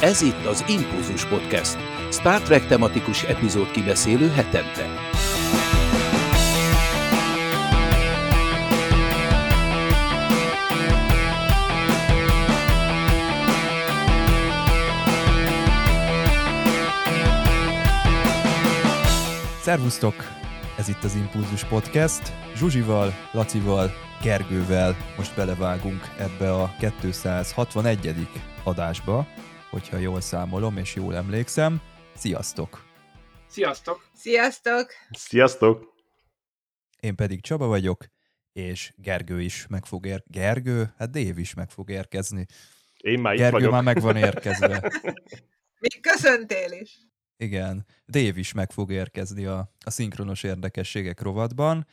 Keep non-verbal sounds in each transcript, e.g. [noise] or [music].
Ez itt az Impulzus Podcast, Star Trek tematikus epizód kibeszélő hetente. Szervusztok! Ez itt az Impulzus Podcast. Zsuzsival, Lacival, Gergővel most belevágunk ebbe a 261. adásba, hogyha jól számolom és jól emlékszem. Sziasztok! Sziasztok! Sziasztok! Sziasztok! Én pedig Csaba vagyok, és Gergő is meg fog ér... Gergő? Hát Dév is meg fog érkezni. Én már itt Gergő vagyok. már meg van érkezve. [laughs] Még köszöntél is. Igen, Dév is meg fog érkezni a, a szinkronos érdekességek rovatban,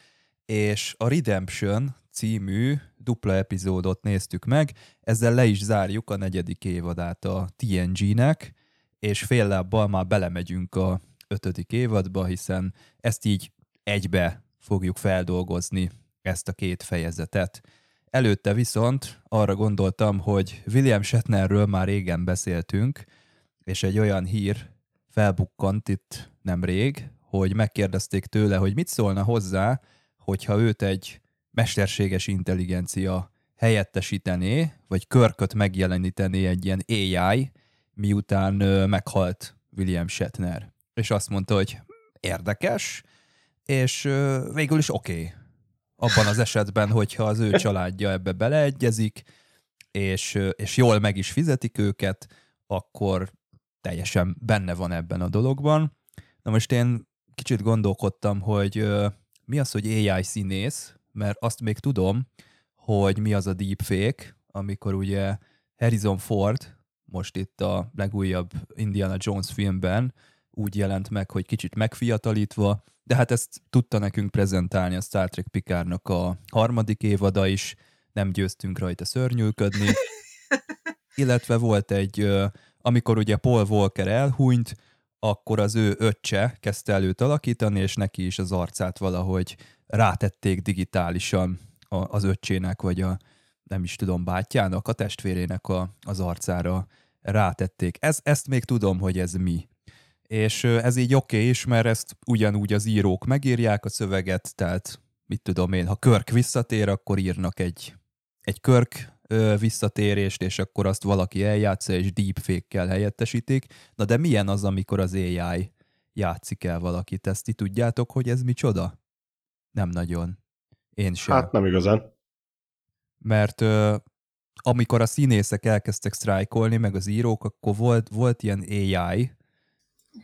és a Redemption című dupla epizódot néztük meg, ezzel le is zárjuk a negyedik évadát a TNG-nek, és fél lábbal már belemegyünk a ötödik évadba, hiszen ezt így egybe fogjuk feldolgozni, ezt a két fejezetet. Előtte viszont arra gondoltam, hogy William Shatnerről már régen beszéltünk, és egy olyan hír felbukkant itt nemrég, hogy megkérdezték tőle, hogy mit szólna hozzá, hogyha őt egy mesterséges intelligencia helyettesítené, vagy körköt megjelenítené egy ilyen AI, miután meghalt William Shatner. És azt mondta, hogy érdekes, és végül is oké. Okay. Abban az esetben, hogyha az ő családja ebbe beleegyezik, és, és jól meg is fizetik őket, akkor teljesen benne van ebben a dologban. Na most én kicsit gondolkodtam, hogy mi az, hogy AI színész, mert azt még tudom, hogy mi az a deepfake, amikor ugye Harrison Ford most itt a legújabb Indiana Jones filmben úgy jelent meg, hogy kicsit megfiatalítva, de hát ezt tudta nekünk prezentálni a Star Trek Picardnak a harmadik évada is, nem győztünk rajta szörnyűködni, [laughs] illetve volt egy, amikor ugye Paul Walker elhunyt, akkor az ő öccse kezdte előtt alakítani, és neki is az arcát valahogy rátették digitálisan az öccsének, vagy a nem is tudom, bátyjának, a testvérének a, az arcára rátették. Ez, ezt még tudom, hogy ez mi. És ez így oké okay is, mert ezt ugyanúgy az írók megírják a szöveget, tehát mit tudom én, ha Körk visszatér, akkor írnak egy, egy Körk visszatérést, és akkor azt valaki eljátsza, és deepfake-kel helyettesítik. Na de milyen az, amikor az AI játszik el valakit? Ezt ti tudjátok, hogy ez micsoda? Nem nagyon. Én sem. Hát nem igazán. Mert ö, amikor a színészek elkezdtek sztrájkolni, meg az írók, akkor volt, volt ilyen AI,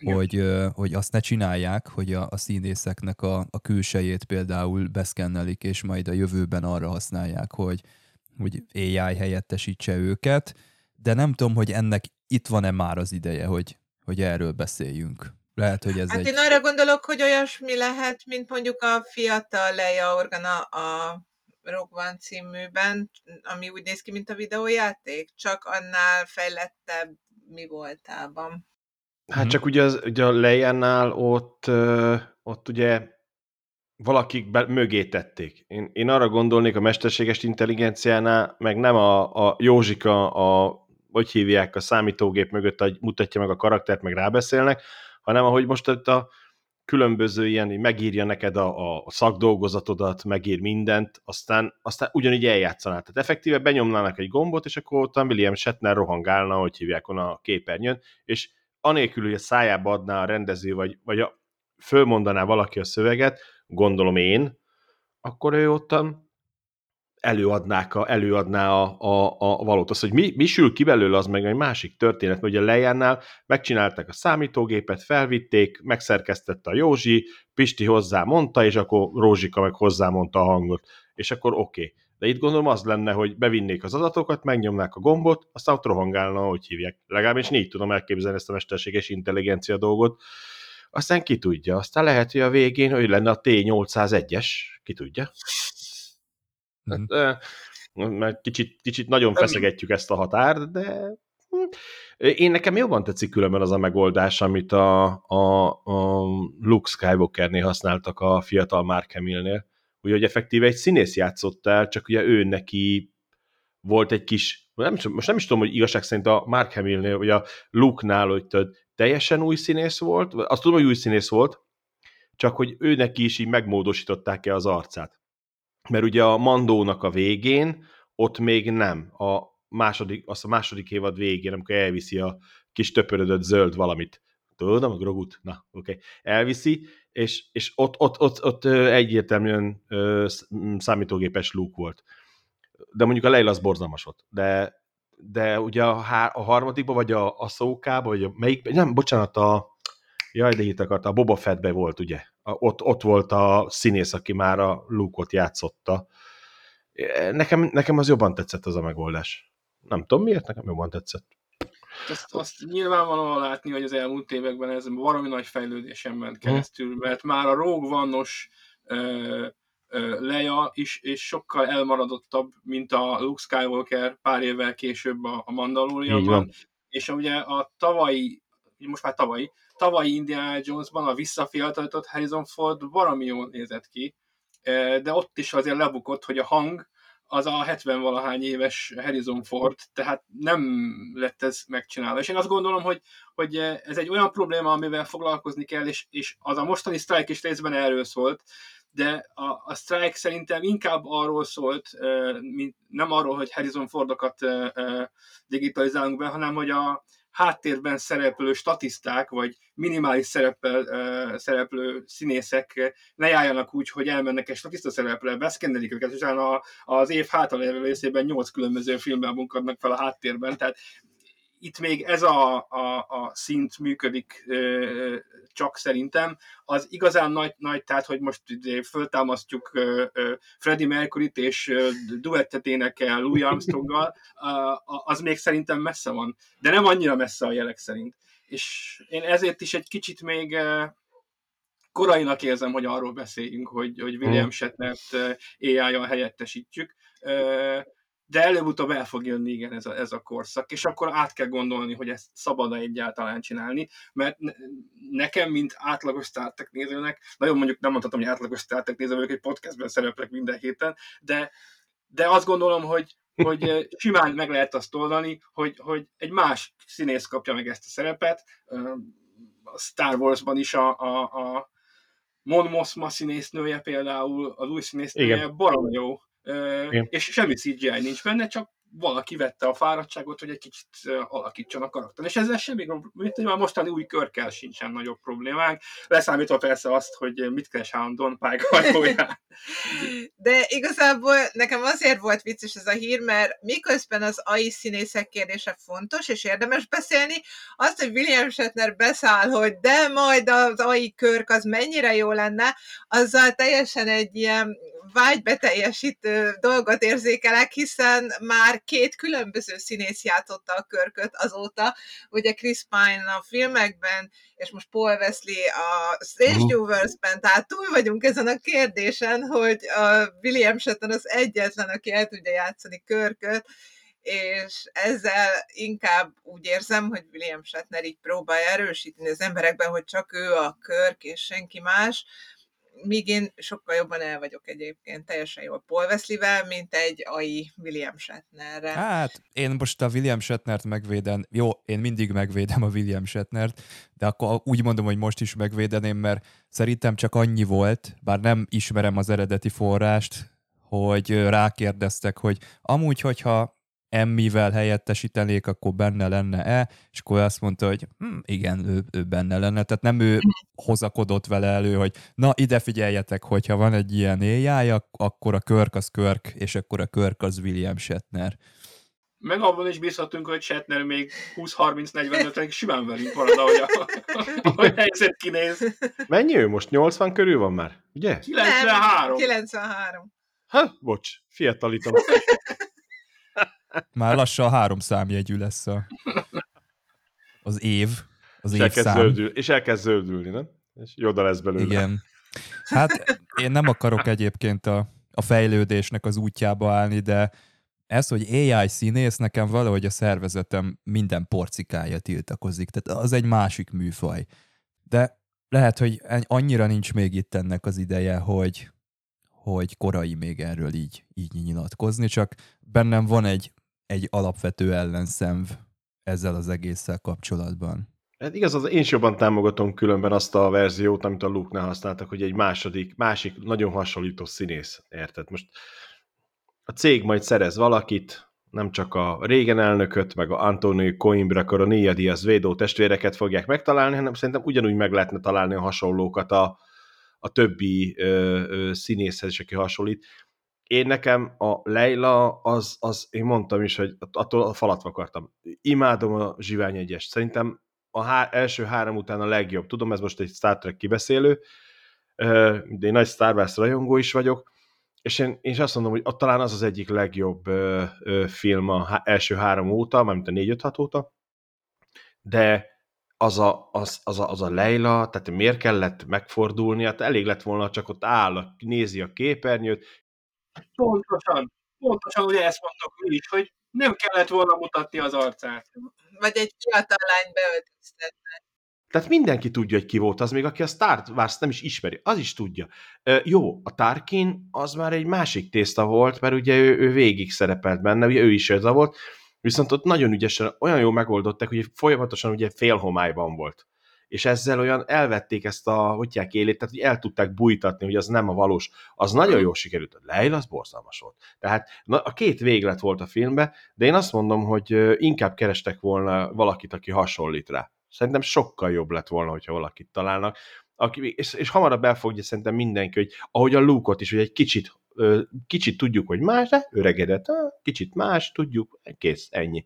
hogy, ö, hogy azt ne csinálják, hogy a, a színészeknek a, a külsejét például beszkennelik, és majd a jövőben arra használják, hogy, hogy AI helyettesítse őket, de nem tudom, hogy ennek itt van-e már az ideje, hogy, hogy erről beszéljünk. Lehet, hogy ez Hát egy... én arra gondolok, hogy olyasmi lehet, mint mondjuk a fiatal Leia Organa a Rogue One címűben, ami úgy néz ki, mint a videójáték, csak annál fejlettebb mi voltában. Hát Mhm. csak ugye, az, ugye a Leia-nál ott, ott ugye valakik be, mögé tették. Én, én arra gondolnék a mesterséges intelligenciánál, meg nem a, a Józsika, a, hogy hívják, a számítógép mögött hogy mutatja meg a karaktert, meg rábeszélnek, hanem ahogy most itt a különböző ilyen, megírja neked a, a szakdolgozatodat, megír mindent, aztán, aztán ugyanígy eljátszaná. Tehát effektíve benyomnának egy gombot, és akkor ott William Shatner rohangálna, hogy hívják on a képernyőn, és anélkül, hogy a szájába adná a rendező, vagy, vagy a, fölmondaná valaki a szöveget, gondolom én, akkor ő ottan előadnák a, előadná a, a, a valót. Az, hogy mi, mi sül ki belőle, az meg egy másik történet, mert ugye a Lejánál megcsinálták a számítógépet, felvitték, megszerkesztette a Józsi, Pisti hozzá mondta, és akkor Rózsika meg hozzá mondta a hangot. És akkor oké. Okay. De itt gondolom az lenne, hogy bevinnék az adatokat, megnyomnák a gombot, aztán ott rohangálna, hogy hívják. Legalábbis így tudom elképzelni ezt a mesterséges intelligencia dolgot. Aztán ki tudja. Aztán lehet, hogy a végén, hogy lenne a T801-es, ki tudja. Eh, mert kicsit, kicsit nagyon feszegetjük ezt a határt, de hm, én nekem jobban tetszik különben az a megoldás, amit a, a, a Luke Skywalkernél használtak a fiatal Mark Hamillnél, ugye, hogy effektíve egy színész játszott el, csak ugye ő neki volt egy kis, nem, most nem is tudom, hogy igazság szerint a Mark Hamillnél, vagy a Luke-nál, hogy tudod, teljesen új színész volt, azt tudom, hogy új színész volt, csak hogy őnek is így megmódosították-e az arcát. Mert ugye a Mandónak a végén, ott még nem. A második, azt a második évad végén, amikor elviszi a kis töpörödött zöld valamit. Tudom, a grogut? Na, oké. Okay. Elviszi, és, és ott, ott, ott, ott egyértelműen számítógépes Luke volt. De mondjuk a Leila az borzalmas volt. De, de ugye a, há, a harmadikban, vagy a, a szókába, vagy a melyik, nem, bocsánat, a, jaj, de akart, a Boba Fettbe volt, ugye? A, ott, ott volt a színész, aki már a Luke-ot játszotta. Nekem, nekem az jobban tetszett az a megoldás. Nem tudom miért, nekem jobban tetszett. Azt, azt nyilvánvalóan látni, hogy az elmúlt években ez valami nagy fejlődésen ment hm. keresztül, mert már a Rogue One-os Leia is és sokkal elmaradottabb, mint a Luke Skywalker pár évvel később a, a Mandalorianban. És ugye a tavalyi, most már tavalyi, tavalyi Indiana Jonesban a visszafiatalított Harrison Ford valami jól nézett ki, de ott is azért lebukott, hogy a hang az a 70-valahány éves Harrison Ford, tehát nem lett ez megcsinálva. És én azt gondolom, hogy, hogy ez egy olyan probléma, amivel foglalkozni kell, és, és az a mostani sztrájk is részben erről szólt, de a, a sztrájk szerintem inkább arról szólt, mint, nem arról, hogy Harrison Fordokat digitalizálunk be, hanem hogy a, háttérben szereplő statiszták, vagy minimális szerepel, szereplő színészek ne járjanak úgy, hogy elmennek egy statiszta szerepre, beszkennelik őket, és utána az év hátralévő részében nyolc különböző filmben munkadnak fel a háttérben, tehát itt még ez a, a, a szint működik ö, csak szerintem. Az igazán nagy, nagy tehát, hogy most föltámasztjuk ö, ö, Freddie Mercury-t és ö, duettet énekel Louis Armstronggal, az még szerintem messze van. De nem annyira messze a jelek szerint. És én ezért is egy kicsit még korainak érzem, hogy arról beszéljünk, hogy, hogy William Shatnert AI-jal helyettesítjük de előbb-utóbb el fog jönni igen ez a, ez a korszak, és akkor át kell gondolni, hogy ezt szabad-e egyáltalán csinálni, mert nekem, mint átlagos Star Trek nézőnek, nagyon mondjuk nem mondhatom, hogy átlagos Star Trek néző vagyok, egy podcastben szereplek minden héten, de, de azt gondolom, hogy, hogy [laughs] simán meg lehet azt oldani, hogy, hogy egy más színész kapja meg ezt a szerepet, a Star Warsban is a, a, a Mon Mothma színésznője például, az új színésznője barom jó, igen. és semmi CGI nincs benne, csak valaki vette a fáradtságot, hogy egy kicsit alakítson a karakter. És ezzel semmi, mint hogy már mostani új körkel sincsen nagyobb problémánk, leszámítva persze azt, hogy mit keres Houndon pályhajóján. [laughs] De igazából nekem azért volt vicces ez a hír, mert miközben az AI színészek kérdése fontos, és érdemes beszélni, azt, hogy William Shatner beszáll, hogy de majd az AI körk az mennyire jó lenne, azzal teljesen egy ilyen vágybeteljesítő dolgot érzékelek, hiszen már két különböző színész játszotta a körköt azóta, ugye Chris Pine a filmekben, és most Paul Wesley a Strange Universe-ben, tehát túl vagyunk ezen a kérdésen, hogy a William Shatner az egyetlen, aki el tudja játszani körköt, és ezzel inkább úgy érzem, hogy William Shatner így próbálja erősíteni az emberekben, hogy csak ő a körk és senki más, míg én sokkal jobban el vagyok egyébként teljesen jól Paul Wesley-vel, mint egy AI William Shatnerre. Hát, én most a William Shatnert megvéden, jó, én mindig megvédem a William Shatnert, de akkor úgy mondom, hogy most is megvédeném, mert szerintem csak annyi volt, bár nem ismerem az eredeti forrást, hogy rákérdeztek, hogy amúgy, hogyha emmivel helyettesítenék, akkor benne lenne-e, és akkor azt mondta, hogy hm, igen, ő, ő benne lenne, tehát nem ő hozakodott vele elő, hogy na ide figyeljetek, hogyha van egy ilyen éjjája, akkor a Körk az Körk, és akkor a Körk az William Shatner. Meg abban is bízhatunk, hogy Shatner még 20-30-45-ig simán velünk marad, ahogy a, [laughs] a helyzet kinéz. Mennyi ő most? 80 körül van már, ugye? 93. Nem, 93. Ha, bocs, fiatalítom. [laughs] Már lassan három számjegyű lesz a, az év, az és évszám. Zöldül, és elkezd zöldülni, nem? És Joda lesz belőle. Igen. Hát én nem akarok egyébként a, a fejlődésnek az útjába állni, de ez, hogy AI színész, nekem valahogy a szervezetem minden porcikája tiltakozik. Tehát az egy másik műfaj. De lehet, hogy annyira nincs még itt ennek az ideje, hogy, hogy korai még erről így, így nyilatkozni, csak bennem van egy egy alapvető ellenszenv ezzel az egésszel kapcsolatban. Hát igaz, az én is jobban támogatom különben azt a verziót, amit a Luke-nál használtak, hogy egy második, másik nagyon hasonlító színész, érted? Most a cég majd szerez valakit, nem csak a régen elnököt, meg a Antonio Coimbra, a Nia Diaz Védó testvéreket fogják megtalálni, hanem szerintem ugyanúgy meg lehetne találni a hasonlókat a, a többi ö, ö, színészhez is, aki hasonlít. Én nekem a Leila, az, az én mondtam is, hogy attól a falat akartam. Imádom a Zsivány egyest. Szerintem a há- első három után a legjobb. Tudom, ez most egy Star Trek kibeszélő, de én nagy Star Wars rajongó is vagyok, és én, én is azt mondom, hogy ott talán az az egyik legjobb ö, ö, film a há- első három óta, mármint a négy 5 6 óta, de az a, az, az, a, az a Leila, tehát miért kellett megfordulni, hát elég lett volna, csak ott áll, nézi a képernyőt. Pontosan, pontosan ugye ezt mondtok mi is, hogy nem kellett volna mutatni az arcát. Vagy egy fiatal lány beöltöztetni. Tehát mindenki tudja, hogy ki volt az, még aki a Star Wars nem is ismeri, az is tudja. Ö, jó, a Tarkin az már egy másik tészta volt, mert ugye ő, ő végig szerepelt benne, ugye ő is ez volt, viszont ott nagyon ügyesen, olyan jól megoldották, hogy folyamatosan ugye félhomályban volt. És ezzel olyan elvették ezt a, hogy élét, tehát hogy el tudták bújtatni, hogy az nem a valós. Az nagyon jól sikerült. Leila az borzalmas volt. Tehát na, a két véglet volt a filmben, de én azt mondom, hogy inkább kerestek volna valakit, aki hasonlít rá. Szerintem sokkal jobb lett volna, hogyha valakit találnak. Aki, és, és hamarabb elfogja szerintem mindenki, hogy ahogy a luke is, hogy egy kicsit, kicsit tudjuk, hogy más, de öregedett, kicsit más, tudjuk, kész, ennyi.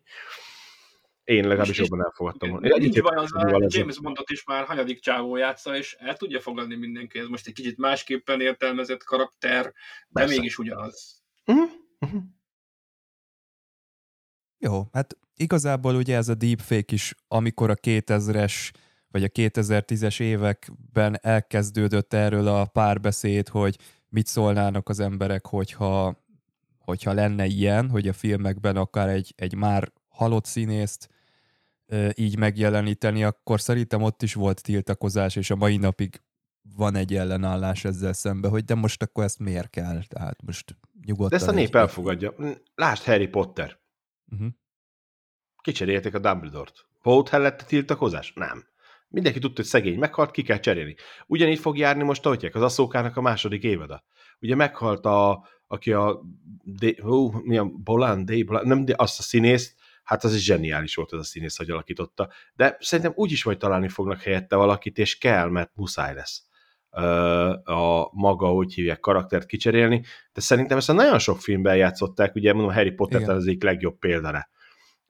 Én legalábbis jobban elfogadtam. Én nincs baj, az a James Bondot is már hanyadik csávó játsza, és el tudja fogadni mindenki. Ez most egy kicsit másképpen értelmezett karakter, de Persze. mégis ugyanaz. Uh-huh. Uh-huh. Jó, hát igazából ugye ez a deepfake is, amikor a 2000-es vagy a 2010-es években elkezdődött erről a párbeszéd, hogy mit szólnának az emberek, hogyha, hogyha lenne ilyen, hogy a filmekben akár egy, egy már halott színészt így megjeleníteni, akkor szerintem ott is volt tiltakozás, és a mai napig van egy ellenállás ezzel szemben, hogy de most akkor ezt miért kell? Tehát most nyugodtan... De ezt a nép elfogadja. Lásd Harry Potter. Uh-huh. Kicserélték a Dumbledore-t. Volt lett a tiltakozás? Nem. Mindenki tudta, hogy szegény meghalt, ki kell cserélni. Ugyanígy fog járni most, ahogy az Aszókának a második évada. Ugye meghalt a, aki a, de, ó, mi a Bolan, de, Bolan, nem, de azt a színészt, hát az is zseniális volt az a színész, hogy alakította. De szerintem úgy is majd találni fognak helyette valakit, és kell, mert muszáj lesz. A maga, hogy hívják, karaktert kicserélni, de szerintem ezt a nagyon sok filmben játszották, ugye mondom, Harry Potter az egyik legjobb példára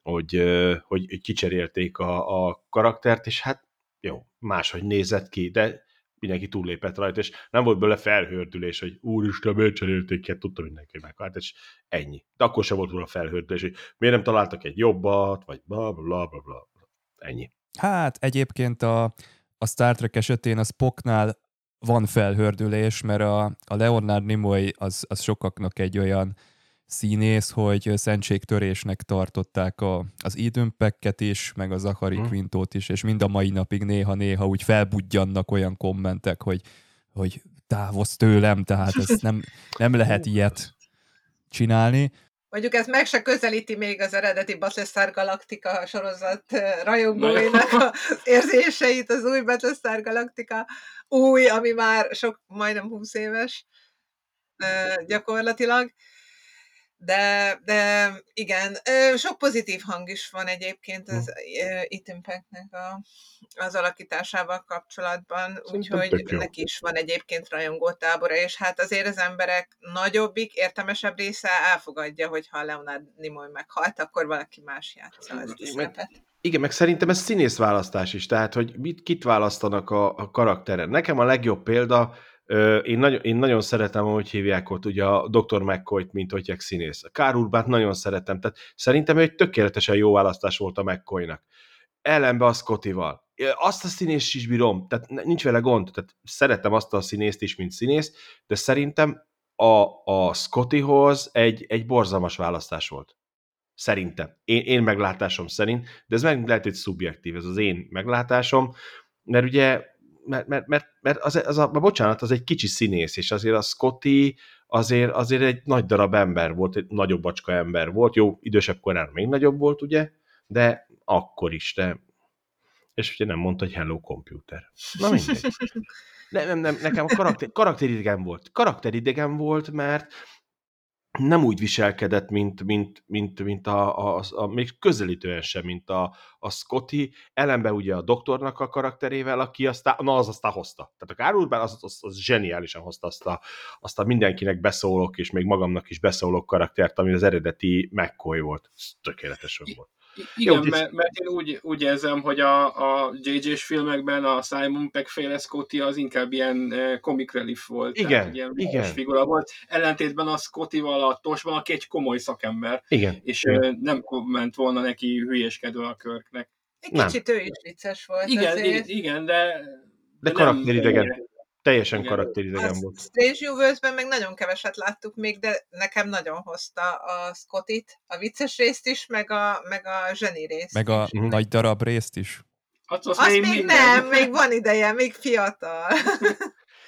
hogy, hogy kicserélték a, a karaktert, és hát jó, máshogy nézett ki, de mindenki túllépett rajta, és nem volt bele felhördülés, hogy úristen, miért cserélték ki, hát tudta mindenki meghalt, és ennyi. De akkor sem volt róla felhördülés, hogy miért nem találtak egy jobbat, vagy bla bla bla, bla. ennyi. Hát egyébként a, a Star Trek esetén a Spocknál van felhördülés, mert a, a Leonard Nimoy az, az sokaknak egy olyan színész, hogy szentségtörésnek tartották a, az Eden Pecket is, meg a Zachary hmm. Quintót is, és mind a mai napig néha-néha úgy felbudjannak olyan kommentek, hogy, hogy távozz tőlem, tehát ez nem, nem lehet ilyet csinálni. Mondjuk ez meg se közelíti még az eredeti Battlestar Galactica sorozat rajongóinak az érzéseit, az új Battlestar Galactica új, ami már sok, majdnem 20 éves gyakorlatilag de, de igen, sok pozitív hang is van egyébként az Ethan a, az alakításával kapcsolatban, úgyhogy neki is van egyébként rajongótábora, és hát azért az emberek nagyobbik, értelmesebb része elfogadja, hogy ha Leonard Nimoy meghalt, akkor valaki más játsza ezt a szerepet. Igen, meg szerintem ez színészválasztás is, tehát hogy mit, kit választanak a, a karakteren. Nekem a legjobb példa, én, nagyon, én nagyon szeretem, hogy hívják ott ugye a Dr. McCoy-t, mint hogy színész. A Kár Urbát nagyon szeretem, tehát szerintem ő egy tökéletesen jó választás volt a McCoy-nak. Ellenbe a Scottival. Azt a színészt is bírom, tehát nincs vele gond, tehát szeretem azt a színészt is, mint színész, de szerintem a, a Scottyhoz egy, egy borzalmas választás volt. Szerintem. Én, én meglátásom szerint, de ez meg lehet, hogy szubjektív, ez az én meglátásom, mert ugye mert, mert, mert, mert az, az a, bocsánat, az egy kicsi színész, és azért a Scotty azért, azért egy nagy darab ember volt, egy nagyobb bacska ember volt, jó, idősebb korán még nagyobb volt, ugye, de akkor is, de és ugye nem mondta, hogy hello computer. Na mindegy. [laughs] Nem, nem, nem, nekem a karakter, karakteridegen volt. Karakteridegen volt, mert nem úgy viselkedett, mint, mint, mint, mint a, a, a, a, még közelítően sem, mint a, a Scotty, ellenben ugye a doktornak a karakterével, aki aztán, na az aztán hozta. Tehát a Kárulban az, az, az zseniálisan hozta azt a, azt a mindenkinek beszólok, és még magamnak is beszólok karaktert, ami az eredeti McCoy volt. Ez tökéletesen volt. Igen, Jó, mert, mert én úgy, úgy érzem, hogy a, a JJ-s filmekben a Simon Peck féle Scotty az inkább ilyen eh, comic relief volt. Igen, tehát, ilyen igen. figura volt. Ellentétben a Scotty-val a Tosban, aki egy komoly szakember. Igen. És igen. nem ment volna neki hülyéskedő a körknek. Egy kicsit nem. ő is vicces volt Igen, azért. igen, de... De, de karakteridegen. Teljesen karakteridegen volt. Strange Universe-ben meg nagyon keveset láttuk még, de nekem nagyon hozta a Scottit, a vicces részt is, meg a, meg a zseni részt Meg a is. nagy darab részt is. Hát azt, azt még, még nem, még van ideje, még fiatal.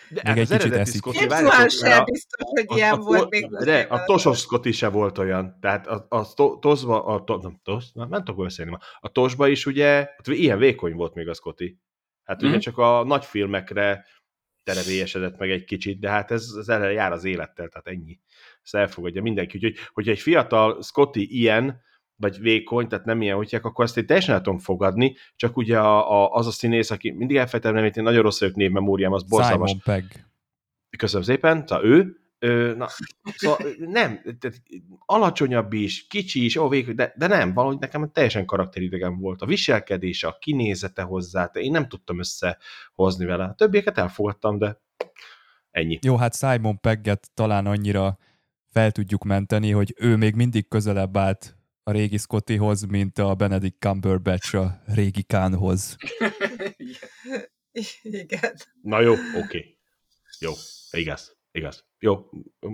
De még egy kicsit eszik. Scotty, várjátok, sem biztos, hogy a, ilyen a, volt még. De a Tosos Scotty se volt olyan. Tehát a, a, a Tosba, a, to, nem, tos, nem, nem tudok beszélni ma. A Tosba is ugye, hát ilyen vékony volt még a Scotty. Hát mm. ugye mhm. csak a nagy filmekre terevélyesedett meg egy kicsit, de hát ez, ez erre jár az élettel, tehát ennyi. Ezt elfogadja mindenki. Úgyhogy, hogyha egy fiatal Scotty ilyen, vagy vékony, tehát nem ilyen hogy akkor azt én teljesen el tudom fogadni, csak ugye a, a, az a színész, aki mindig elfejtem, nem, én nagyon rossz vagyok névmemóriám, az borzalmas. Simon Pegg. Köszönöm szépen, szóval ő, Ö, na, szóval nem, tehát alacsonyabb is, kicsi is, ó, végül, de, de nem, valahogy nekem teljesen karakteridegen volt. A viselkedése, a kinézete hozzá, de én nem tudtam összehozni vele. A többieket elfogadtam, de ennyi. Jó, hát Simon Pegget talán annyira fel tudjuk menteni, hogy ő még mindig közelebb állt a régi Scottyhoz, mint a Benedict Cumberbatch a régi Kánhoz. [laughs] Igen. Na jó, oké. Okay. Jó, igaz, igaz. Jó,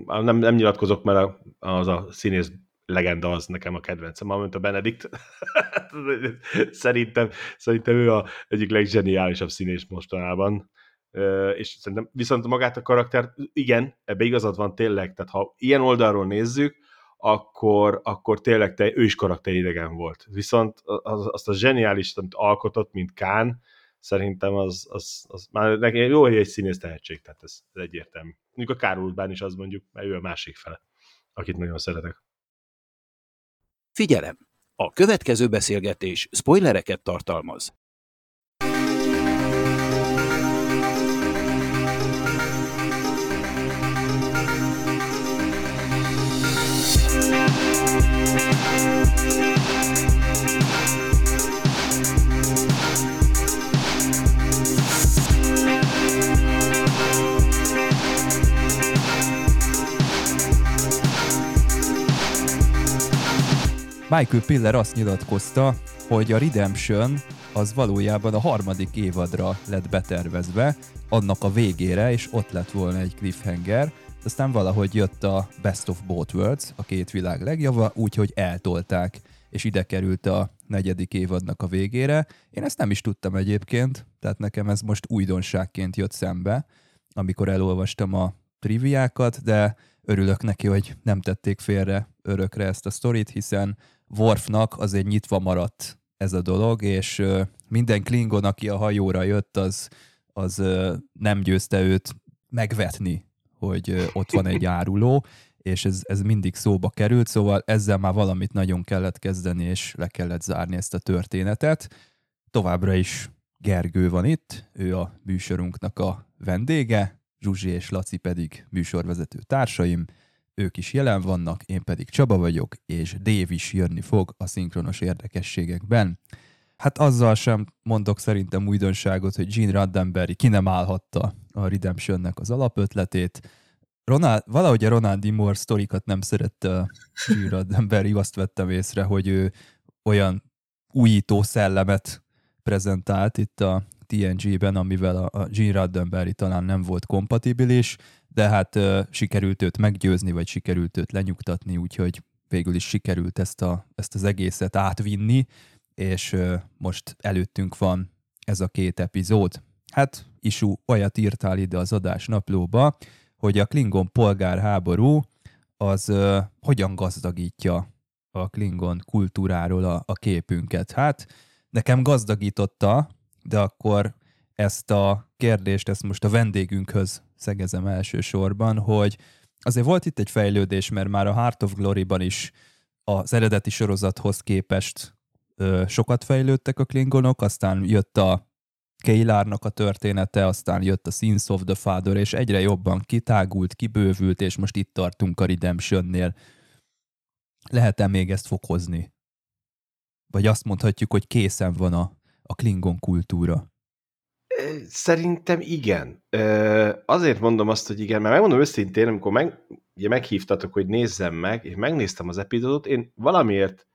nem, nem nyilatkozok, mert az a színész legenda az nekem a kedvencem, mint a Benedikt. [laughs] szerintem, szerintem ő a egyik legzseniálisabb színész mostanában. És szerintem viszont magát a karakter, igen, ebbe igazad van tényleg, tehát ha ilyen oldalról nézzük, akkor, akkor tényleg te, ő is karakteridegen volt. Viszont az, azt a zseniális, amit alkotott, mint Kán, szerintem az, az, az már nekem jó, hogy egy színész tehetség, tehát ez, ez egyértelmű. Mondjuk a Kárulbán is az mondjuk, mert ő a másik fele, akit nagyon szeretek. Figyelem! A következő beszélgetés spoilereket tartalmaz. Michael Piller azt nyilatkozta, hogy a Redemption az valójában a harmadik évadra lett betervezve, annak a végére, és ott lett volna egy cliffhanger, aztán valahogy jött a Best of Both Worlds, a két világ legjava, úgyhogy eltolták, és ide került a negyedik évadnak a végére. Én ezt nem is tudtam egyébként, tehát nekem ez most újdonságként jött szembe, amikor elolvastam a triviákat, de örülök neki, hogy nem tették félre örökre ezt a sztorit, hiszen Worfnak azért nyitva maradt ez a dolog, és minden Klingon, aki a hajóra jött, az, az nem győzte őt megvetni, hogy ott van egy áruló, és ez, ez mindig szóba került, szóval ezzel már valamit nagyon kellett kezdeni, és le kellett zárni ezt a történetet. Továbbra is Gergő van itt, ő a műsorunknak a vendége, Zsuzsi és Laci pedig műsorvezető társaim ők is jelen vannak, én pedig Csaba vagyok, és Dév is jönni fog a szinkronos érdekességekben. Hát azzal sem mondok szerintem újdonságot, hogy Gene Roddenberry ki nem állhatta a Redemptionnek az alapötletét. Ronald, valahogy a Ronald D. Moore sztorikat nem szerette Gene Roddenberry, azt vettem észre, hogy ő olyan újító szellemet prezentált itt a TNG-ben, amivel a Gene Roddenberry talán nem volt kompatibilis, de hát uh, sikerült őt meggyőzni, vagy sikerült őt lenyugtatni, úgyhogy végül is sikerült ezt, a, ezt az egészet átvinni, és uh, most előttünk van ez a két epizód. Hát isú olyat írtál ide az adás naplóba, hogy a Klingon polgárháború az uh, hogyan gazdagítja a Klingon kultúráról a, a képünket. Hát nekem gazdagította, de akkor ezt a kérdést, ezt most a vendégünkhöz szegezem elsősorban, hogy azért volt itt egy fejlődés, mert már a Heart of Glory-ban is az eredeti sorozathoz képest ö, sokat fejlődtek a klingonok, aztán jött a Keilárnak a története, aztán jött a Sins of the Father, és egyre jobban kitágult, kibővült, és most itt tartunk a Redemption-nél. Lehet-e még ezt fokozni? Vagy azt mondhatjuk, hogy készen van a, a Klingon kultúra? Szerintem igen. Azért mondom azt, hogy igen, mert megmondom őszintén, amikor meg, ugye meghívtatok, hogy nézzem meg, és megnéztem az epizódot, én valamiért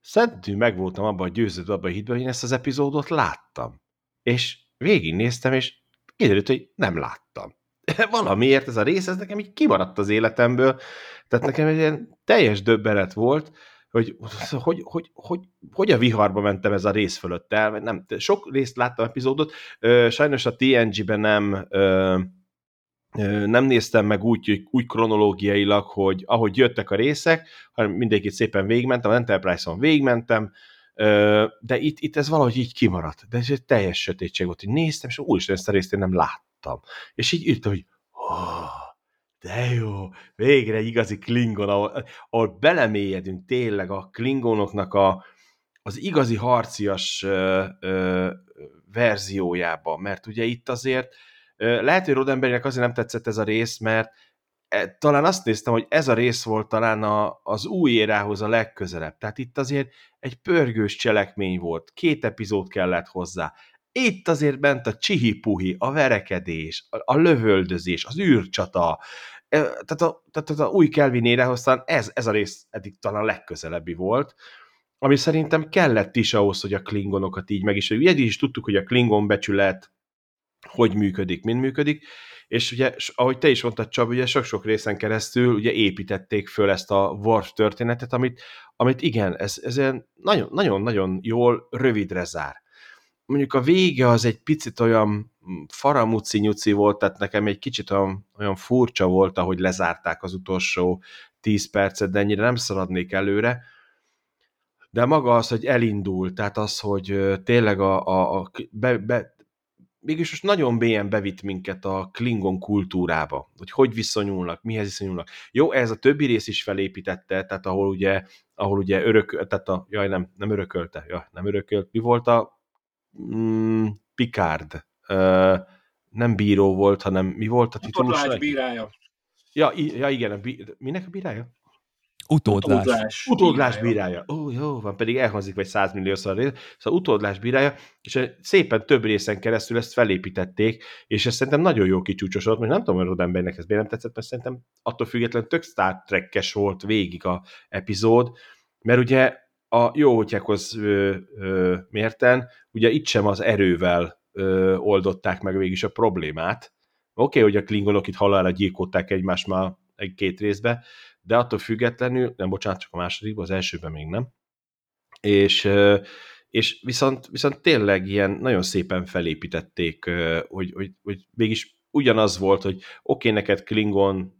szentű meg voltam abban a győződve, abban a hitben, hogy én ezt az epizódot láttam. És végignéztem, és kiderült, hogy nem láttam. [laughs] Valamiért ez a rész, ez nekem így kimaradt az életemből, tehát nekem egy ilyen teljes döbbenet volt, hogy hogy, hogy, hogy, hogy a viharba mentem ez a rész fölött el, nem, sok részt láttam epizódot, sajnos a TNG-ben nem nem néztem meg úgy, úgy kronológiailag, hogy ahogy jöttek a részek, hanem mindegyikét szépen végigmentem, a Enterprise-on végigmentem, de itt, itt ez valahogy így kimaradt. De ez egy teljes sötétség volt, hogy néztem, és úristen, ezt a részt én nem láttam. És így írtam, hogy oh, de jó, végre egy igazi Klingon, ahol, ahol belemélyedünk tényleg a Klingonoknak a, az igazi harcias ö, ö, verziójába, mert ugye itt azért ö, lehet, hogy Roddenberrynek azért nem tetszett ez a rész, mert e, talán azt néztem, hogy ez a rész volt talán a, az új érához a legközelebb. Tehát itt azért egy pörgős cselekmény volt, két epizód kellett hozzá. Itt azért bent a csihipuhi, a verekedés, a, a lövöldözés, az űrcsata, tehát a, tehát a új Kelvin érehoztán ez, ez a rész eddig talán legközelebbi volt, ami szerintem kellett is ahhoz, hogy a klingonokat így meg is, ugye is tudtuk, hogy a klingon becsület hogy működik, mind működik, és ugye, ahogy te is mondtad, Csab, ugye sok-sok részen keresztül ugye építették föl ezt a Worf történetet, amit, amit igen, ez, ez nagyon-nagyon jól rövidre zár. Mondjuk a vége az egy picit olyan faramuci nyuci volt, tehát nekem egy kicsit olyan, olyan furcsa volt, ahogy lezárták az utolsó 10 percet, de ennyire nem szaladnék előre. De maga az, hogy elindul, tehát az, hogy tényleg a, a, a be, be, mégis most nagyon mélyen bevitt minket a Klingon kultúrába, hogy hogy viszonyulnak, mihez viszonyulnak. Jó, ez a többi rész is felépítette, tehát ahol ugye, ahol ugye örök, tehát a, jaj, nem, nem örökölte, jaj, nem örökölt, mi volt a mm, Picard, nem bíró volt, hanem mi volt a titulus? bírája. Ja, ja igen, a bí... minek a bírája? Utódlás. Utódlás, utódlás bírája. Ó, jó, van, pedig elhangzik vagy százmilliószor rész. Szóval utódlás bírája, és szépen több részen keresztül ezt felépítették, és ez szerintem nagyon jó kicsúcsosodott, most nem tudom, hogy Roddenberrynek ez nem tetszett, mert szerintem attól függetlenül tök Star Trek-es volt végig a epizód, mert ugye a jó hotyákhoz mérten, ugye itt sem az erővel ö, oldották meg végig a problémát. Oké, okay, hogy a klingonok itt halálra gyilkolták egymást már egy-két részbe, de attól függetlenül, nem bocsánat, csak a másodikban, az elsőben még nem. És, és viszont, viszont tényleg ilyen nagyon szépen felépítették, hogy, hogy, hogy mégis ugyanaz volt, hogy oké, okay, neked Klingon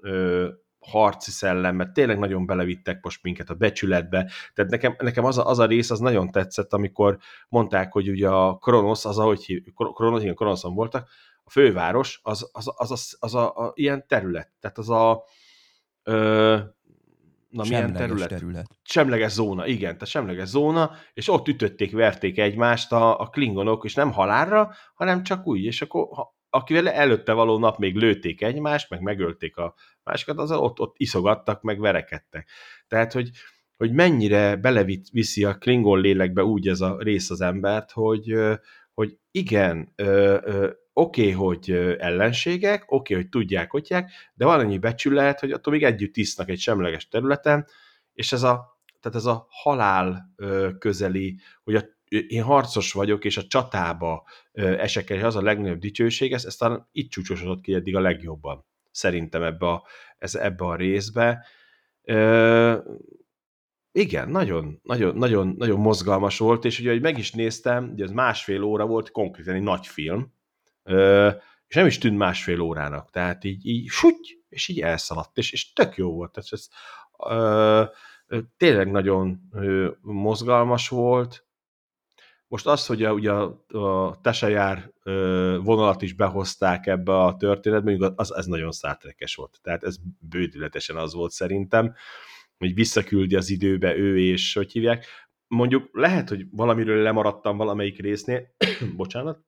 harci mert tényleg nagyon belevittek most minket a becsületbe. Tehát nekem, nekem az, a, az a rész az nagyon tetszett, amikor mondták, hogy ugye a Kronosz, az ahogy Kronosz, igen, Kronoszon voltak, a főváros, az, az, az, az, az a, a, ilyen terület. Tehát az a ö, na milyen terület? terület? Semleges zóna, igen, tehát semleges zóna, és ott ütötték, verték egymást a, a klingonok, és nem halálra, hanem csak úgy, és akkor ha, akivel előtte való nap még lőtték egymást, meg megölték a másikat, az ott, ott iszogattak, meg verekedtek. Tehát, hogy, hogy mennyire beleviszi a Klingon lélekbe úgy ez a rész az embert, hogy, hogy igen, oké, okay, hogy ellenségek, oké, okay, hogy tudják, hogyják, de van annyi becsület, hogy attól még együtt isznak egy semleges területen, és ez a, tehát ez a halál közeli, hogy a én harcos vagyok, és a csatába esek el, és az a legnagyobb dicsőség, ez, ez talán itt csúcsosodott ki eddig a legjobban, szerintem ebbe a, ez, ebbe a részbe. Ö, igen, nagyon, nagyon, nagyon, nagyon mozgalmas volt, és ugye, hogy meg is néztem, ugye ez másfél óra volt, konkrétan egy nagy film, és nem is tűnt másfél órának, tehát így, így suty, és így elszaladt, és, és tök jó volt. Tehát ez, ö, tényleg nagyon ö, mozgalmas volt. Most az, hogy a, ugye a, a Tesejár vonalat is behozták ebbe a történetbe, az, ez nagyon szátrekes volt. Tehát ez bődületesen az volt szerintem, hogy visszaküldi az időbe ő és hogy hívják. Mondjuk lehet, hogy valamiről lemaradtam valamelyik résznél, [clears throat] bocsánat,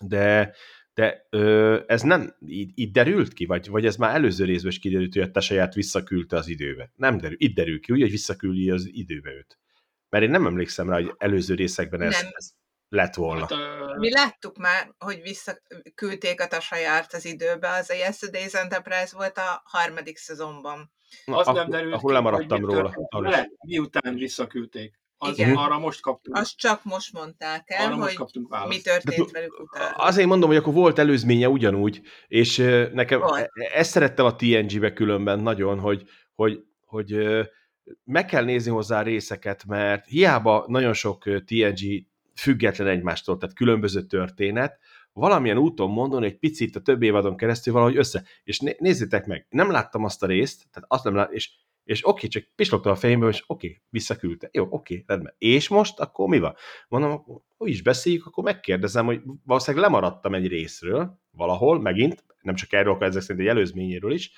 de de ö, ez nem így, így derült ki, vagy, vagy ez már előző részben is kiderült, hogy a tesaját visszaküldte az időbe. Nem derül, itt derül ki, úgy, hogy visszaküldi az időbe őt. Mert én nem emlékszem rá, hogy előző részekben ez, nem. ez lett volna. Hát, uh... Mi láttuk már, hogy visszaküldték a tasajárt az időbe, az a Yesterday's Enterprise volt a harmadik szezonban. Na, az nem derült ahol lemaradtam róla. Le, miután visszaküldték. Az, Igen. Arra most kaptunk. Azt csak most mondták el, arra hogy mi történt De, velük utána. Azért mondom, hogy akkor volt előzménye ugyanúgy, és nekem volt. E, e, ezt szerettem a TNG-be különben nagyon, hogy, hogy, hogy meg kell nézni hozzá részeket, mert hiába nagyon sok TNG független egymástól, tehát különböző történet, valamilyen úton mondon egy picit a több évadon keresztül valahogy össze. És nézzétek meg, nem láttam azt a részt, tehát azt nem láttam, és és oké, csak pislogtam a fejemből, és oké, visszaküldte. Jó, oké, rendben. És most akkor mi van? Mondom, hogy is beszéljük, akkor megkérdezem, hogy valószínűleg lemaradtam egy részről, valahol, megint, nem csak erről, akkor ezek szerint egy előzményéről is,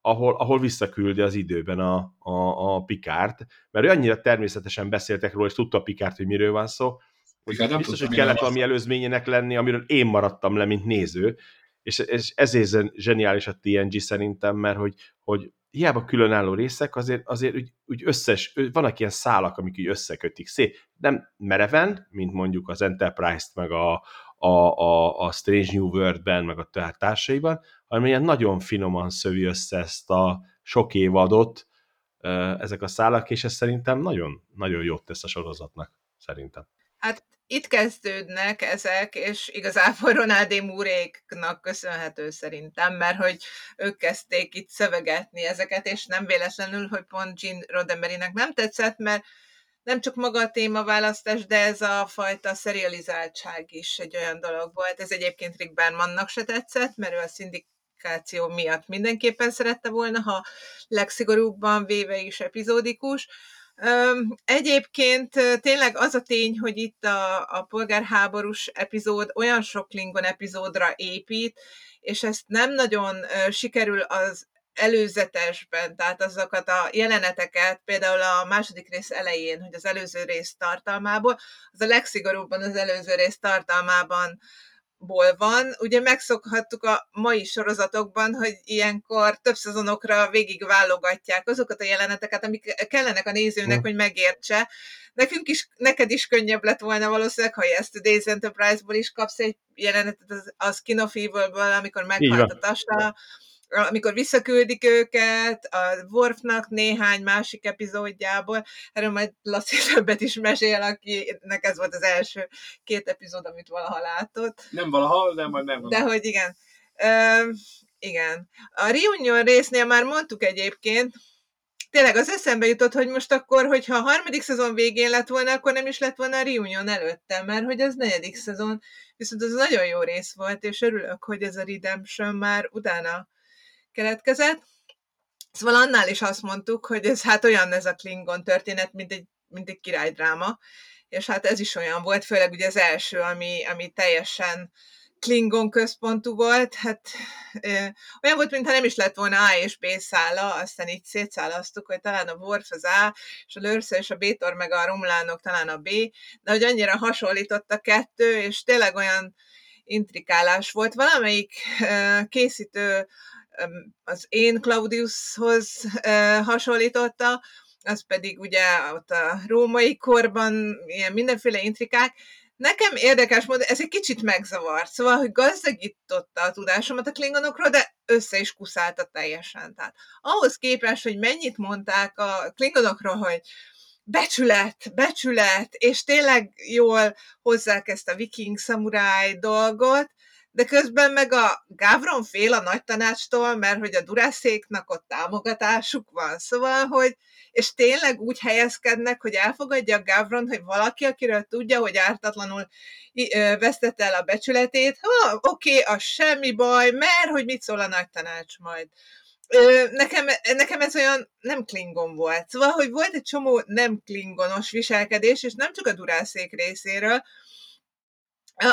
ahol, ahol visszaküldi az időben a, a, a Pikárt, mert ő annyira természetesen beszéltek róla, és tudta a Pikárt, hogy miről van szó, hogy Pikár biztos, hogy kellett valami előzményének lenni, amiről én maradtam le, mint néző, és, és ezért zseniális a TNG szerintem, mert hogy, hogy hiába különálló részek, azért, azért úgy, úgy összes, vannak ilyen szálak, amik úgy összekötik szép. Nem mereven, mint mondjuk az Enterprise-t, meg a, a, a, a Strange New World-ben, meg a társaiban, hanem ilyen nagyon finoman szövi össze ezt a sok évadot, ezek a szálak, és ez szerintem nagyon, nagyon jót tesz a sorozatnak, szerintem. Hát itt kezdődnek ezek, és igazából [laughs] Ronaldé Múréknak köszönhető szerintem, mert hogy ők kezdték itt szövegetni ezeket, és nem véletlenül, hogy pont Jean Roddenberrynek nem tetszett, mert nem csak maga a témaválasztás, de ez a fajta serializáltság is egy olyan dolog volt. Ez egyébként Rick Bermannak se tetszett, mert ő a szindikáció miatt mindenképpen szerette volna, ha legszigorúbban véve is epizódikus, Egyébként tényleg az a tény, hogy itt a, a polgárháborús epizód olyan sok Klingon epizódra épít, és ezt nem nagyon sikerül az előzetesben, tehát azokat a jeleneteket, például a második rész elején, hogy az előző rész tartalmából, az a legszigorúbban az előző rész tartalmában ból van. Ugye megszokhattuk a mai sorozatokban, hogy ilyenkor több szezonokra végig válogatják azokat a jeleneteket, amik kellenek a nézőnek, mm. hogy megértse. Nekünk is, neked is könnyebb lett volna valószínűleg, ha ezt a Days Enterprise-ból is kapsz egy jelenetet az, az Skin of Evil-ből, amikor meghalt a Tasa, amikor visszaküldik őket, a Worfnak néhány másik epizódjából, erről majd Laci [laughs] többet is mesél, akinek ez volt az első két epizód, amit valaha látott. Nem valaha, de majd nem. De hogy igen. Ö, igen. A Reunion résznél már mondtuk egyébként, tényleg az eszembe jutott, hogy most akkor, hogyha a harmadik szezon végén lett volna, akkor nem is lett volna a Reunion előtte, mert hogy az negyedik szezon, viszont az nagyon jó rész volt, és örülök, hogy ez a Redemption már utána keletkezett. Szóval annál is azt mondtuk, hogy ez hát olyan ez a Klingon történet, mint egy, mint egy királydráma, és hát ez is olyan volt, főleg ugye az első, ami, ami teljesen Klingon központú volt, hát ö, olyan volt, mintha nem is lett volna A és B szála, aztán így szétszálasztuk, hogy talán a Worf az A, és a Lörsze és a Bétor meg a Romlánok talán a B, de hogy annyira hasonlított a kettő, és tényleg olyan intrikálás volt. Valamelyik ö, készítő az én Claudiushoz hasonlította, az pedig ugye ott a római korban ilyen mindenféle intrikák, Nekem érdekes módon, ez egy kicsit megzavart, szóval, hogy gazdagította a tudásomat a klingonokról, de össze is kuszálta teljesen. Tehát ahhoz képest, hogy mennyit mondták a klingonokról, hogy becsület, becsület, és tényleg jól hozzák ezt a viking szamuráj dolgot, de közben meg a Gavron fél a nagy tanácstól, mert hogy a Durászéknak ott támogatásuk van, szóval, hogy és tényleg úgy helyezkednek, hogy elfogadja a Gavron, hogy valaki, akiről tudja, hogy ártatlanul vesztette el a becsületét, oké, okay, az semmi baj, mert hogy mit szól a nagy tanács majd nekem, nekem ez olyan nem klingon volt. Szóval, hogy volt egy csomó nem klingonos viselkedés, és nem csak a durászék részéről,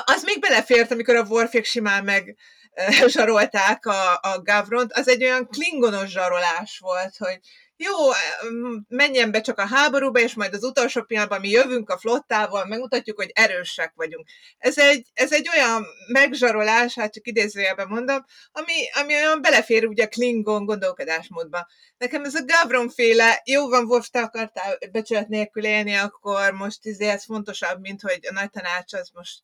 az még belefért, amikor a Warfék simán meg [laughs] zsarolták a, a Gavront, az egy olyan klingonos zsarolás volt, hogy jó, menjen be csak a háborúba, és majd az utolsó pillanatban mi jövünk a flottával, megmutatjuk, hogy erősek vagyunk. Ez egy, ez egy olyan megzsarolás, hát csak idézőjelben mondom, ami, ami olyan belefér ugye a Klingon gondolkodásmódba. Nekem ez a Gavron féle, jó van, Wolf, te akartál becsület nélkül élni, akkor most izé ez fontosabb, mint hogy a nagy tanács az most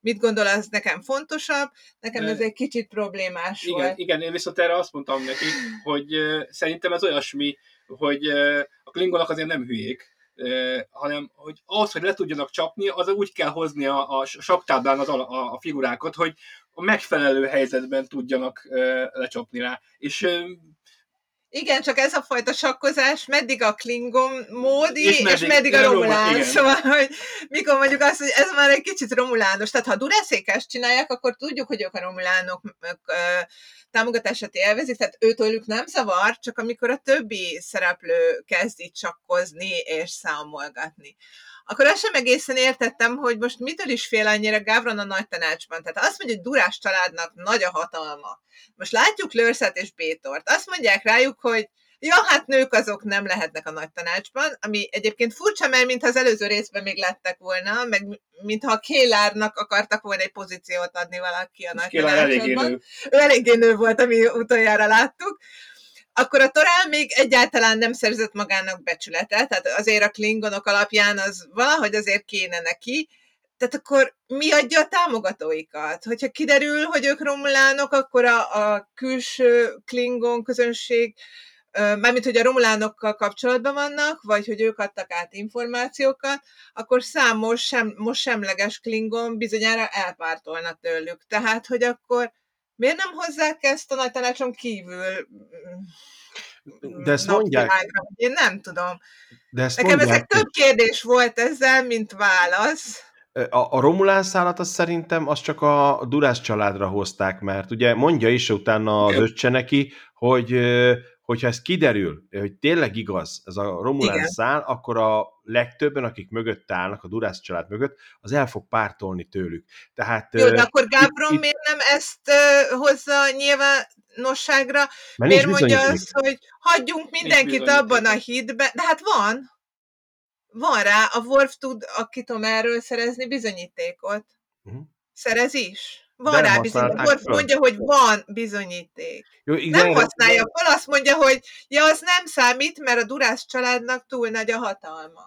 mit gondol, az nekem fontosabb, nekem ez egy kicsit problémás igen, volt. Igen, én viszont erre azt mondtam neki, hogy szerintem ez olyasmi, hogy a klingonok azért nem hülyék, hanem hogy ahhoz, hogy le tudjanak csapni, az úgy kell hozni a, a saktáblán az a, a, figurákat, hogy a megfelelő helyzetben tudjanak lecsapni rá. És igen, csak ez a fajta sakkozás, meddig a Klingon módi, és meddig, és meddig a Romulán. Szóval, hogy mikor mondjuk azt, hogy ez már egy kicsit romulános. Tehát ha durászékest csinálják, akkor tudjuk, hogy ők a romulánok támogatását élvezik, tehát őtőlük nem zavar, csak amikor a többi szereplő kezd itt sakkozni és számolgatni akkor azt sem egészen értettem, hogy most mitől is fél annyira Gavron a nagy tanácsban. Tehát azt mondja, hogy Durás családnak nagy a hatalma. Most látjuk Lörszet és Bétort. Azt mondják rájuk, hogy Ja, hát nők azok nem lehetnek a nagy tanácsban, ami egyébként furcsa, mert mintha az előző részben még lettek volna, meg mintha a Kélárnak akartak volna egy pozíciót adni valaki a nagy tanácsban. Eléggé nő. Ő eléggé nő volt, ami utoljára láttuk akkor a Torál még egyáltalán nem szerzett magának becsületet, tehát azért a klingonok alapján az valahogy azért kéne neki, tehát akkor mi adja a támogatóikat? Hogyha kiderül, hogy ők romulánok, akkor a, a külső klingon közönség, mármint, hogy a romulánokkal kapcsolatban vannak, vagy hogy ők adtak át információkat, akkor számos sem, most semleges klingon bizonyára elpártolnak tőlük. Tehát, hogy akkor miért nem hozzák ezt a nagy tanácson kívül de ezt mondják. Én nem tudom. De ezt Nekem mondják, ezek több kérdés volt ezzel, mint válasz. A, a Romulán szállat az szerintem az csak a Durász családra hozták, mert ugye mondja is utána az öccse neki, hogy hogyha ez kiderül, hogy tényleg igaz ez a Romulán Igen. szál, akkor a legtöbben, akik mögött állnak, a Durász család mögött, az el fog pártolni tőlük. Tehát, Jó, de akkor Gábron itt, miért nem ezt uh, hozza nyilvánosságra? Mert miért mondja azt, hogy hagyjunk mindenkit abban a hídben? De hát van. Van rá, a Wolf tud, aki tudom erről szerezni bizonyítékot. Uh-huh. Szerez is. Van rá bizonyíték. mondja, hogy van bizonyíték. Jó, igen, nem használja fel, azt mondja, hogy ja, az nem számít, mert a Durász családnak túl nagy a hatalma.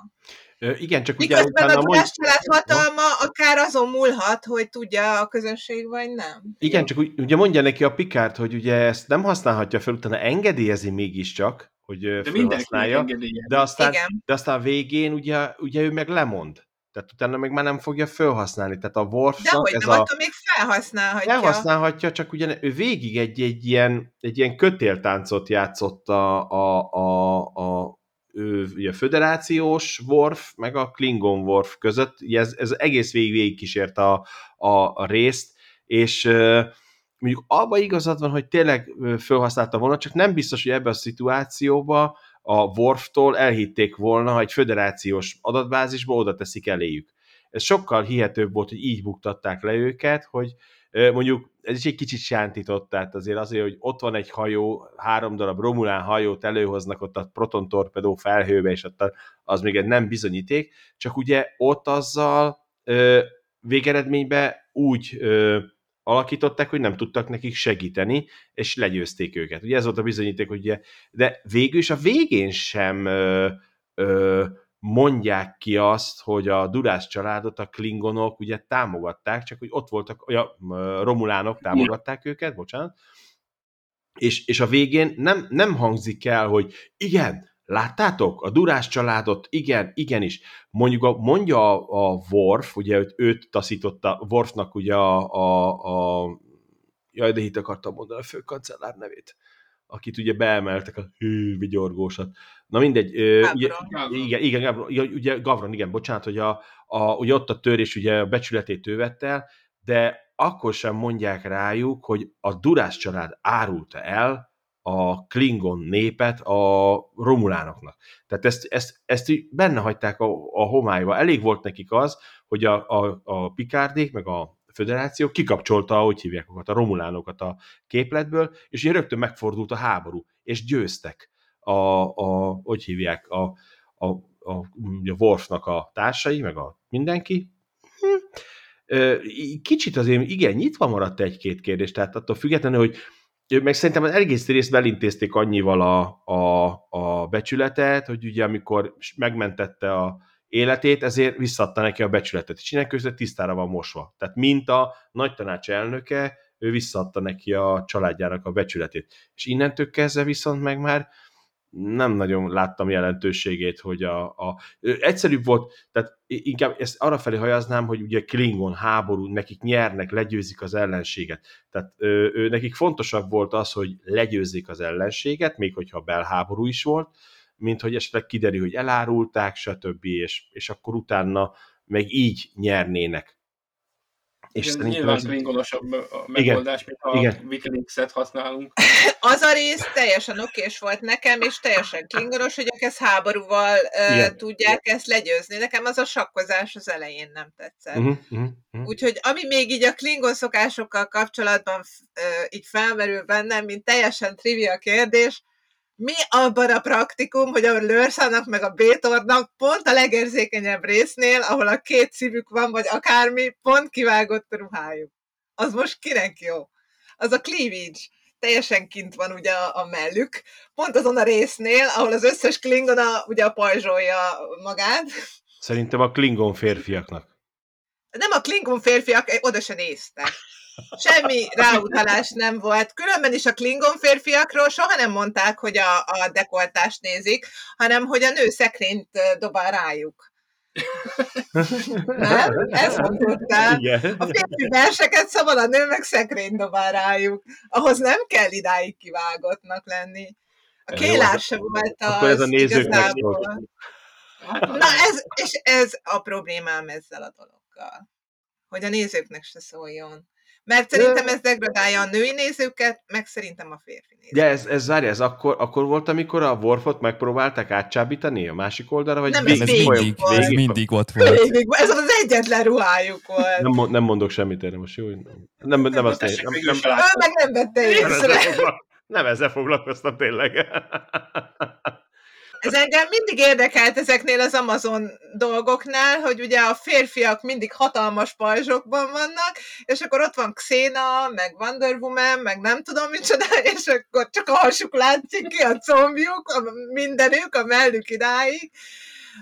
Igen, csak ugye Miközben a mond... hatalma akár azon múlhat, hogy tudja a közönség, vagy nem. Igen, csak ugye mondja neki a Pikárt, hogy ugye ezt nem használhatja fel, utána engedélyezi mégiscsak, hogy de felhasználja, de aztán, Igen. de aztán végén ugye, ugye ő meg lemond. Tehát utána még már nem fogja felhasználni. Tehát a Worf De hogy ez nem, a... attól még felhasználhatja. Felhasználhatja, csak ugye ő végig egy, egy, ilyen, egy ilyen kötéltáncot játszott a, a, a, a ő, ugye, föderációs Worf, meg a Klingon Worf között. Ez, ez egész végig, végig kísért a, a, a részt, és mondjuk abban igazad van, hogy tényleg felhasználta volna, csak nem biztos, hogy ebbe a szituációba a Worftól elhitték volna, hogy egy föderációs adatbázisba oda teszik eléjük. Ez sokkal hihetőbb volt, hogy így buktatták le őket, hogy mondjuk ez is egy kicsit sántított, tehát azért azért, hogy ott van egy hajó, három darab Romulán hajót előhoznak ott a proton torpedó felhőbe, és ott az még egy nem bizonyíték, csak ugye ott azzal végeredményben úgy alakították, hogy nem tudtak nekik segíteni, és legyőzték őket. Ugye ez volt a bizonyíték, hogy ugye, de végül is a végén sem ö, ö, mondják ki azt, hogy a Durász családot a klingonok ugye támogatták, csak hogy ott voltak, a romulánok támogatták őket, bocsánat, és, és a végén nem, nem hangzik el, hogy igen, láttátok? A Durás családot, igen, igenis. Mondjuk a, mondja a, a Worf, ugye őt, őt taszította, Worfnak ugye a, a, a jaj, de itt akartam mondani a főkancellár nevét, akit ugye beemeltek a hű, vigyorgósat. Na mindegy, ugye, igen, igen, Gavron, ugye Gavron, igen, bocsánat, hogy a, a, ugye ott a törés ugye a becsületét ő vett el, de akkor sem mondják rájuk, hogy a Durás család árulta el a Klingon népet a romulánoknak. Tehát ezt, ezt, ezt így benne hagyták a, a homályba. Elég volt nekik az, hogy a, a, a Pikárdék, meg a föderáció kikapcsolta, ahogy hívják a romulánokat a képletből, és így rögtön megfordult a háború, és győztek a, a hogy hívják, a, a, a, a Worfnak a társai, meg a mindenki. Hm. Kicsit azért igen, nyitva maradt egy-két kérdés, tehát attól függetlenül, hogy meg szerintem az egész részt elintézték annyival a, a, a becsületet, hogy ugye amikor megmentette a életét, ezért visszadta neki a becsületet. És innen között tisztára van mosva. Tehát mint a nagy tanács elnöke, ő visszadta neki a családjának a becsületét. És innentől kezdve viszont meg már nem nagyon láttam jelentőségét, hogy a, a egyszerűbb volt, tehát inkább ezt arra felé hajaznám, hogy ugye Klingon háború, nekik nyernek, legyőzik az ellenséget. Tehát ő, ő, nekik fontosabb volt az, hogy legyőzzék az ellenséget, még hogyha belháború is volt, mint hogy esetleg kiderül, hogy elárulták, stb., és, és akkor utána meg így nyernének. És ez nyilván az... klingonosabb a megoldás, igen, mint ha igen. Wikileaks-et használunk. [laughs] Az a rész teljesen okés volt nekem, és teljesen klingonos, hogy ők ezt háborúval uh, tudják igen. ezt legyőzni. Nekem az a sakkozás az elején nem tetszett. Uh-huh, uh-huh. Úgyhogy ami még így a klingon szokásokkal kapcsolatban uh, így felmerül bennem, mint teljesen trivia kérdés, mi abban a praktikum, hogy a Lőrszának meg a Bétornak pont a legérzékenyebb résznél, ahol a két szívük van, vagy akármi, pont kivágott a ruhájuk. Az most kinek jó? Az a cleavage teljesen kint van ugye a, a mellük, pont azon a résznél, ahol az összes Klingon a, ugye a pajzsolja magát. Szerintem a Klingon férfiaknak. Nem a Klingon férfiak, oda se néztek. Semmi ráutalás nem volt. Különben is a Klingon férfiakról soha nem mondták, hogy a, a dekoltást nézik, hanem hogy a nő szekrényt dobál rájuk. [laughs] nem? Ezt mondtál. A férfi verseket szabad, a nő meg szekrényt dobál rájuk. Ahhoz nem kell idáig kivágottnak lenni. A kélár se volt az Akkor ez a nézőknek Na ez, és ez a problémám ezzel a dologgal. Hogy a nézőknek se szóljon. Mert szerintem ez degradálja a női nézőket, meg szerintem a férfi nézőket. De ez, ez várj, ez akkor, akkor volt, amikor a Worfot megpróbálták átcsábítani a másik oldalra? Vagy nem, végig, ez végig, végig, volt. végig, mindig ott volt. Végig, ez az egyetlen ruhájuk volt. Nem, nem mondok semmit erre most, jó? Nem, nem, nem, azt nem, nem, nem, nem, meg nem vette észre. Nem ezzel foglalkoztam tényleg. Ez engem mindig érdekelt ezeknél az Amazon dolgoknál, hogy ugye a férfiak mindig hatalmas pajzsokban vannak, és akkor ott van Xena, meg Wonder Woman, meg nem tudom micsoda, [laughs] és akkor csak a hasuk látszik ki, a combjuk, a mindenük, a mellük idáig.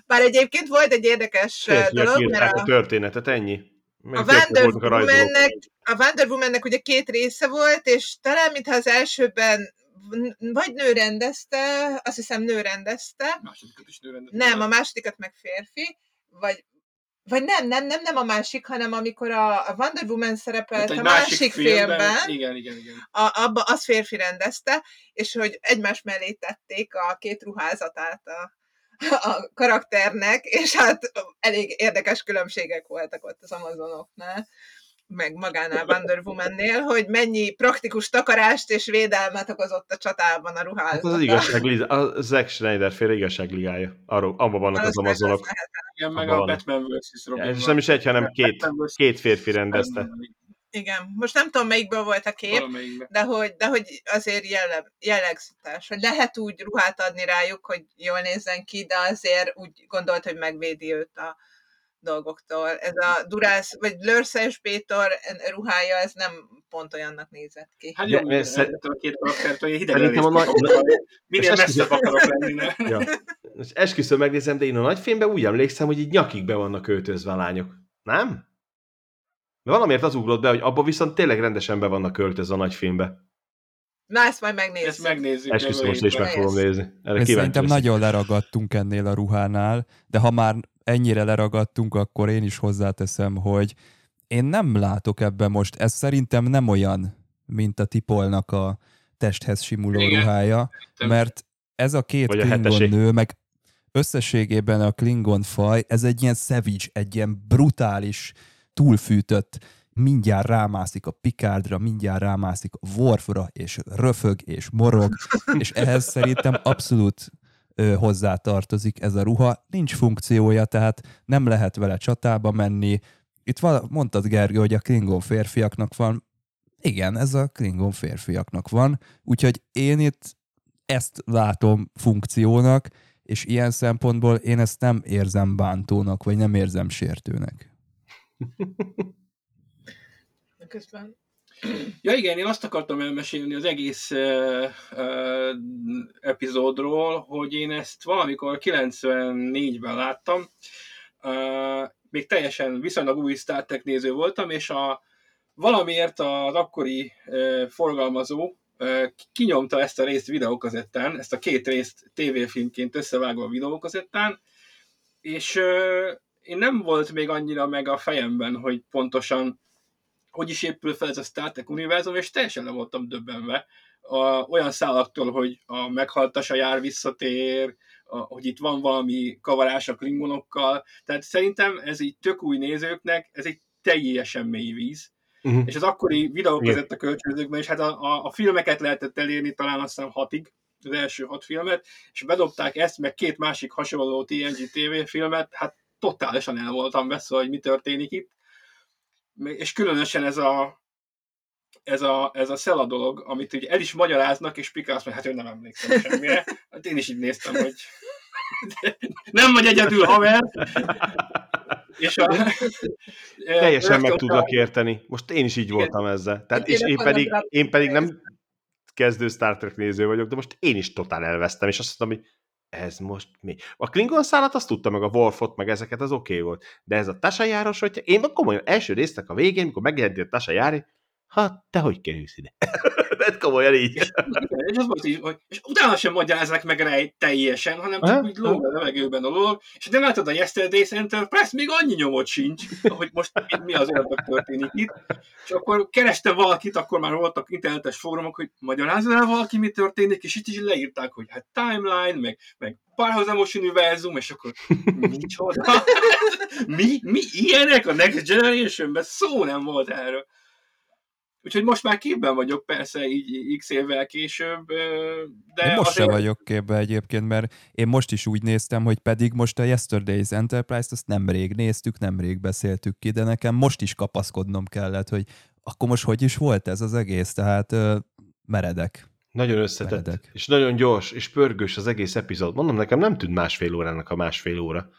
Bár egyébként volt egy érdekes Férfiak dolog, mert a, a történetet, ennyi. a Wonder, Woman-nek, a Wonder Woman-nek ugye két része volt, és talán mintha az elsőben vagy nő rendezte, azt hiszem nő rendezte. Másodikat is nő rendezte. Nem, a másodikat meg férfi, vagy vagy nem, nem, nem, nem a másik, hanem amikor a, a Wonder Woman szerepelt hát a másik, másik filmben, filmben igen, igen, igen. A, abba az férfi rendezte, és hogy egymás mellé tették a két ruházatát a, a karakternek, és hát elég érdekes különbségek voltak ott az Amazonoknál meg magánál Wonder Woman-nél, hogy mennyi praktikus takarást és védelmet okozott a csatában a ruházat. Hát az, az igazság, a Zack Schneider féle igazságligája. Arról, abban vannak az, az amazonok. Igen, meg a vannak. Batman vs. Robin. Ja, és nem is egy, hanem két, két férfi rendezte. Igen, most nem tudom, melyikből volt a kép, de hogy, de hogy azért jelle, jellegzetes, hogy lehet úgy ruhát adni rájuk, hogy jól nézzen ki, de azért úgy gondolt, hogy megvédi őt a, dolgoktól. Ez a Durász, vagy Lörszes Péter ruhája, ez nem pont olyannak nézett ki. Hát jó, mert a két karaktertől hideg a nagy... Minél messzebb akarok lenni, ne? ja. És esküszöm megnézem, de én a nagyfilmben úgy emlékszem, hogy így nyakig be vannak költözve a lányok. Nem? De valamiért az ugrott be, hogy abban viszont tényleg rendesen be vannak költözve a nagyfilmbe. Na, ezt majd megnézzük. Ezt megnézzük. Esküszöm, most is meg fogom nézni. Erre Én kíváncsi szerintem nagyon leragadtunk ennél a ruhánál, de ha már ennyire leragadtunk, akkor én is hozzáteszem, hogy én nem látok ebben most, ez szerintem nem olyan, mint a Tipolnak a testhez simuló Igen. ruhája, mert ez a két Vagy a Klingon hetesé. nő, meg összességében a Klingon faj, ez egy ilyen savage, egy ilyen brutális, túlfűtött, mindjárt rámászik a Picardra, mindjárt rámászik a Worfra, és röfög, és morog, és ehhez szerintem abszolút ö, hozzátartozik ez a ruha. Nincs funkciója, tehát nem lehet vele csatába menni. Itt vala, mondtad, Gergő, hogy a Klingon férfiaknak van. Igen, ez a Klingon férfiaknak van, úgyhogy én itt ezt látom funkciónak, és ilyen szempontból én ezt nem érzem bántónak, vagy nem érzem sértőnek. [laughs] Közben. [clears throat] Ja igen, én azt akartam elmesélni az egész uh, uh, epizódról, hogy én ezt valamikor 94-ben láttam. Uh, még teljesen viszonylag új Star Trek néző voltam, és a, valamiért az akkori uh, forgalmazó uh, kinyomta ezt a részt videókazettán, ezt a két részt tévéfilmként összevágva a videókazettán, és uh, én nem volt még annyira meg a fejemben, hogy pontosan hogy is épül fel ez a Star Trek univerzum, és teljesen le voltam döbbenve. A, olyan szálaktól, hogy a meghaltas a jár visszatér, a, hogy itt van valami kavarás a klingonokkal, tehát szerintem ez így tök új nézőknek, ez egy teljesen mély víz. Uh-huh. És az akkori videókazetta kölcsönzőkben is, hát a, a, a filmeket lehetett elérni talán azt hiszem hatig, az első hat filmet, és bedobták ezt, meg két másik hasonló TNG TV filmet, hát totálisan el voltam veszve, hogy mi történik itt és különösen ez a ez a, ez a Szela dolog, amit ugye el is magyaráznak, és Pika azt mondja, hát ő nem emlékszem semmire. Hát én is így néztem, hogy nem vagy egyedül, haver. És a, [laughs] Teljesen meg tudlak érteni. Most én is így voltam ezzel. Tehát, Én és én pedig, én pedig nem kezdő Star Trek néző vagyok, de most én is totál elvesztem, és azt mondtam, hogy ez most mi? A Klingon szállat azt tudta, meg a Worfot, meg ezeket, az oké okay volt. De ez a Tasa járos, hogy én komolyan első résznek a végén, mikor megjelent a Tasa jári, hát te hogy kerülsz ide? De komolyan így. Igen, és, az volt így, hogy, és utána sem magyarázzák meg rá teljesen, hanem csak úgy lóg a levegőben a dolog, és de látod a Yesterday's Enterprise, még annyi nyomot sincs, hogy most mi- mi az ördög történik itt. És akkor kerestem valakit, akkor már voltak internetes fórumok, hogy magyarázza el valaki, mi történik, és itt is leírták, hogy hát timeline, meg, meg párhuzamos univerzum, és akkor micsoda? [laughs] mi, mi ilyenek a Next Generation-ben? Szó nem volt erről. Úgyhogy most már képben vagyok persze így x évvel később, de Én most azért... se vagyok képbe egyébként, mert én most is úgy néztem, hogy pedig most a Yesterday's Enterprise-t azt nemrég néztük, nemrég beszéltük ki, de nekem most is kapaszkodnom kellett, hogy akkor most hogy is volt ez az egész, tehát ö, meredek. Nagyon összetett, Meredek. és nagyon gyors, és pörgős az egész epizód. Mondom, nekem nem tűnt másfél órának a másfél óra.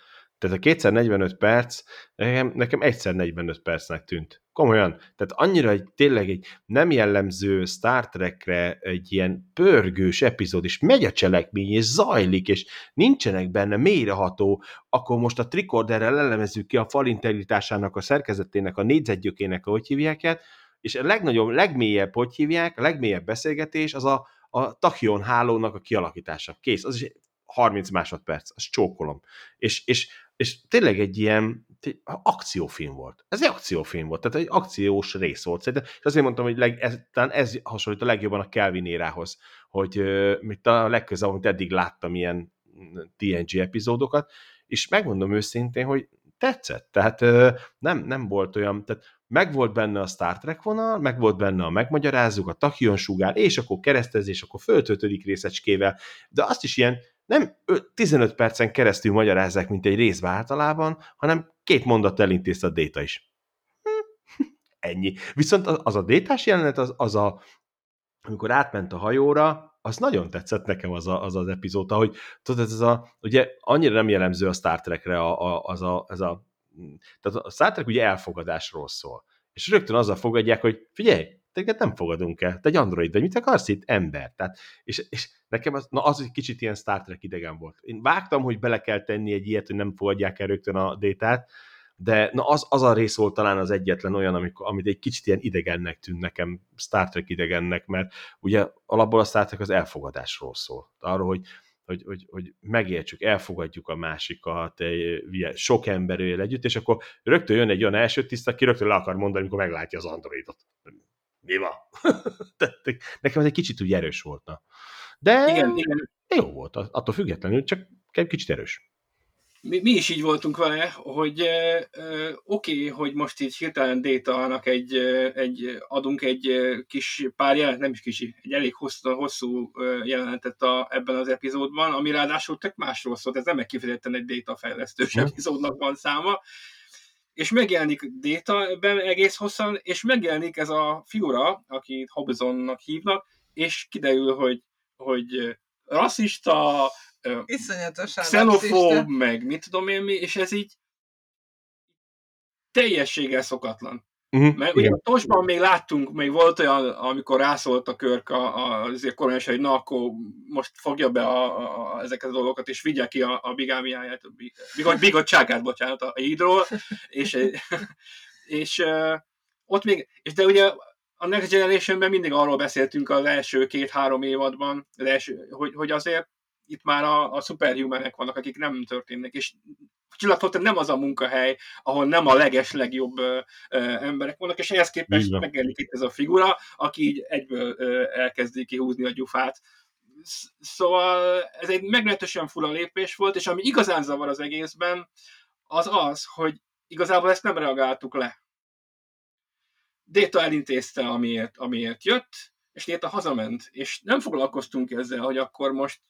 Tehát a kétszer 45 perc, nekem, nekem egyszer 45 percnek tűnt. Komolyan. Tehát annyira egy, tényleg egy nem jellemző Star Trekre egy ilyen pörgős epizód, és megy a cselekmény, és zajlik, és nincsenek benne mélyreható, akkor most a tricorderrel elemezzük ki a fal integritásának, a szerkezetének, a négyzetgyökének, ahogy hívják el, és a legnagyobb, legmélyebb, hogy hívják, a legmélyebb beszélgetés az a, a tachyon hálónak a kialakítása. Kész, az is 30 másodperc, azt csókolom. És, és, és tényleg egy ilyen té- akciófilm volt. Ez egy akciófilm volt, tehát egy akciós rész volt. Szerintem, és azért mondtam, hogy leg, ez, talán ez hasonlít a legjobban a Kelvin érához, hogy mit a legközelebb, amit eddig láttam ilyen TNG epizódokat, és megmondom őszintén, hogy tetszett. Tehát uh, nem, nem volt olyan, tehát meg volt benne a Star Trek vonal, meg volt benne a megmagyarázzuk, a tachyon sugár, és akkor keresztezés, akkor föltöltődik részecskével, de azt is ilyen nem ö- 15 percen keresztül magyarázzák, mint egy részbe általában, hanem két mondat elintézte a déta is. Hm, Ennyi. Viszont az, a détás jelenet, az, az a, amikor átment a hajóra, az nagyon tetszett nekem az a, az, az epizód, hogy tudod, ez a, ugye annyira nem jellemző a Star Trekre a, a, az a, ez a, tehát a Star Trek ugye elfogadásról szól. És rögtön azzal fogadják, hogy figyelj, téged nem fogadunk el, te egy android vagy, mit akarsz itt? Ember. Tehát, és, és nekem az, na az egy kicsit ilyen Star Trek idegen volt. Én vágtam, hogy bele kell tenni egy ilyet, hogy nem fogadják el rögtön a détát, de na az, az a rész volt talán az egyetlen olyan, amikor, amit egy kicsit ilyen idegennek tűnt nekem, Star Trek idegennek, mert ugye alapból a Star Trek az elfogadásról szól. Arról, hogy, hogy, hogy, hogy megértsük, elfogadjuk a másikat, sok ember él együtt, és akkor rögtön jön egy olyan első tiszt, aki rögtön le akar mondani, amikor meglátja az androidot. Mi van? [laughs] Nekem ez egy kicsit úgy erős volt. Na. De igen, igen. jó volt, attól függetlenül, csak kicsit erős mi, mi is így voltunk vele, hogy uh, oké, okay, hogy most így hirtelen data egy, egy, adunk egy kis pár jelenet, nem is kicsi, egy elég hosszú, hosszú jelenetet a, ebben az epizódban, ami ráadásul tök másról szólt, ez nem egy kifejezetten egy data fejlesztős epizódnak van száma, és megjelenik ebben egész hosszan, és megjelenik ez a figura, akit Hobsonnak hívnak, és kiderül, hogy, hogy rasszista, Iszonyatosan xenofób, meg mit tudom én mi, és ez így teljességgel szokatlan. Uh-huh. Mert ugye Tosban még láttunk, még volt olyan, amikor rászólt a körk a, a, azért koronás, hogy na, akkor most fogja be a, a, a, ezeket a dolgokat, és vigye ki a, a bigámiáját, a bigottságát, bocsánat, a hídról, és, [laughs] és uh, ott még, és de ugye a Next Generation-ben mindig arról beszéltünk az első két-három évadban, az első, hogy, hogy azért itt már a, a superhumanek vannak, akik nem történnek, és Csillagtottem nem az a munkahely, ahol nem a leges legjobb ö, ö, emberek vannak, és ehhez képest megjelenik itt ez a figura, aki így egyből ö, elkezdi kihúzni a gyufát. Szóval ez egy meglehetősen fura lépés volt, és ami igazán zavar az egészben, az az, hogy igazából ezt nem reagáltuk le. Déta elintézte, amiért, amiért jött, és Déta hazament, és nem foglalkoztunk ezzel, hogy akkor most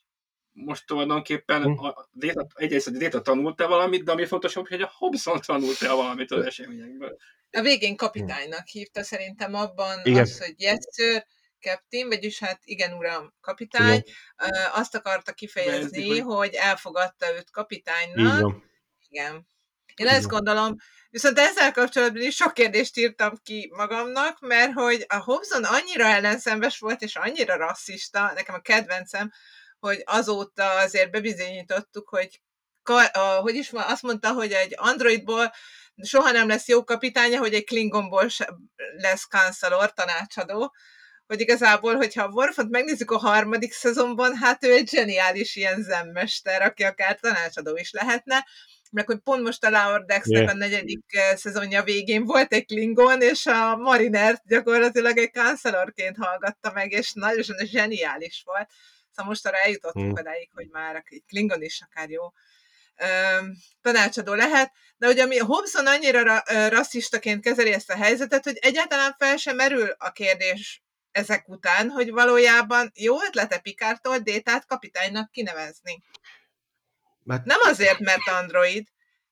most tulajdonképpen hm. a Déta, egyrészt a Déta tanult-e valamit, de ami fontosabb, hogy a Hobson tanult-e valamit az eseményekből. A végén kapitánynak hívta szerintem abban Igen. az, hogy yes sir, captain, vagyis hát igen uram, kapitány, igen. azt akarta kifejezni, Bezik, hogy... hogy elfogadta őt kapitánynak. Igen. Igen. Én ezt gondolom, viszont ezzel kapcsolatban is sok kérdést írtam ki magamnak, mert hogy a Hobson annyira ellenszembes volt, és annyira rasszista, nekem a kedvencem, hogy azóta azért bebizonyítottuk, hogy a, hogy is van, azt mondta, hogy egy androidból soha nem lesz jó kapitánya, hogy egy klingonból lesz kancelor, tanácsadó, hogy igazából, hogyha a Worfot megnézzük a harmadik szezonban, hát ő egy zseniális ilyen zemmester, aki akár tanácsadó is lehetne, meg hogy pont most a Lower Decks-nek yeah. a negyedik eh, szezonja végén volt egy Klingon, és a Marinert gyakorlatilag egy kancelorként hallgatta meg, és nagyon zseniális volt. Szóval most arra eljutottunk hmm. odáig, hogy már egy Klingon is akár jó tanácsadó lehet, de hogy ami Hobson annyira ra- rasszistaként kezeli ezt a helyzetet, hogy egyáltalán fel sem merül a kérdés ezek után, hogy valójában jó ötlete Pikártól Détát kapitánynak kinevezni. Mert... Nem azért, mert android.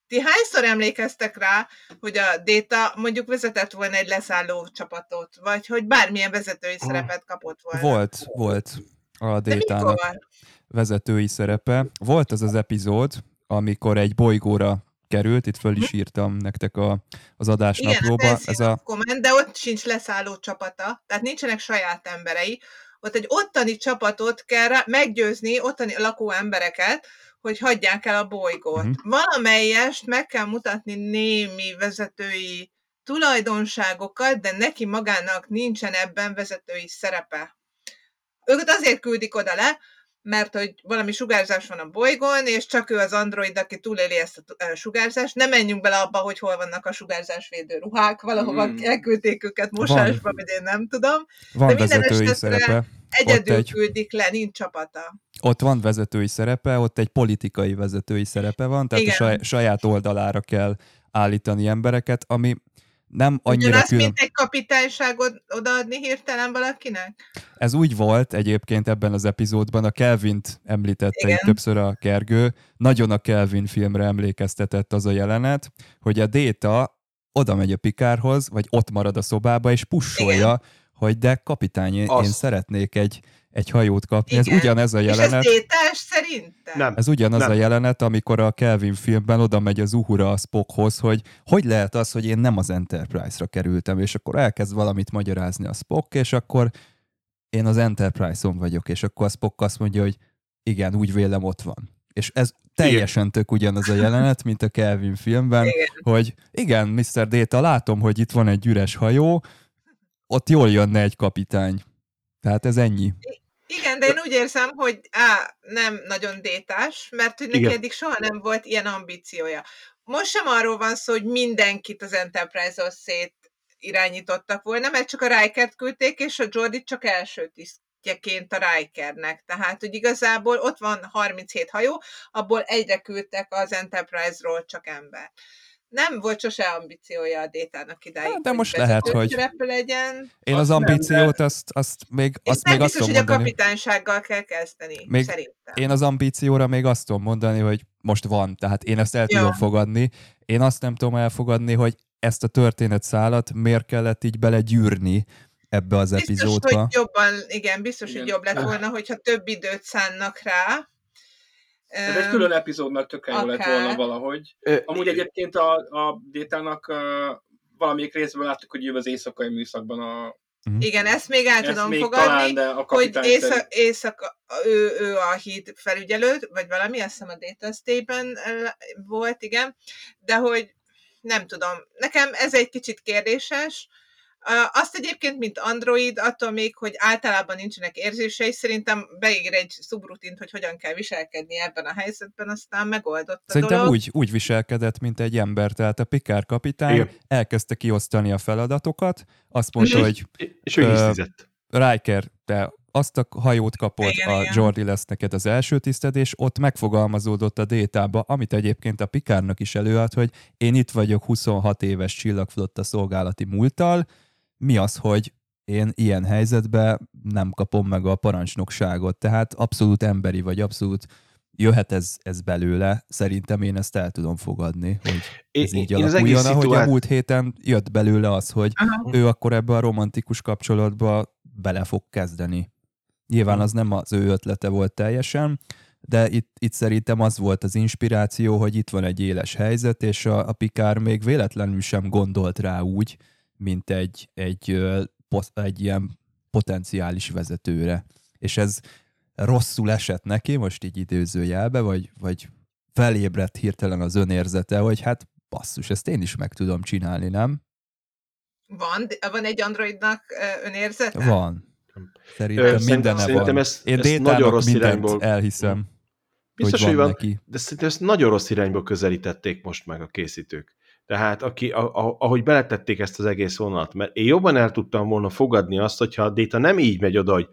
Ti hányszor emlékeztek rá, hogy a Déta mondjuk vezetett volna egy leszálló csapatot, vagy hogy bármilyen vezetői ah. szerepet kapott volna? Volt, volt a Détának vezetői szerepe. Volt az az epizód, amikor egy bolygóra került, itt föl is mhm. írtam nektek a, az adásnaplóba. Igen, ez a... Comment, de ott sincs leszálló csapata, tehát nincsenek saját emberei. Ott egy ottani csapatot kell rá, meggyőzni, ottani lakó embereket, hogy hagyják el a bolygót. Uh-huh. Valamelyest meg kell mutatni némi vezetői tulajdonságokat, de neki magának nincsen ebben vezetői szerepe. Őket azért küldik oda le, mert hogy valami sugárzás van a bolygón, és csak ő az android, aki túléli ezt a sugárzást. Nem menjünk bele abba, hogy hol vannak a sugárzásvédő ruhák, valahova mm. elküldték őket mosásba, vagy én nem tudom. Van De vezetői szerepe. Egyedül egy... küldik le, nincs csapata. Ott van vezetői szerepe, ott egy politikai vezetői szerepe van, tehát Igen. a saját oldalára kell állítani embereket, ami nem annyira Ugyanaz, külön... mint egy kapitányságot odaadni hirtelen valakinek? Ez úgy volt egyébként ebben az epizódban, a Kelvint említette itt többször a Kergő, nagyon a Kelvin filmre emlékeztetett az a jelenet, hogy a Déta oda megy a Pikárhoz, vagy ott marad a szobába, és pussolja, Igen. hogy de kapitány, én, én szeretnék egy egy hajót kapni. Igen. Ez ugyanez a jelenet. És ez tétás szerintem? Nem. Ez ugyanaz nem. a jelenet, amikor a Kelvin filmben oda megy az Uhura a Spockhoz, hogy hogy lehet az, hogy én nem az Enterprise-ra kerültem, és akkor elkezd valamit magyarázni a Spock, és akkor én az Enterprise-on vagyok, és akkor a Spock azt mondja, hogy igen, úgy vélem ott van. És ez teljesen tök ugyanaz a jelenet, mint a Kelvin filmben, Igen. hogy igen, Mr. Data, látom, hogy itt van egy üres hajó, ott jól jönne egy kapitány. Tehát ez ennyi. Igen, de én úgy érzem, hogy á, nem nagyon détás, mert hogy neki Igen. eddig soha nem volt ilyen ambíciója. Most sem arról van szó, hogy mindenkit az Enterprise-hoz szét irányítottak volna, mert csak a Rikert küldték, és a Jordi csak első tisztjeként a Rikernek. Tehát, hogy igazából ott van 37 hajó, abból egyre küldtek az Enterprise-ról csak ember. Nem volt sose ambíciója a Détának idáig. Hát, de hogy most lehet, hogy- legyen. Én Azt az ambíciót, azt, azt még, És azt nem még azt biztos, tudom hogy a mondani. kapitánysággal kell kezdeni, Még szerintem. Én az ambícióra még azt tudom mondani, hogy most van, tehát én ezt el Ja. tudom fogadni. Én azt nem tudom elfogadni, hogy ezt a történetszálat miért kellett így belegyűrni ebbe az Biztos, epizódba. hogy jobban, igen, biztos, Igen. hogy jobb lett volna, hogyha több időt szánnak rá. Ez egy külön epizódnak tökre jó lett volna valahogy. Amúgy egyébként a, a Détának valamelyik részből láttuk, hogy jön az éjszakai műszakban a... Igen, ezt még el Ezt tudom még fogadni, talán, de a hogy éjszak, éjszaka, ő, ő a híd felügyelő, vagy valami, azt hiszem a Data Stay-ben volt, igen, de hogy nem tudom, nekem ez egy kicsit kérdéses, Azt egyébként, mint android, attól még, hogy általában nincsenek érzései, szerintem beír egy szubrutint, hogy hogyan kell viselkedni ebben a helyzetben, aztán megoldott a Szerintem dolog. úgy, úgy viselkedett, mint egy ember, tehát a Picard kapitány Igen. elkezdte kiosztani a feladatokat, azt mondta, Mhm. hogy És ő Ö. Riker, te azt a hajót kapod, Igen, a igen. Jordi lesz neked az első tiszted, és ott megfogalmazódott a détába, amit egyébként a Pikárnak is előad, hogy én itt vagyok 26 éves csillagflotta szolgálati múlttal, mi az, hogy én ilyen helyzetben nem kapom meg a parancsnokságot, tehát abszolút emberi vagy, abszolút jöhet ez, ez belőle, szerintem én ezt el tudom fogadni, hogy ez így én az alakuljon, egész ahogy a szituá- múlt héten jött belőle az, hogy Aha. ő akkor ebbe a romantikus kapcsolatba bele fog kezdeni. Nyilván az nem az ő ötlete volt teljesen, de itt, itt szerintem az volt az inspiráció, hogy itt van egy éles helyzet, és a, a Pikár még véletlenül sem gondolt rá úgy, mint egy, egy, ö, egy ilyen potenciális vezetőre. És ez rosszul esett neki, most így időzőjelbe, vagy, vagy felébredt hirtelen az önérzete, hogy hát basszus, ezt én is meg tudom csinálni, nem? Van, van egy androidnak ö, önérzete? Van. Ö, Szerintem szerintem- mindene szerintem van. ezt- Én ezt nagyon rossz irányból- elhiszem, Biztos, hogy hogy van, van, neki. de szerintem ezt nagyon rossz irányba közelítették most meg a készítők. Tehát aki, a, a, ahogy beletették ezt az egész vonalat, mert én jobban el tudtam volna fogadni azt, hogyha a Data nem így megy oda, hogy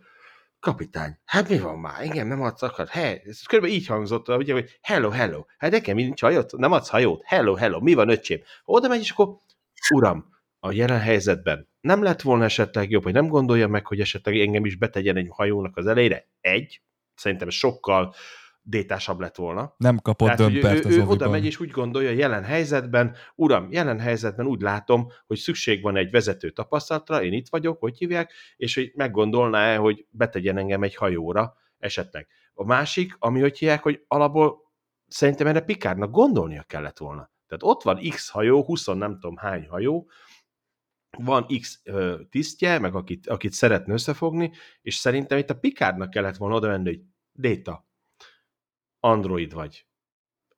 kapitány, hát mi van már, igen, nem adsz akar, he, ez körülbelül így hangzott, ugye, hogy hello, hello, hát nekem nincs hajót, nem adsz hajót, hello, hello, mi van öcsém? Oda megy, és akkor, uram, a jelen helyzetben nem lett volna esetleg jobb, hogy nem gondolja meg, hogy esetleg engem is betegyen egy hajónak az elejére? Egy, szerintem sokkal détásabb lett volna. Nem kapott Tehát, dömpert ő, az ő oda megy és úgy gondolja jelen helyzetben, uram, jelen helyzetben úgy látom, hogy szükség van egy vezető tapasztalatra, én itt vagyok, hogy hívják, és hogy meggondolná-e, hogy betegyen engem egy hajóra esetleg. A másik, ami hogy hívják, hogy alapból szerintem erre Pikárnak gondolnia kellett volna. Tehát ott van X hajó, 20 nem tudom hány hajó, van X ö, tisztje, meg akit, akit szeretne összefogni, és szerintem itt a Pikárnak kellett volna oda menni, hogy Data, android vagy.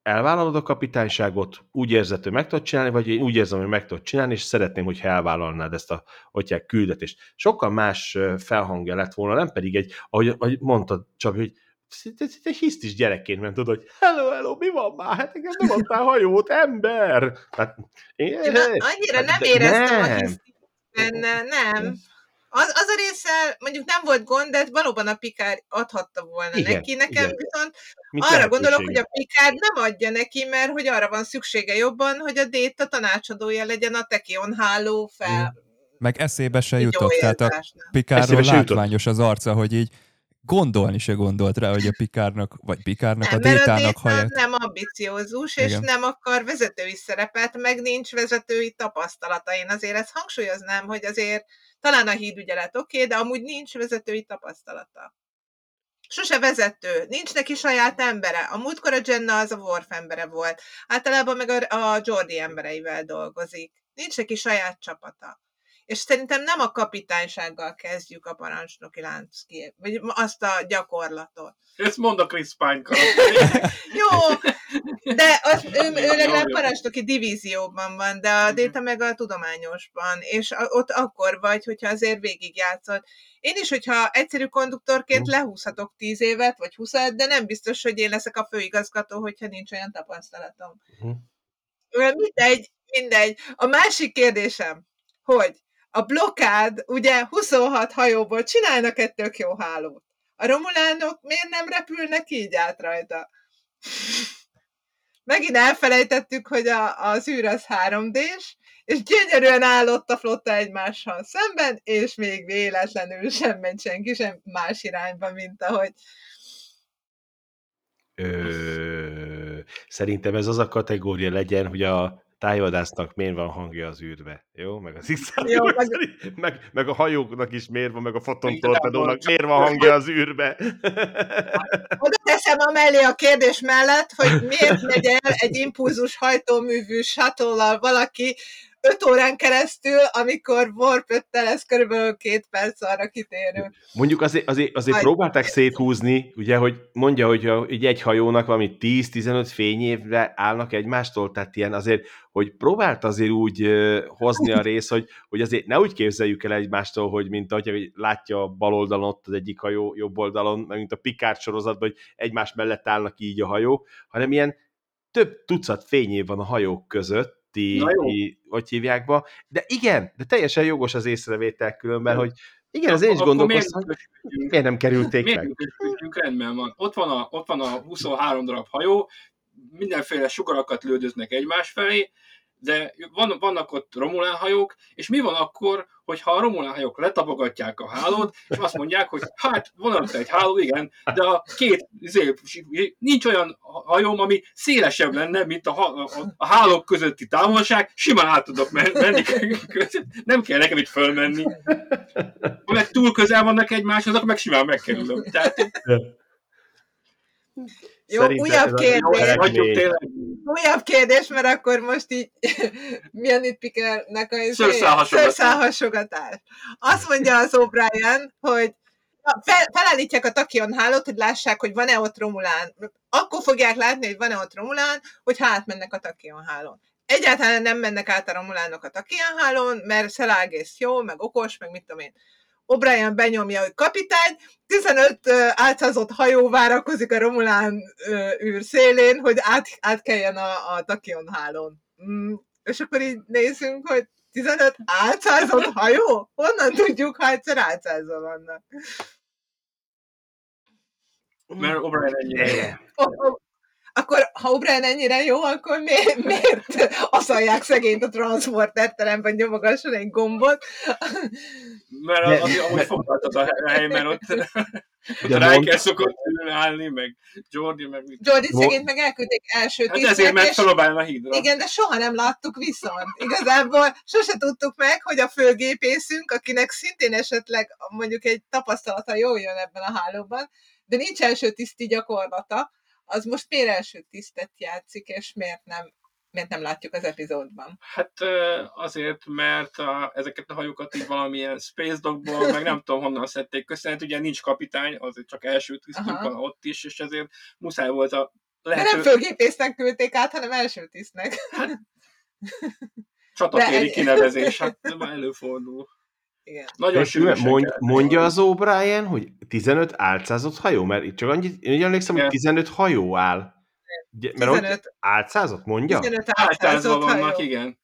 Elvállalod a kapitányságot, úgy érzed, hogy meg tudod csinálni, vagy én úgy érzem, hogy meg tudod csinálni, és szeretném, hogy elvállalnád ezt a hogy küldetést. Sokkal más felhangja lett volna, nem pedig egy, ahogy, ahogy mondtad, csak hogy szinte, szinte hisztis gyerekként ment oda, hogy hello, hello, mi van már? Hát engem nem adtál hajót, ember! Hát, én, Én annyira nem de éreztem a nem. hiszt benne, nem. Az, az a része mondjuk nem volt gond, de valóban a Pikár adhatta volna Igen, neki. Nekem igen. viszont Mint arra gondolok, hogy a Pikár nem adja neki, mert hogy arra van szüksége jobban, hogy a Déta tanácsadója legyen a Tekion háló fel. Meg eszébe se jutott, tehát a. Pikárról jutott. látványos az arca, hogy így gondolni se gondolt rá, hogy a Pikárnak, vagy Pikárnak, a Nem, a Détának haját. nem ambiciózus, és Igen. nem akar vezetői szerepet, meg nincs vezetői tapasztalata. Én azért ezt hangsúlyoznám, hogy azért talán a hídügyelet oké, okay, de amúgy nincs vezetői tapasztalata. Sose vezető, nincs neki saját embere. A múltkor a Jenna az a Worf embere volt. Általában meg a, a Jordi embereivel dolgozik. Nincs neki saját csapata. És szerintem nem a kapitánysággal kezdjük a parancsnoki lánc ki, vagy azt a gyakorlatot. Ezt mond a Chris Pine. [laughs] Jó, De az, ő, ő legalább parancsnoki divízióban van, de a Déta meg a tudományosban, és ott akkor vagy, hogyha azért végigjátszod. Én is, hogyha egyszerű konduktorként lehúzhatok tíz évet, vagy huszat, de nem biztos, hogy én leszek a főigazgató, hogyha nincs olyan tapasztalatom. Uh-huh. Mindegy, mindegy. A másik kérdésem, hogy a blokád, ugye 26 hajóból csinálnak egy tök jó hálót. A romulánok miért nem repülnek így át rajta? Megint elfelejtettük, hogy a, az űr az 3D-s, és gyönyörűen állott a flotta egymással szemben, és még véletlenül sem ment senki sem más irányba, mint ahogy Ö, szerintem ez az a kategória legyen, hogy a tájvadásznak miért van hangja az űrbe, jó? Meg az jó, meg... meg, meg a hajóknak is miért van, meg a fotontorpedónak miért van hangja az űrbe. Oda teszem a mellé a kérdés mellett, hogy miért megy el egy impulzus hajtóművű shuttle valaki 5 órán keresztül, amikor warp 5 lesz körülbelül két perc arra kitérő. Mondjuk azért, azért, azért próbálták széthúzni, ugye, hogy mondja, hogy így egy hajónak valami 10-15 fényévre állnak egymástól, tehát ilyen azért, hogy próbált azért úgy hozni a rész, hogy, hogy azért ne úgy képzeljük el egymástól, hogy mint ahogy hogy látja a bal oldalon ott az egyik hajó, jobb oldalon, meg mint a Picard sorozatban, hogy egymás mellett állnak így a hajó, hanem ilyen több tucat fényév van a hajók között, ti, ti hogy hívják be. De igen, de teljesen jogos az észrevétel különben, hogy igen, az én is gondolkoztam, miért, miért nem kerülték miért meg. Rendben van. Ott van, a, ott van a 23 darab hajó, mindenféle sugarakat lődöznek egymás felé, de van, vannak ott Romulán hajók, és mi van akkor, hogyha a Romulán hajók letapogatják a hálót, és azt mondják, hogy hát van ott egy háló, igen, de a két, izé, nincs olyan hajóm, ami szélesebb lenne, mint a, a, a hálók közötti távolság, simán át tudok menni, [laughs] nem kell nekem itt fölmenni. Ha meg túl közel vannak egymáshoz, akkor meg simán megkerülöm. Tehát, jó, Szerintem újabb kérdés. Újabb kérdés, mert akkor most így [laughs] milyen itt Pikernek a szőrszálhasogatás. Azt mondja az O'Brien, hogy fel, felállítják a takion hálót, hogy lássák, hogy van-e ott Romulán. Akkor fogják látni, hogy van-e ott Romulán, hogy hát mennek a takion hálón. Egyáltalán nem mennek át a Romulánok a takion hálón, mert Szelágész jó, meg okos, meg mit tudom én. O'Brien benyomja, hogy kapitány, 15 álcázott hajó várakozik a Romulán űr szélén, hogy át, átkeljen a, a Takion hálón. Mm, és akkor így nézzünk, hogy 15 álcázott hajó? Honnan tudjuk, ha egyszer álcázva vannak? Mert O'Brien ennyire akkor ha O'Brien ennyire jó, akkor miért, miért aszalják szegényt a transporterteremben, nyomogasson egy gombot? Mert az, az, amúgy foglaltad a hely, mert ott, [laughs] ott Riker szokott állni, meg Jordi, meg... Jordi szegényt meg elküldték első hát tíznek, ezért meg felobálni a hídra. Igen, de soha nem láttuk viszont. Igazából sose tudtuk meg, hogy a főgépészünk, akinek szintén esetleg mondjuk egy tapasztalata jól jön ebben a hálóban, de nincs első tiszti gyakorlata, az most miért első tisztet játszik, és miért nem, miért nem látjuk az epizódban? Hát azért, mert a, ezeket a hajókat így valamilyen Space Dogból, meg nem tudom honnan szedték köszönhet, ugye nincs kapitány, azért csak első tisztünk van ott is, és ezért muszáj volt a lehető... De nem főgépésznek küldték át, hanem első tisztnek. Hát, [laughs] csatatéri kinevezés, hát előfordul. Igen. Nagyon mond, mondja az O'Brien, hogy 15 álcázott hajó, mert itt csak annyit, én emlékszem, hogy 15 hajó áll. Mert 15. álcázott, mondja? 15 álcázott hajó. vannak, igen.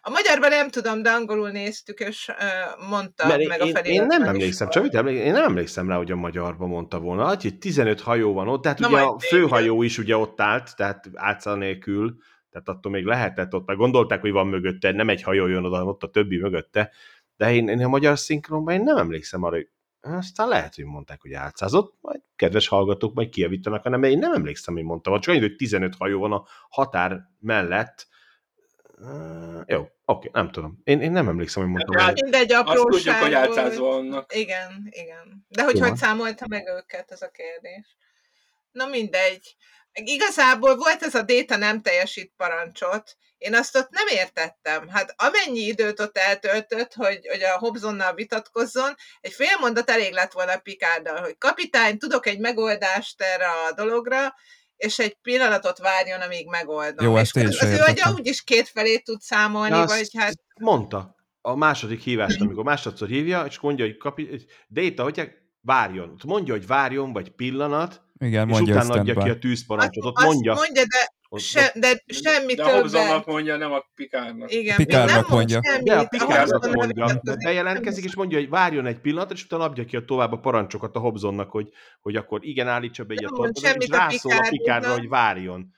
A magyarban nem tudom, de angolul néztük, és uh, mondta Mert meg én, a Én nem emlékszem, csak mit emlékszem, én nem emlékszem rá, hogy a magyarban mondta volna. hogy 15 hajó van ott, tehát Na ugye a főhajó is ugye ott állt, tehát álca nélkül, tehát attól még lehetett ott, mert gondolták, hogy van mögötte, nem egy hajó jön oda, ott a többi mögötte, de én, én a magyar szinkronban én nem emlékszem arra, hogy aztán lehet, hogy mondták, hogy álcázott, majd kedves hallgatók majd kijavítanak, hanem én nem emlékszem, hogy mondtam. Csak annyi, hogy 15 hajó van a határ mellett. Uh, jó, oké, nem tudom. Én, én nem emlékszem, hogy mondtam. Hát, mindegy apróság. Azt tudjuk, hogy álcázva vannak. Igen, igen. De hogy Jó. hogy számolta meg őket, ez a kérdés. Na mindegy. Igazából volt ez a Déta nem teljesít parancsot, én azt ott nem értettem. Hát amennyi időt ott eltöltött, hogy, hogy a Hobsonnal vitatkozzon, egy fél mondat elég lett volna Pikárdal, hogy kapitány, tudok egy megoldást erre a dologra, és egy pillanatot várjon, amíg megoldom. Jó, és ezt én az ő agya úgyis két felé tud számolni, Ja, vagy hát Mondta. A második hívást, amikor másodszor hívja, és mondja, hogy kapi... Data, hogy várjon. Mondja, hogy várjon, vagy pillanat, Igen, és mondja, hogy utána adja ki a tűzparancsot. Ott azt mondja. mondja, de, se, de semmi De a többet. Hobsonnak mondja, nem a Pikárnak. Igen, Pikárnak nem mond mondja. Semmit, De a Pikárnak mondja, de bejelentkezik, és mondja, hogy várjon egy pillanat, és utána adja ki a tovább a parancsokat a Hobsonnak, hogy, hogy akkor igen, állítsa be egy a torpedót, és rászól a. Pikárra, hogy várjon.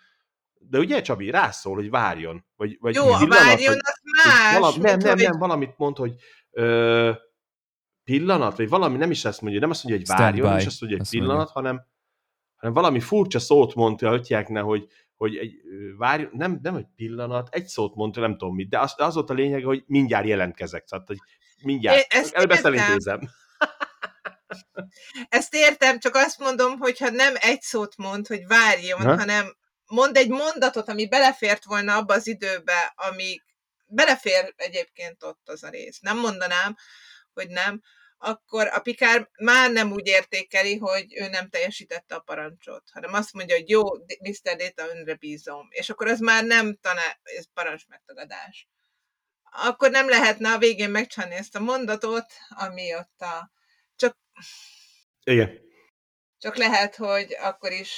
De ugye, Csabi, rászól, hogy várjon. Vagy, vagy Jó, pillanat, várjon, az hogy más. Valami, nem, nem, nem, valamit mond, hogy ö, pillanat, vagy valami, nem is ezt mondja, nem azt mondja, hogy várjon, is azt mondja, hogy pillanat, hanem, hanem valami furcsa szót mondta, hogy ne, hogy, hogy egy, ö, várjon, nem, nem egy pillanat, egy szót mondta, nem tudom mit, de az, az volt a lényeg, hogy mindjárt jelentkezek, tehát, hogy mindjárt, előbb ezt értem. elintézem. [laughs] Ezt értem, csak azt mondom, hogy ha nem egy szót mond, hogy várjon, Ha? hanem mond egy mondatot, ami belefért volna abba az időbe, ami belefér egyébként ott az a rész. Nem mondanám, hogy nem, akkor a Pikár már nem úgy értékeli, hogy ő nem teljesítette a parancsot, hanem azt mondja, hogy jó, Mr. Data, önre bízom. És akkor az már nem taná, ez parancs megtagadás. Akkor nem lehetne a végén megcsinálni ezt a mondatot, ami ott a... Csak Igen. csak lehet, hogy akkor is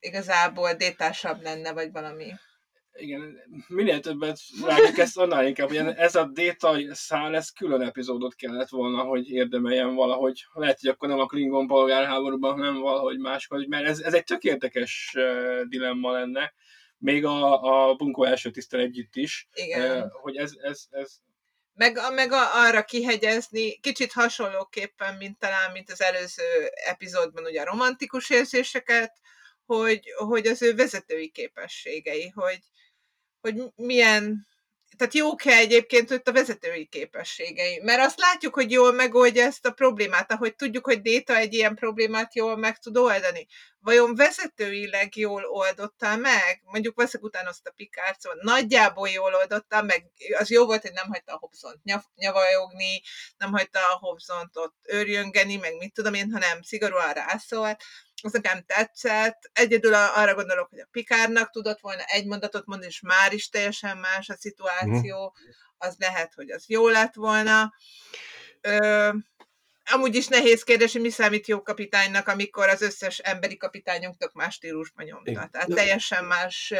igazából détásabb lenne, vagy valami. Igen, minél többet vágjuk ezt, annál inkább, hogy ez a déta szál, ez külön epizódot kellett volna, hogy érdemeljen valahogy. Lehet, hogy akkor nem a Klingon polgárháborúban, hanem valahogy máskor, mert ez, ez egy tök érdekes uh, dilemma lenne, még a, a bunkó első tisztel együtt is, Igen. uh, hogy ez, ez, ez Meg, meg arra kihegyezni, kicsit hasonlóképpen, mint talán, mint az előző epizódban, ugye a romantikus érzéseket, hogy, hogy az ő vezetői képességei, hogy, hogy milyen, tehát jók-e egyébként ott a vezetői képességei. Mert azt látjuk, hogy jól megoldja ezt a problémát, ahogy tudjuk, hogy Déta egy ilyen problémát jól meg tud oldani. Vajon vezetőileg jól oldotta meg? Mondjuk veszek utána azt a Pikárt, szóval nagyjából jól oldotta meg. Az jó volt, hogy nem hagyta a Hobsont nyav- nyavajogni, nem hagyta a Hobsont ott őrjöngeni, meg mit tudom én, hanem szigorúan rászólt. Az nekem tetszett. Egyedül arra gondolok, hogy a Pikárnak tudott volna egy mondatot mondani, és már is teljesen más a szituáció. Az lehet, hogy az jó lett volna. Ö, amúgy is nehéz kérdés, hogy mi számít jó kapitánynak, amikor az összes emberi kapitányunk tök más stílusban nyomta. Tehát teljesen más,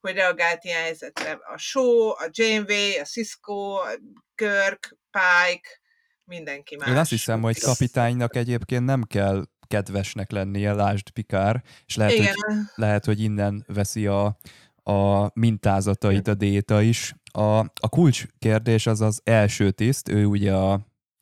hogy reagált ilyen helyzetre. A Shaw, a Janeway, a Cisco, a Kirk, Pike, mindenki más. Én azt hiszem, hogy kapitánynak egyébként nem kell kedvesnek lennie, lásd Pikár, és lehet, Igen, hogy, lehet, hogy innen veszi a, a mintázatait a déta is. A, a kulcs kérdés az az első tiszt, ő ugye a,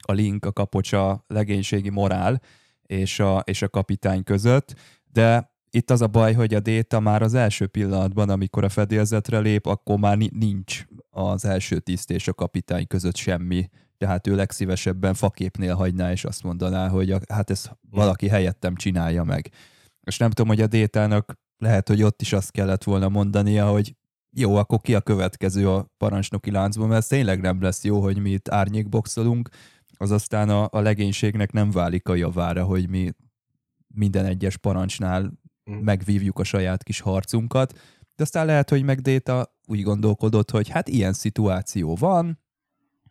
a link, a kapocs a legénységi morál és a, és a kapitány között, de itt az a baj, hogy a déta már az első pillanatban, amikor a fedélzetre lép, akkor már ni- nincs az első tiszt és a kapitány között semmi tehát ő legszívesebben faképnél hagyná, és azt mondaná, hogy a, hát ezt valaki helyettem csinálja meg. És nem tudom, hogy a détának lehet, hogy ott is azt kellett volna mondania, hogy jó, akkor ki a következő a parancsnoki láncban, mert tényleg nem lesz jó, hogy mi itt árnyékboxolunk, az aztán a, a legénységnek nem válik a javára, hogy mi minden egyes parancsnál Mm. megvívjuk a saját kis harcunkat, de aztán lehet, hogy meg Déta úgy gondolkodott, hogy hát ilyen szituáció van,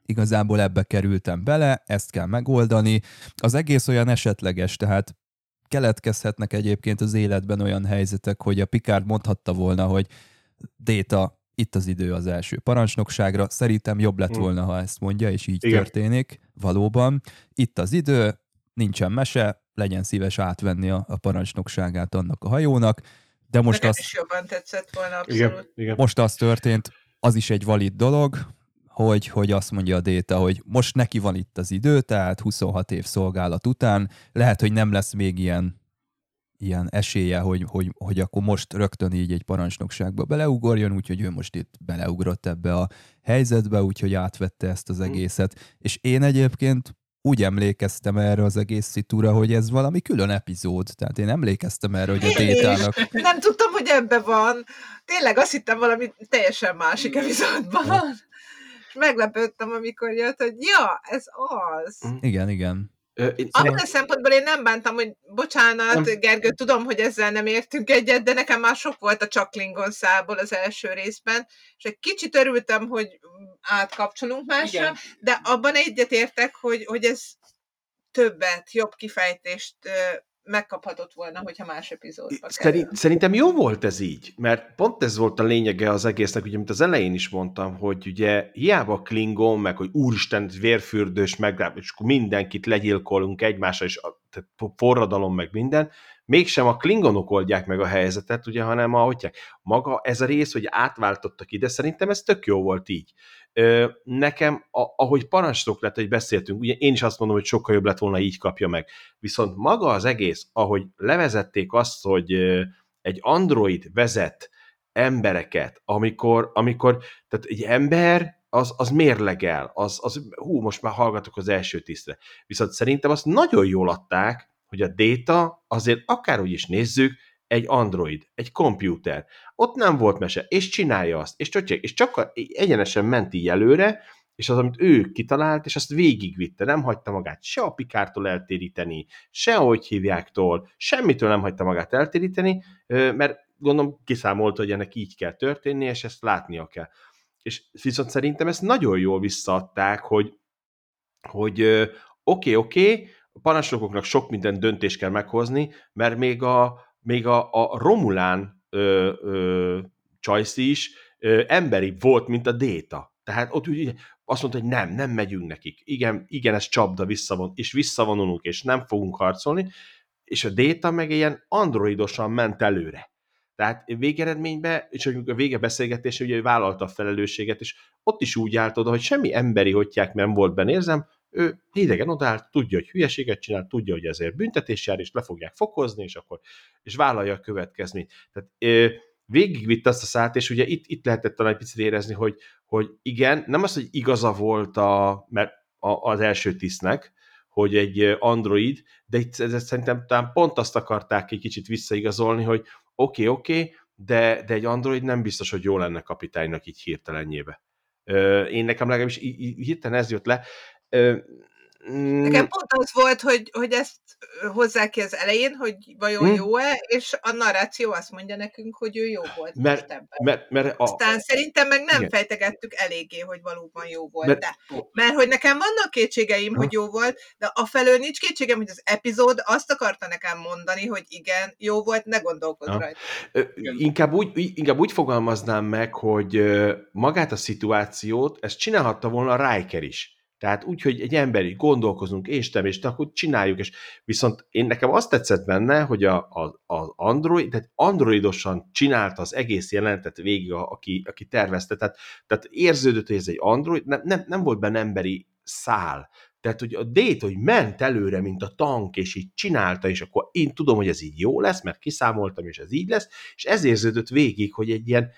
igazából ebbe kerültem bele, ezt kell megoldani. Az egész olyan esetleges, tehát keletkezhetnek egyébként az életben olyan helyzetek, hogy a Picard mondhatta volna, hogy Déta, itt az idő az első parancsnokságra, szerintem jobb lett Mm. volna, ha ezt mondja, és így Igen. történik, valóban. Itt az idő, nincsen mese, legyen szíves átvenni a, a parancsnokságát annak a hajónak, de most nekem azt is jobban tetszett volna abszolút. Igen, igen. most az történt, az is egy valid dolog, hogy, hogy azt mondja a Déta, hogy most neki van itt az idő, tehát 26 év szolgálat után, lehet, hogy nem lesz még ilyen, ilyen esélye, hogy, hogy, hogy akkor most rögtön így egy parancsnokságba beleugorjon, úgyhogy ő most itt beleugrott ebbe a helyzetbe, úgyhogy átvette ezt az egészet. És én egyébként úgy emlékeztem erre az egész szitúra, hogy ez valami külön epizód. Tehát én emlékeztem erre, hogy a Én. Détának Nem tudtam, hogy ebbe van. Tényleg azt hittem valami teljesen másik epizódban van. Meglepődtem, amikor jött, hogy ja, ez az. Mm. Igen, igen. Abban a szempontból én nem bántam, hogy bocsánat, nem. Gergő, tudom, hogy ezzel nem értünk egyet, de nekem már sok volt a csak Klingon szából az első részben, és egy kicsit örültem, hogy átkapcsolunk másra, Igen. de abban egyet értek, hogy, hogy ez többet, jobb kifejtést megkaphatott volna, hogyha más epizódba Szerint, Szerintem jó volt ez így, mert pont ez volt a lényege az egésznek, ugye, mint az elején is mondtam, hogy ugye hiába Klingon, meg hogy úristen, vérfürdős, meg, és akkor mindenkit legyilkolunk egymásra, és tehát forradalom, meg minden, mégsem a klingonok oldják meg a helyzetet, ugye, hanem a, hogy maga ez a rész, hogy átváltottak ide, szerintem ez tök jó volt így. Nekem, ahogy parancsnok lett, hogy beszéltünk, ugye én is azt mondom, hogy sokkal jobb lett volna, így kapja meg. Viszont maga az egész, ahogy levezették azt, hogy egy android vezet embereket, amikor, amikor tehát egy ember az, az mérlegel, az, az, hú, most már hallgatok az első tisztre. Viszont szerintem azt nagyon jól adták, hogy a data azért akárhogy is nézzük, egy android, egy komputer. Ott nem volt mese, és csinálja azt, és, csak, és csak egyenesen ment így előre, és az, amit ő kitalált, és azt végigvitte, nem hagyta magát se a pikártól eltéríteni, se ahogy hívjáktól, semmitől nem hagyta magát eltéríteni, mert gondolom kiszámolta, hogy ennek így kell történni, és ezt látnia kell. És viszont szerintem ezt nagyon jól visszaadták, hogy hogy oké, okay, oké, okay, a parancsnokoknak sok minden döntést kell meghozni, mert még a, még a, a Romulán ö, is ö, emberi volt, mint a Déta. Tehát ott úgy azt mondta, hogy nem, nem megyünk nekik. Igen, igen ez csapda, visszavon, és visszavonulunk, és nem fogunk harcolni, és a Déta meg ilyen androidosan ment előre. Tehát végeredményben, és a vége beszélgetése, ugye vállalta a felelősséget, és ott is úgy állt oda, hogy semmi emberi hotyák nem volt benne, érzem, ő hidegen odállt, tudja, hogy hülyeséget csinál, tudja, hogy ezért büntetés jár, és le fogják fokozni, és akkor és vállalja a következményt. Tehát végigvitt azt a szállt, és ugye itt, itt lehetett talán egy picit érezni, hogy, hogy igen, nem az, hogy igaza volt a, mert a, az első tisztnek, hogy egy android, de itt ez szerintem talán pont azt akarták egy kicsit visszaigazolni, hogy oké, okay, oké, okay, de, de egy android nem biztos, hogy jó lenne kapitánynak így hirtelenjébe. Én nekem legalábbis hirtelen ez jött le. Nekem mm. pont az volt, hogy, hogy ezt hozzá ki az elején, hogy vajon hmm. jó-e, és a narráció azt mondja nekünk, hogy ő jó volt mert, most ebben. Mert, mert a, Aztán szerintem meg nem igen. fejtegettük eléggé, hogy valóban jó volt, mert, de. Mert hogy nekem vannak kétségeim, ha. hogy jó volt, de afelől nincs kétségem, hogy az epizód azt akarta nekem mondani, hogy igen, jó volt, ne gondolkodj ha. rajta. Inkább úgy, inkább úgy fogalmaznám meg, hogy magát a szituációt, ezt csinálhatta volna a Riker is tehát úgy, hogy egy emberi gondolkozunk, és te, és te, akkor csináljuk, és viszont én nekem azt tetszett benne, hogy a, a, az Android, tehát androidosan csinálta az egész jelentet végig, a, aki, aki tervezte, tehát, tehát érződött, hogy ez egy Android, nem, nem, nem volt benne emberi szál, tehát, hogy a date, hogy ment előre, mint a tank, és így csinálta, és akkor én tudom, hogy ez így jó lesz, mert kiszámoltam, és ez így lesz, és ez érződött végig, hogy egy ilyen,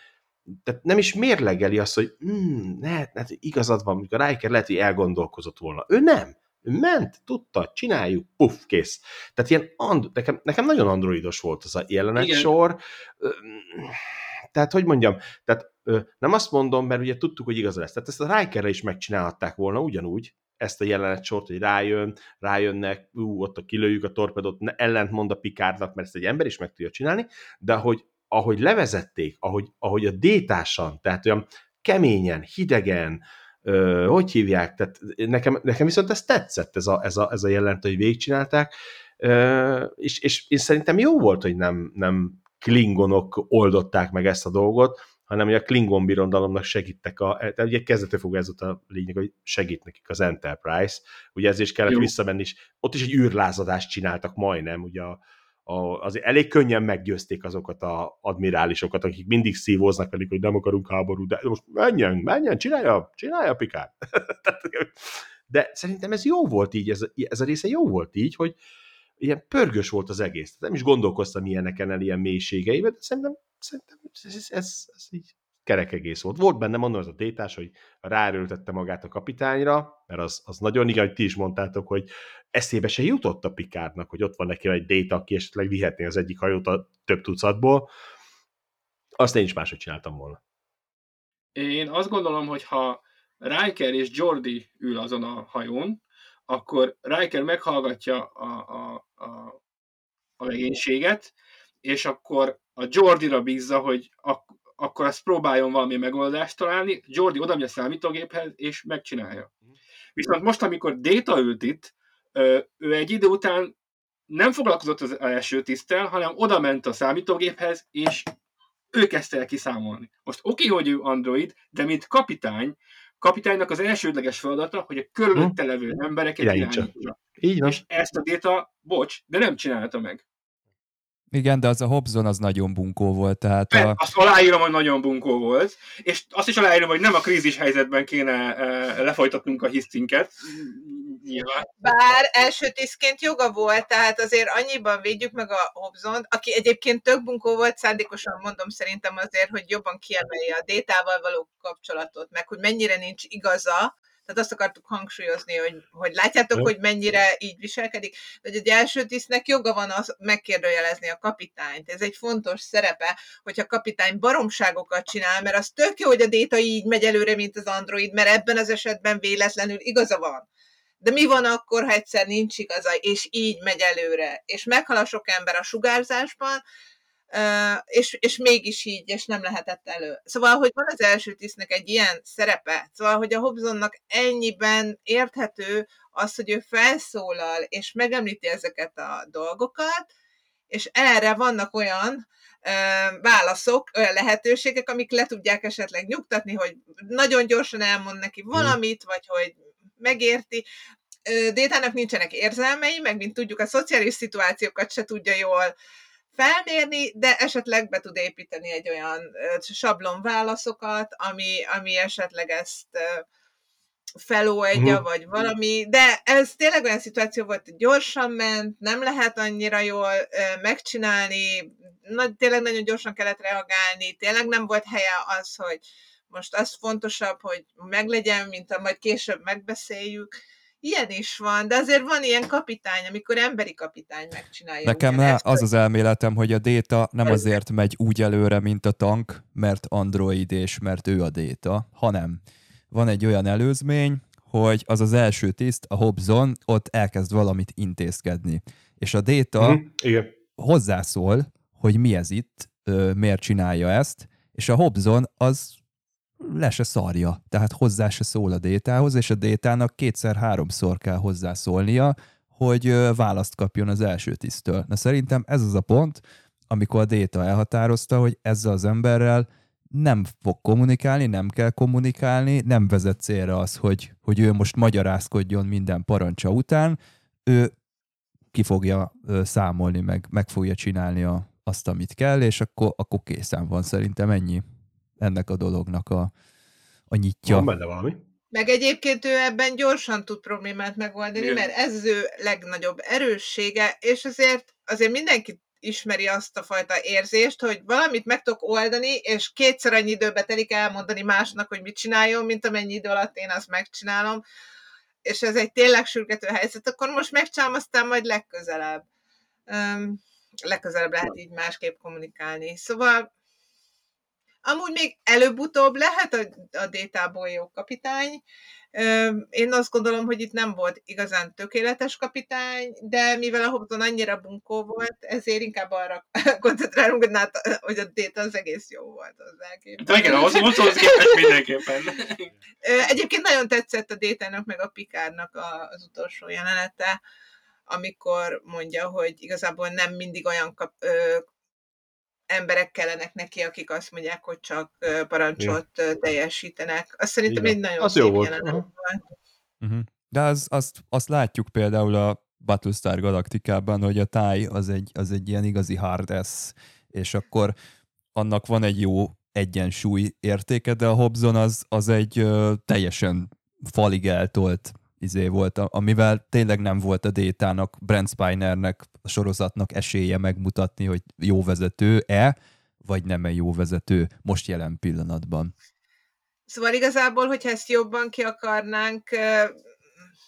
tehát nem is mérlegeli azt, hogy hmm, lehet, lehet, igazad van, amikor a Riker lehet, hogy elgondolkozott volna. Ő nem. Ő ment, tudta, csináljuk, puff, kész. Tehát ilyen, and- nekem, nekem nagyon androidos volt az a jelenet Igen. sor. Tehát, hogy mondjam, tehát nem azt mondom, mert ugye tudtuk, hogy igaz lesz. Tehát ezt a Rikerre is megcsinálhatták volna ugyanúgy, ezt a jelenet sort, hogy rájön, rájönnek, ú, ott a kilőjük a torpedot, ellent mond a Pikárnak, mert ezt egy ember is meg tudja csinálni, de hogy ahogy levezették, ahogy, ahogy a détásan, tehát olyan keményen, hidegen, ö, hogy hívják, tehát nekem, nekem viszont ez tetszett, ez a, ez a, ez a jelent, hogy végigcsinálták, ö, és, és én szerintem jó volt, hogy nem, nem klingonok oldották meg ezt a dolgot, hanem hogy a Klingon birodalomnak segítek a, tehát ugye kezdetől fog ez a lényeg, hogy segít nekik az Enterprise, ugye ezért is kellett Jó. visszamenni, és ott is egy űrlázadást csináltak majdnem, ugye a, a, azért elég könnyen meggyőzték azokat a admirálisokat, akik mindig szívóznak velük, hogy nem akarunk háború, de most menjen, menjen, csinálja, csinálja Pikár. [laughs] de szerintem ez jó volt így, ez, ez a része jó volt így, hogy ilyen pörgős volt az egész. Nem is gondolkoztam ilyeneken el, ilyen mélységeiben, de szerintem, szerintem ez, ez, ez, ez így kerek egész volt. Volt benne, mondom, az a détás, hogy ráerőltette magát a kapitányra, mert az, az nagyon igaz, hogy ti is mondtátok, hogy eszébe se jutott a Pikárnak, hogy ott van neki egy déta, aki esetleg vihetné az egyik hajót a több tucatból. Azt én is máshogy csináltam volna. Én azt gondolom, hogy ha Riker és Jordi ül azon a hajón, akkor Riker meghallgatja a, a, a, a legénységet, és akkor a Jordira bízza, hogy ak- akkor azt próbáljon valami megoldást találni, Jordi oda a számítógéphez, és megcsinálja. Viszont most, amikor Data ült itt, ő egy idő után nem foglalkozott az első tisztel, hanem oda ment a számítógéphez, és ő kezdte el kiszámolni. Most oké, hogy ő android, de mint kapitány, kapitánynak az elsődleges feladata, hogy a körülötte hm? levő embereket irányítsa. Így van. És ezt a Data, bocs, de nem csinálta meg. Igen, de az a Hobson az nagyon bunkó volt. Tehát a... Azt aláírom, hogy nagyon bunkó volt, és azt is aláírom, hogy nem a krízis helyzetben kéne e, lefolytatnunk a hisztinket. Nyilván. Bár első tisztként joga volt, tehát azért annyiban védjük meg a Hobson, aki egyébként tök bunkó volt, szándékosan mondom szerintem azért, hogy jobban kiemelje a détával való kapcsolatot, meg hogy mennyire nincs igaza, tehát azt akartuk hangsúlyozni, hogy, hogy látjátok, hogy mennyire így viselkedik, hogy egy első tisztnek joga van az megkérdőjelezni a kapitányt. Ez egy fontos szerepe, hogyha a kapitány baromságokat csinál, mert az tök jó, hogy a déta így megy előre, mint az android, mert ebben az esetben véletlenül igaza van. De mi van akkor, ha egyszer nincs igaza, és így megy előre, és meghal a sok ember a sugárzásban, és, és mégis így, és nem lehetett elő. Szóval, hogy van az első tisztnek egy ilyen szerepe, szóval, hogy a Hobsonnak ennyiben érthető az, hogy ő felszólal, és megemlíti ezeket a dolgokat, és erre vannak olyan válaszok, olyan lehetőségek, amik le tudják esetleg nyugtatni, hogy nagyon gyorsan elmond neki mm. valamit, vagy hogy megérti. Détának nincsenek érzelmei, meg mint tudjuk, a szociális szituációkat se tudja jól felmérni, de esetleg be tud építeni egy olyan sablon válaszokat, ami, ami esetleg ezt feloldja, uh-huh. vagy valami, de ez tényleg olyan szituáció volt, hogy gyorsan ment, nem lehet annyira jól megcsinálni, na, tényleg nagyon gyorsan kellett reagálni, tényleg nem volt helye az, hogy most az fontosabb, hogy meglegyen, mint a majd később megbeszéljük, Ilyen is van, de azért van ilyen kapitány, amikor emberi kapitány megcsinálja. Nekem le, az az elméletem, hogy a Déta nem azért megy úgy előre, mint a tank, mert android és mert ő a Déta, hanem van egy olyan előzmény, hogy az az első tiszt, a Hobson, ott elkezd valamit intézkedni. És a Déta mm, igen. hozzászól, hogy mi ez itt, miért csinálja ezt, és a Hobson az le se szarja, tehát hozzá se szól a détához, és a détának kétszer-háromszor kell hozzászólnia, hogy választ kapjon az első tisztől. Na szerintem ez az a pont, amikor a déta elhatározta, hogy ezzel az emberrel nem fog kommunikálni, nem kell kommunikálni, nem vezet célra az, hogy, hogy ő most magyarázkodjon minden parancsa után, ő ki fogja számolni, meg, meg fogja csinálni a, azt, amit kell, és akkor, akkor készen van szerintem ennyi ennek a dolognak a, a nyitja. Van benne valami. Meg egyébként ő ebben gyorsan tud problémát megoldani, Igen. mert ez ő legnagyobb erőssége, és azért, azért mindenki ismeri azt a fajta érzést, hogy valamit meg tudok oldani, és kétszer annyi időbe telik elmondani másnak, hogy mit csináljon, mint amennyi idő alatt én azt megcsinálom, és ez egy tényleg sürgető helyzet, akkor most megcsinálom, aztán majd legközelebb. Um, legközelebb lehet így másképp kommunikálni. Szóval Amúgy még előbb-utóbb lehet a, a détából jó kapitány. Én azt gondolom, hogy itt nem volt igazán tökéletes kapitány, de mivel a Hobson annyira bunkó volt, ezért inkább arra [laughs] koncentrálunk, hogy a déta az egész jó volt az elképzelés. Igen, ahhoz Hobsonhoz képest mindenképpen. Egyébként nagyon tetszett a détának meg a Pikárnak az utolsó jelenete, amikor mondja, hogy igazából nem mindig olyan kap, emberek kellenek neki, akik azt mondják, hogy csak parancsot ja. teljesítenek. Azt szerintem Igen. egy nagyon az jó volt. Uh-huh. volt. Uh-huh. De az, azt, azt látjuk például a Battlestar Galaktikában, hogy a táj az egy, az egy ilyen igazi hard ass, és akkor annak van egy jó egyensúly értéke, de a Hobson az, az egy ö, teljesen falig eltolt izé volt, amivel tényleg nem volt a Détának, Brent Spinernek, a sorozatnak esélye megmutatni, hogy jó vezető-e, vagy nem egy jó vezető most jelen pillanatban. Szóval igazából, hogyha ezt jobban ki akarnánk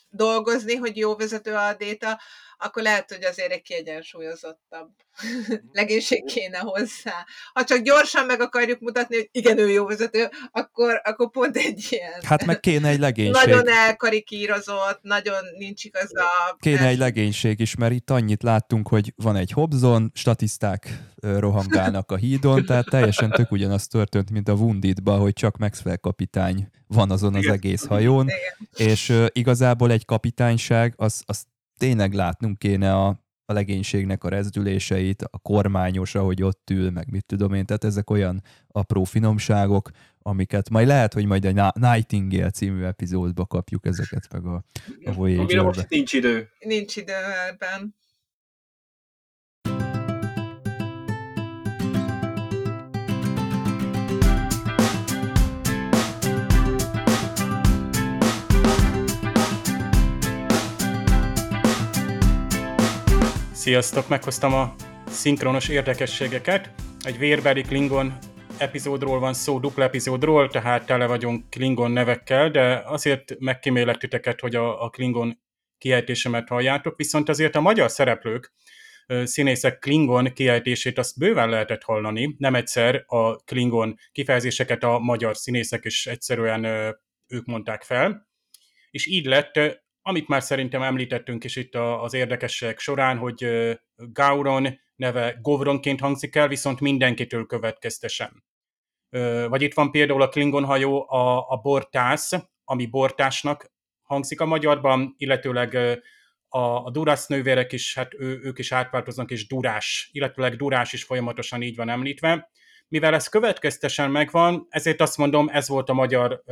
dolgozni, hogy jó vezető a Déta, akkor lehet, hogy azért egy kiegyensúlyozottabb [laughs] legénység kéne hozzá. Ha csak gyorsan meg akarjuk mutatni, hogy igen, ő jó vezető, akkor, akkor pont egy ilyen... Hát meg kéne egy [laughs] legénység. Nagyon elkarikírozott, nagyon nincs igaz a... Kéne egy legénység is, mert itt annyit láttunk, hogy van egy Hobson, statiszták rohangálnak a hídon, tehát teljesen tök ugyanaz történt, mint a Woundedba, hogy csak Maxwell kapitány van azon az egész hajón, Igen. és igazából egy kapitányság, az, az tényleg látnunk kéne a, a legénységnek a rezdüléseit, a kormányos, ahogy ott ül, meg mit tudom én, tehát ezek olyan apró finomságok, amiket majd lehet, hogy majd a Nightingale című epizódba kapjuk ezeket meg a, a Voyager-be. most nincs idő. Nincs idő ebben. Sziasztok, meghoztam a szinkronos érdekességeket. Egy vérbeli Klingon epizódról van szó, dupla epizódról, tehát tele vagyunk Klingon nevekkel, de azért megkímélek titeket, hogy a, a Klingon kiejtésemet halljátok, viszont azért a magyar szereplők, színészek Klingon kiejtését azt bőven lehetett hallani, nem egyszer a Klingon kifejezéseket a magyar színészek is egyszerűen ők mondták fel, és így lett amit már szerintem említettünk is itt az érdekességek során, hogy Gauron neve Govronként hangzik el, viszont mindenkitől következtesen. Vagy itt van például a Klingon hajó, a, a Bortász, ami Bortásnak hangzik a magyarban, illetőleg a, a Durász nővérek is, hát ő, ők is átváltoznak, és Durás, illetőleg Durás is folyamatosan így van említve. Mivel ez következtesen megvan, ezért azt mondom, ez volt a magyar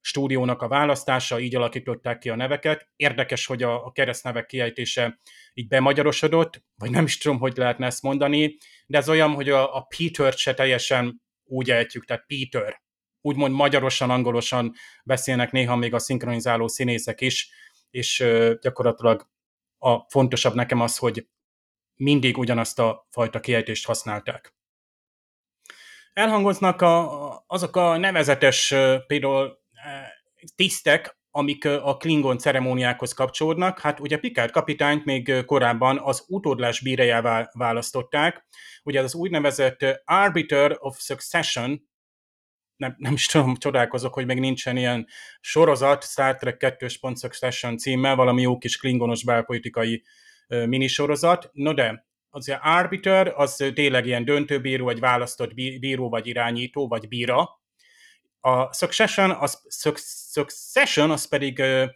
stúdiónak a választása, így alakították ki a neveket. Érdekes, hogy a, a keresztnevek kiejtése így bemagyarosodott, vagy nem is tudom, hogy lehetne ezt mondani, de ez olyan, hogy a, a Peter-t se teljesen úgy ejtjük, tehát Peter. Úgymond magyarosan, angolosan beszélnek néha még a szinkronizáló színészek is, és uh, gyakorlatilag a fontosabb nekem az, hogy mindig ugyanazt a fajta kiejtést használták. Elhangoznak a, azok a nevezetes, például tisztek, amik a Klingon ceremóniákhoz kapcsolódnak. Hát ugye Picard kapitányt még korábban az utódlás bírejává választották. Ugye az úgynevezett Arbiter of Succession, nem, nem is tudom, csodálkozok, hogy még nincsen ilyen sorozat, Star Trek 2. Succession címmel, valami jó kis klingonos belpolitikai minisorozat. No de, az arbiter, az tényleg ilyen döntőbíró, egy választott bíró, vagy irányító, vagy bíra, a Succession az, Succession az pedig ö,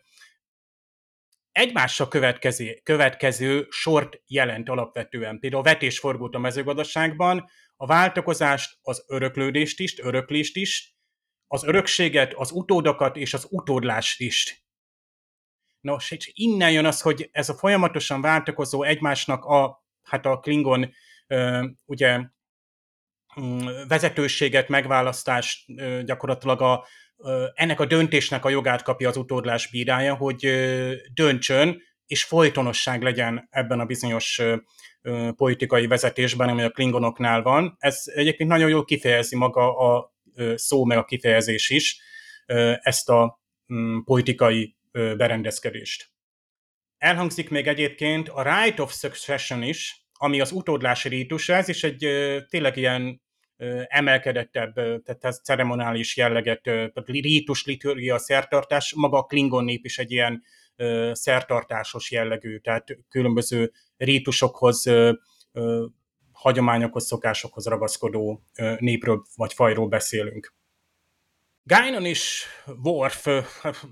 egymással következő, következő sort jelent alapvetően. Például a vetésforgót a mezőgazdaságban, a váltakozást, az öröklődést is, öröklést is, az örökséget, az utódokat és az utódlást is. Nos, és innen jön az, hogy ez a folyamatosan váltakozó egymásnak a, hát a Klingon ugye vezetőséget, megválasztást gyakorlatilag a, ennek a döntésnek a jogát kapja az utódlás bírája, hogy döntsön, és folytonosság legyen ebben a bizonyos politikai vezetésben, ami a klingonoknál van. Ez egyébként nagyon jól kifejezi maga a szó, meg a kifejezés is, ezt a mm, politikai berendezkedést. Elhangzik még egyébként a right of succession is, ami az utódlási rítus, ez is egy tényleg ilyen emelkedettebb, tehát ez ceremonális jelleget, tehát rítus, liturgia, szertartás, maga a Klingon nép is egy ilyen szertartásos jellegű, tehát különböző rítusokhoz, hagyományokhoz, szokásokhoz ragaszkodó népről vagy fajról beszélünk. Guinan is Worf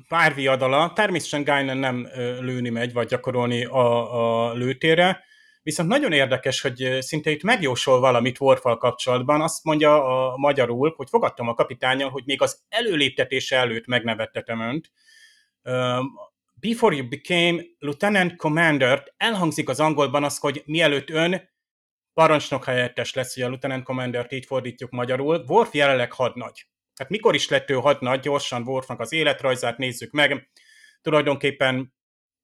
pár viadala, természetesen Guinan nem lőni megy, vagy gyakorolni a, a lőtére, Viszont nagyon érdekes, hogy szinte itt megjósol valamit Worfal kapcsolatban. Azt mondja a magyarul, hogy fogadtam a kapitányjal, hogy még az előléptetése előtt megnevettetem önt. Before you became Lieutenant Commander, elhangzik az angolban az, hogy mielőtt ön parancsnok helyettes lesz, hogy a Lieutenant Commander-t így fordítjuk magyarul. Worf jelenleg hadnagy. Hát mikor is lett ő hadnagy? Gyorsan Worfnak az életrajzát nézzük meg. Tulajdonképpen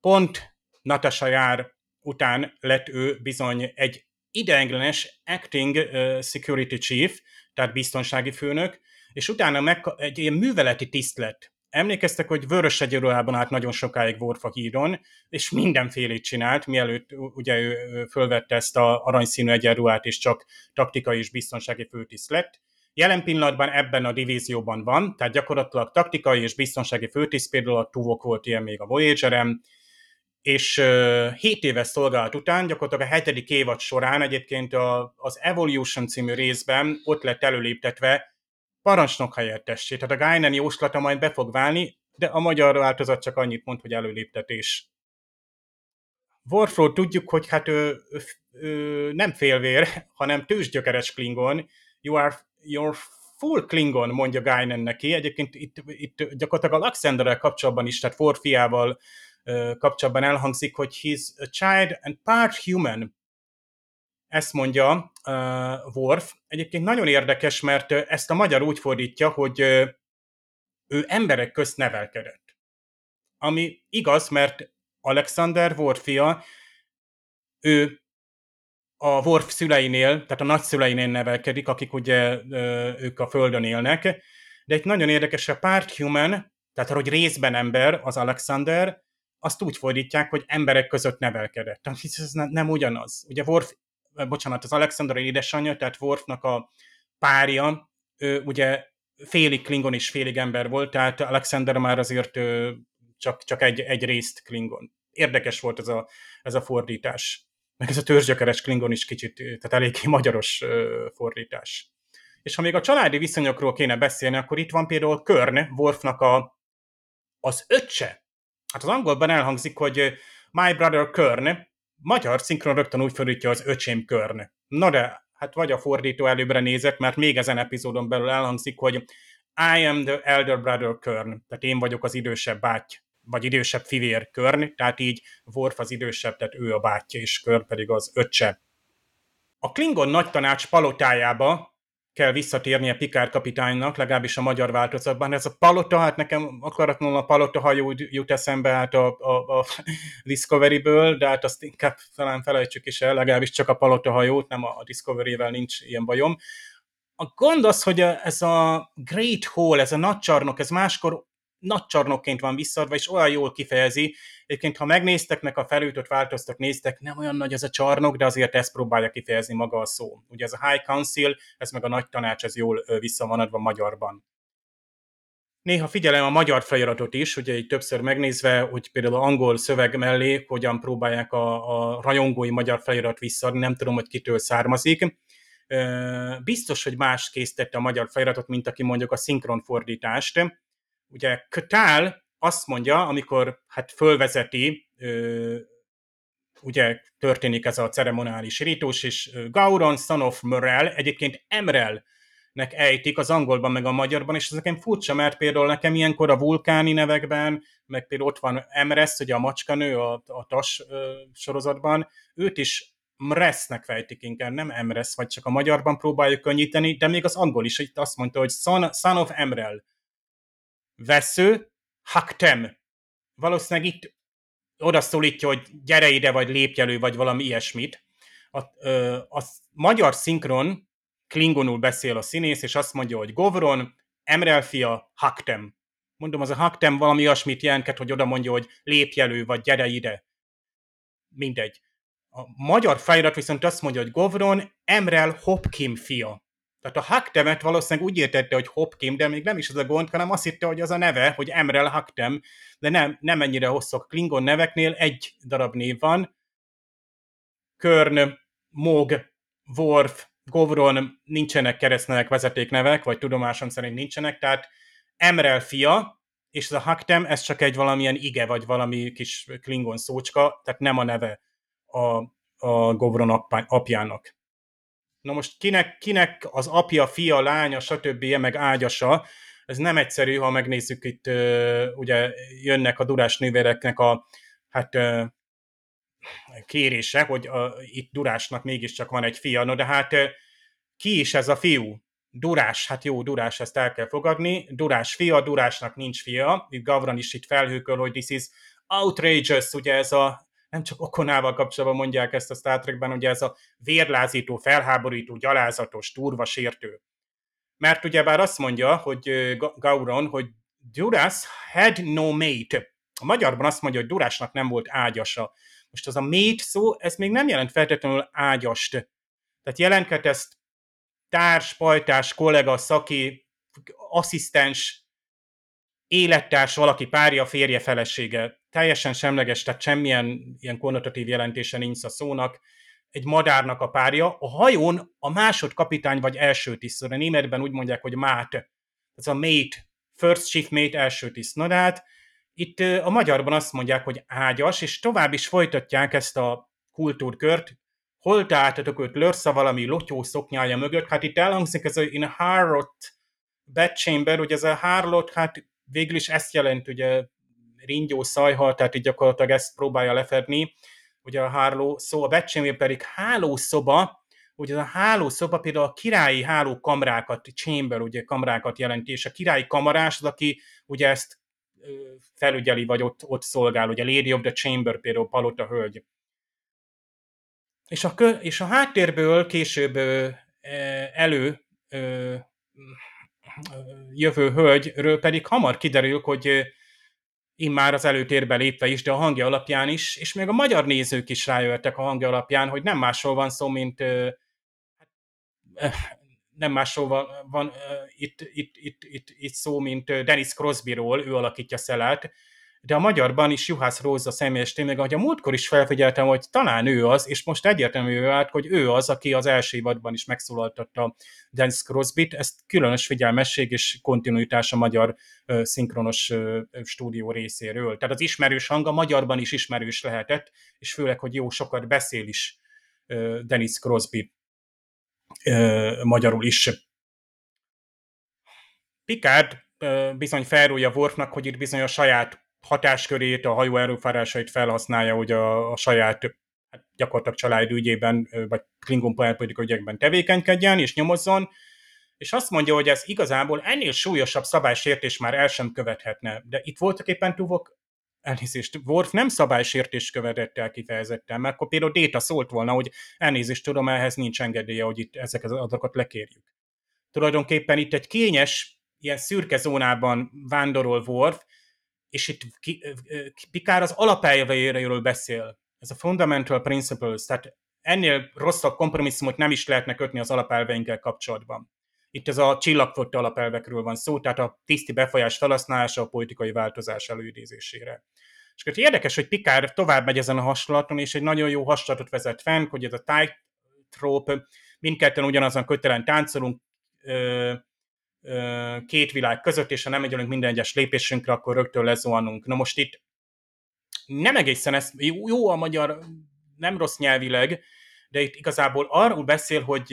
pont Natasha jár után lett ő bizony egy ideiglenes acting security chief, tehát biztonsági főnök, és utána meg, egy ilyen műveleti tiszt lett. emlékeztek, hogy vörös egyedülában állt nagyon sokáig Worf a híron, és mindenfélét csinált, mielőtt ugye ő fölvette ezt a aranyszínű egyenruhát, és csak taktikai és biztonsági főtiszt lett. Jelen pillanatban ebben a divízióban van, tehát gyakorlatilag taktikai és biztonsági főtiszt, például a Tuvok volt ilyen még a Voyager-em, és uh, 7 éves szolgálat után, gyakorlatilag a hetedik évad során egyébként a, az Evolution című részben ott lett előléptetve parancsnok helyettessé. Tehát a Guinan jóslata majd be fog válni, de a magyar változat csak annyit mond, hogy előléptetés. Worfról tudjuk, hogy hát ő, ő, ő nem félvér, hanem tőzsgyökeres Klingon. You are your full Klingon, mondja Guinan neki. Egyébként itt, itt gyakorlatilag a Laxenderrel kapcsolatban is, tehát Worfiával kapcsolatban elhangzik, hogy he's a child and part human. Ezt mondja uh, Worf. Egyébként nagyon érdekes, mert ezt a magyar úgy fordítja, hogy uh, ő emberek közt nevelkedett. Ami igaz, mert Alexander Worfia, ő a Worf szüleinél, tehát a nagyszüleinél nevelkedik, akik ugye ők a Földön élnek, de egy nagyon érdekes, a part human, tehát hogy részben ember az Alexander, azt úgy fordítják, hogy emberek között nevelkedett. Tehát ez nem, ugyanaz. Ugye Worf, bocsánat, az Alexander édesanyja, tehát Worfnak a párja, ő ugye félig Klingon és félig ember volt, tehát Alexander már azért csak, csak egy, egy részt Klingon. Érdekes volt ez a, ez a fordítás. Meg ez a törzsgyökeres Klingon is kicsit, tehát eléggé magyaros fordítás. És ha még a családi viszonyokról kéne beszélni, akkor itt van például Körn, Worfnak a, az öccse, Hát az angolban elhangzik, hogy My Brother Körn, magyar szinkron rögtön úgy fordítja az öcsém Körn. Na de, hát vagy a fordító előbbre nézett, mert még ezen epizódon belül elhangzik, hogy I am the elder brother Körn, tehát én vagyok az idősebb báty, vagy idősebb fivér Körn, tehát így Worf az idősebb, tehát ő a bátyja, és Körn pedig az öccse. A Klingon nagy tanács palotájába kell visszatérnie Pikár kapitánynak, legalábbis a magyar változatban. Ez a palota, hát nekem akaratlanul a palota hajó jut eszembe hát a, a, a [laughs] Discovery-ből, de hát azt inkább talán felejtsük is el, legalábbis csak a palota hajót, nem a Discovery-vel nincs ilyen bajom. A gond az, hogy ez a Great Hall, ez a nagy csarnok, ez máskor nagy csarnokként van visszaadva, és olyan jól kifejezi. Egyébként, ha megnéztek, meg a felültött változtak, néztek, nem olyan nagy ez a csarnok, de azért ezt próbálja kifejezni maga a szó. Ugye ez a High Council, ez meg a nagy tanács, ez jól vissza van adva magyarban. Néha figyelem a magyar feliratot is, ugye így többször megnézve, hogy például az angol szöveg mellé hogyan próbálják a, a rajongói magyar felirat visszaadni, nem tudom, hogy kitől származik. Biztos, hogy más készítette a magyar feliratot, mint aki mondjuk a szinkron fordítást ugye Kötál azt mondja, amikor hát fölvezeti, ö, ugye történik ez a ceremonális rítus, és Gauron, son of Morel, egyébként Emrel nek ejtik az angolban, meg a magyarban, és ez nekem furcsa, mert például nekem ilyenkor a vulkáni nevekben, meg például ott van Emresz, ugye a macskanő a, a TAS ö, sorozatban, őt is Mresznek fejtik inkább, nem Emresz, vagy csak a magyarban próbáljuk könnyíteni, de még az angol is itt azt mondta, hogy son, son of Emrel vesző, haktem. Valószínűleg itt oda szólítja, hogy gyere ide, vagy lépj elő, vagy valami ilyesmit. A, ö, a magyar szinkron klingonul beszél a színész, és azt mondja, hogy Govron, Emrelfia, Haktem. Mondom, az a Haktem valami olyasmit jelentket, hogy oda mondja, hogy lépj elő, vagy gyere ide. Mindegy. A magyar felirat viszont azt mondja, hogy Govron, Emrel Hopkim fia. Tehát a Haktemet valószínűleg úgy értette, hogy Hopkim, de még nem is az a gond, hanem azt hitte, hogy az a neve, hogy Emrel Haktem, de nem, nem ennyire hosszú. Klingon neveknél egy darab név van. Körn, Mog, Worf, Govron nincsenek keresztnevek, vezetéknevek, vagy tudomásom szerint nincsenek, tehát Emrel fia, és ez a Haktem, ez csak egy valamilyen ige, vagy valami kis Klingon szócska, tehát nem a neve a, a Govron apjának. Na most kinek, kinek az apja, fia, lánya, stb. meg ágyasa, ez nem egyszerű, ha megnézzük itt, ugye jönnek a durás nővéreknek a hát kérése, hogy a, itt Durásnak mégiscsak van egy fia, no de hát ki is ez a fiú? Durás, hát jó, Durás, ezt el kell fogadni. Durás fia, Durásnak nincs fia. Gavran is itt felhőköl, hogy this is outrageous, ugye ez a nem csak Okonával kapcsolatban mondják ezt a Star Trekben, ugye ez a vérlázító, felháborító, gyalázatos, turva, sértő. Mert ugyebár azt mondja, hogy Gauron, hogy Duras had no mate. A magyarban azt mondja, hogy Durásnak nem volt ágyasa. Most az a mate szó, ez még nem jelent feltétlenül ágyast. Tehát jelentket ezt társ, pajtás, kollega, szaki, asszisztens, élettárs, valaki párja, férje, felesége. Teljesen semleges, tehát semmilyen ilyen konnotatív jelentése nincs a szónak. Egy madárnak a párja. A hajón a másodkapitány vagy első tiszt. A németben úgy mondják, hogy mát. Ez a mate, first chief mate, első hát itt a magyarban azt mondják, hogy ágyas, és tovább is folytatják ezt a kultúrkört, hol találtatok őt lörsze valami lotyó szoknyája mögött, hát itt elhangzik ez a in a Harrot bedchamber, ugye ez a Harlot, hát végül is ezt jelent, ugye ringyó szajhal, tehát így gyakorlatilag ezt próbálja lefedni, ugye a háló szó, a bedchamber pedig hálószoba, ugye a hálószoba például a királyi hálókamrákat, chamber, ugye kamrákat jelenti, és a királyi kamarás az, aki ugye ezt felügyeli, vagy ott, ott szolgál, ugye Lady of the Chamber például Palota hölgy. És a, és a háttérből később elő jövő hölgyről pedig hamar kiderül, hogy immár az előtérbe lépve is, de a hangja alapján is, és még a magyar nézők is rájöttek a hangja alapján, hogy nem másról van szó, mint nem másról van, van itt, itt, itt, itt, itt szó, mint Dennis Crosbyról, ő alakítja Szelát, de a magyarban is Juhász Róza személyes tényleg, ahogy a múltkor is felfigyeltem, hogy talán ő az, és most egyértelmű vált, hogy ő az, aki az első évadban is megszólaltatta Dennis Crosbyt, ezt különös figyelmesség és kontinuitás a magyar uh, szinkronos uh, stúdió részéről. Tehát az ismerős hang a magyarban is ismerős lehetett, és főleg, hogy jó sokat beszél is uh, Dennis Crosby magyarul is. Picard bizony felrúlja Worfnak, hogy itt bizony a saját hatáskörét, a hajó erőforrásait felhasználja, hogy a, a saját hát gyakorlatilag család ügyében, vagy Klingon politikai ügyekben tevékenykedjen és nyomozzon, és azt mondja, hogy ez igazából ennél súlyosabb szabálysértés már el sem követhetne. De itt voltak éppen Tuvok elnézést, Worf nem szabálysértés követett el kifejezetten, mert akkor például Déta szólt volna, hogy elnézést tudom, ehhez nincs engedélye, hogy itt ezeket az adatokat lekérjük. Tulajdonképpen itt egy kényes, ilyen szürke zónában vándorol Worf, és itt Pikár az alapelveiről beszél. Ez a fundamental principles, tehát ennél rosszabb kompromisszumot nem is lehetne kötni az alapelveinkkel kapcsolatban. Itt ez a csillagfotta alapelvekről van szó, tehát a tiszti befolyás felhasználása a politikai változás előidézésére. És akkor érdekes, hogy Pikár tovább megy ezen a hasonlaton, és egy nagyon jó hasonlatot vezet fenn, hogy ez a tightrope, mindketten ugyanazon kötelen táncolunk, két világ között, és ha nem megyünk minden egyes lépésünkre, akkor rögtön lezuhanunk. Na most itt nem egészen ez, jó, a magyar, nem rossz nyelvileg, de itt igazából arról beszél, hogy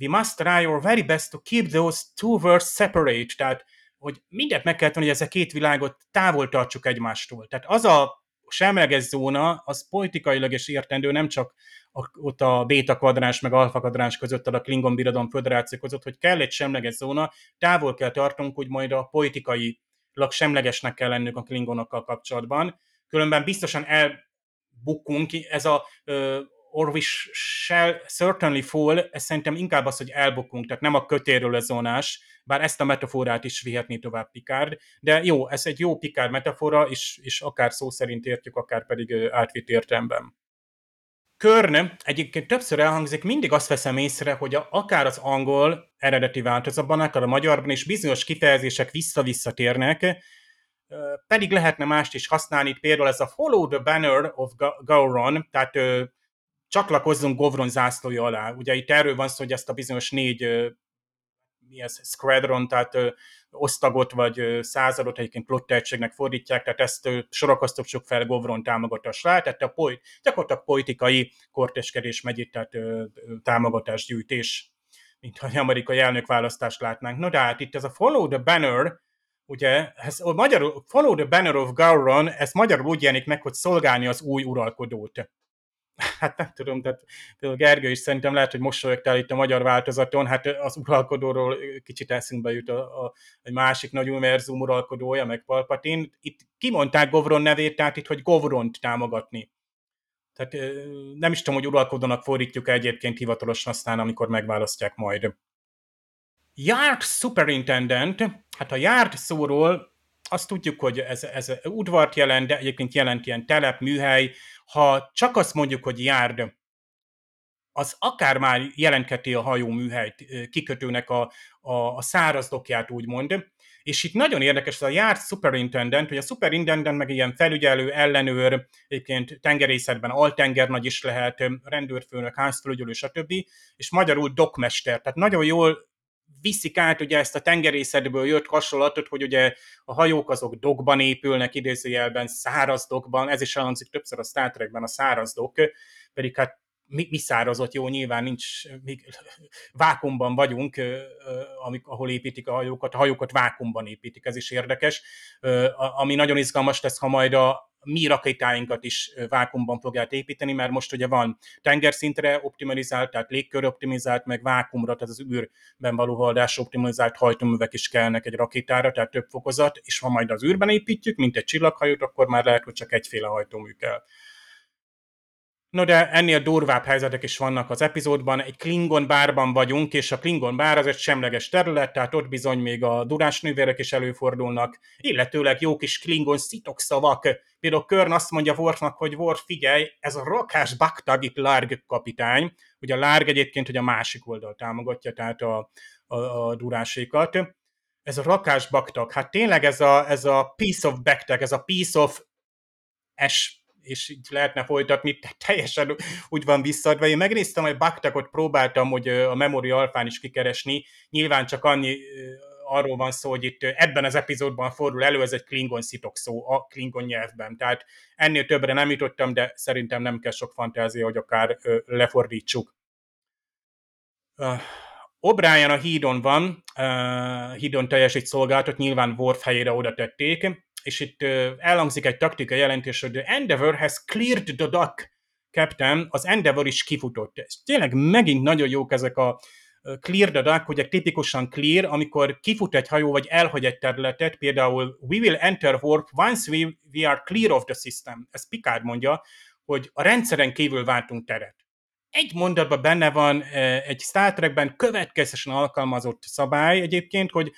we must try our very best to keep those two worlds separate, tehát hogy mindent meg kell tenni, hogy ezek két világot távol tartsuk egymástól. Tehát az a semleges zóna, az politikailag is értendő, nem csak a, ott a béta kvadráns meg alfa kvadráns között, a Klingon Birodalom Föderáció között, hogy kell egy semleges zóna, távol kell tartunk, hogy majd a politikai semlegesnek kell lennünk a klingonokkal kapcsolatban. Különben biztosan elbukunk, ez a ö, or we shall certainly fall, ez szerintem inkább az, hogy elbukunk, tehát nem a kötéről lezónás, bár ezt a metaforát is vihetné tovább Picard, de jó, ez egy jó Picard metafora, és, és akár szó szerint értjük, akár pedig átvitt értelemben. Körn egyébként többször elhangzik, mindig azt veszem észre, hogy a, akár az angol eredeti változatban, akár a magyarban is bizonyos kifejezések vissza-vissza térnek, pedig lehetne mást is használni, például ez a Follow the Banner of Gauron, tehát csatlakozzunk Govron zászlója alá. Ugye itt erről van szó, hogy ezt a bizonyos négy mi ez, squadron, tehát osztagot vagy századot egyébként plottehetségnek fordítják, tehát ezt ö, sorakoztatjuk fel Govron támogatásra, tehát a poly, gyakorlatilag politikai korteskedés megy itt, tehát támogatásgyűjtés, mint hogy amerikai elnökválasztást látnánk. No de hát itt ez a Follow the Banner, ugye, ez a magyarul, Follow the Banner of Gauron, ez magyarul úgy jelenik meg, hogy szolgálni az új uralkodót hát nem tudom, tehát például Gergő is szerintem lehet, hogy mosolyogtál itt a magyar változaton, hát az uralkodóról kicsit eszünkbe jut a, a, a másik nagy univerzum uralkodója, meg Palpatin. Itt kimondták Govron nevét, tehát itt, hogy Govront támogatni. Tehát nem is tudom, hogy uralkodónak fordítjuk -e egyébként hivatalosan aztán, amikor megválasztják majd. Yard Superintendent, hát a Yard szóról azt tudjuk, hogy ez, ez udvart jelent, de egyébként jelent ilyen telep, műhely. Ha csak azt mondjuk, hogy járd, az akár már jelentketi a hajó műhelyt kikötőnek a, a, a száraz dokját, úgymond. És itt nagyon érdekes, ez a járt superintendent, hogy a superintendent meg ilyen felügyelő, ellenőr, egyébként tengerészetben altengernagy is lehet, rendőrfőnök, házfelügyelő, stb. És magyarul dokmester. Tehát nagyon jól viszik át ugye ezt a tengerészetből jött hasonlatot, hogy ugye a hajók azok dokban épülnek, idézőjelben száraz dokban, ez is elhangzik többször a Star Trekben, a száraz dok, pedig hát mi, mi szárazott, jó, nyilván nincs, még vákumban vagyunk, amik, ahol építik a hajókat, a hajókat vákumban építik, ez is érdekes, ami nagyon izgalmas lesz, ha majd a, mi rakétáinkat is vákumban fogják építeni, mert most ugye van tengerszintre optimalizált, tehát légkör optimizált, meg vákumra, tehát az űrben való haladás optimalizált hajtóművek is kellnek egy rakétára, tehát több fokozat, és ha majd az űrben építjük, mint egy csillaghajót, akkor már lehet, hogy csak egyféle hajtómű kell. No de ennél durvább helyzetek is vannak az epizódban. Egy Klingon bárban vagyunk, és a Klingon bár az egy semleges terület, tehát ott bizony még a durás nővérek is előfordulnak, illetőleg jó kis Klingon szitok szavak. Például Körn azt mondja Worfnak, hogy Worf figyelj, ez a rakás baktag itt Larg kapitány. Ugye a Larg egyébként, hogy a másik oldal támogatja, tehát a, a, a durásékat. Ez a rakás baktag, hát tényleg ez a, ez a piece of baktag, ez a piece of S és így lehetne folytatni, teljesen úgy van visszadva. Én megnéztem, hogy Baktakot próbáltam, hogy a Memory Alfán is kikeresni, nyilván csak annyi arról van szó, hogy itt ebben az epizódban fordul elő, ez egy Klingon szitok szó a Klingon nyelvben. Tehát ennél többre nem jutottam, de szerintem nem kell sok fantázia, hogy akár lefordítsuk. O'Brien a hídon van, hídon teljesít szolgáltat, nyilván Worf helyére oda tették, és itt elhangzik egy taktika jelentés, hogy the Endeavor has cleared the dock, Captain, az Endeavor is kifutott. És tényleg megint nagyon jók ezek a clear the dock, ugye tipikusan clear, amikor kifut egy hajó, vagy elhagy egy területet, például we will enter warp once we, we are clear of the system. Ez Picard mondja, hogy a rendszeren kívül váltunk teret. Egy mondatban benne van egy Star Trekben következősen alkalmazott szabály egyébként, hogy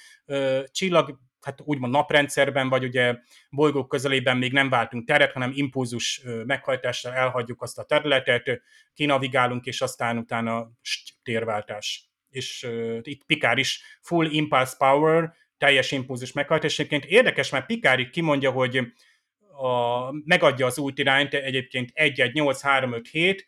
csillag hát úgymond naprendszerben, vagy ugye bolygók közelében még nem váltunk teret, hanem impulzus meghajtással elhagyjuk azt a területet, kinavigálunk, és aztán utána térváltás. És uh, itt Pikár is full impulse power, teljes impulzus meghajtás. Egyébként érdekes, mert Pikár itt kimondja, hogy a, megadja az új irányt, egyébként 1-1-8-3-5-7,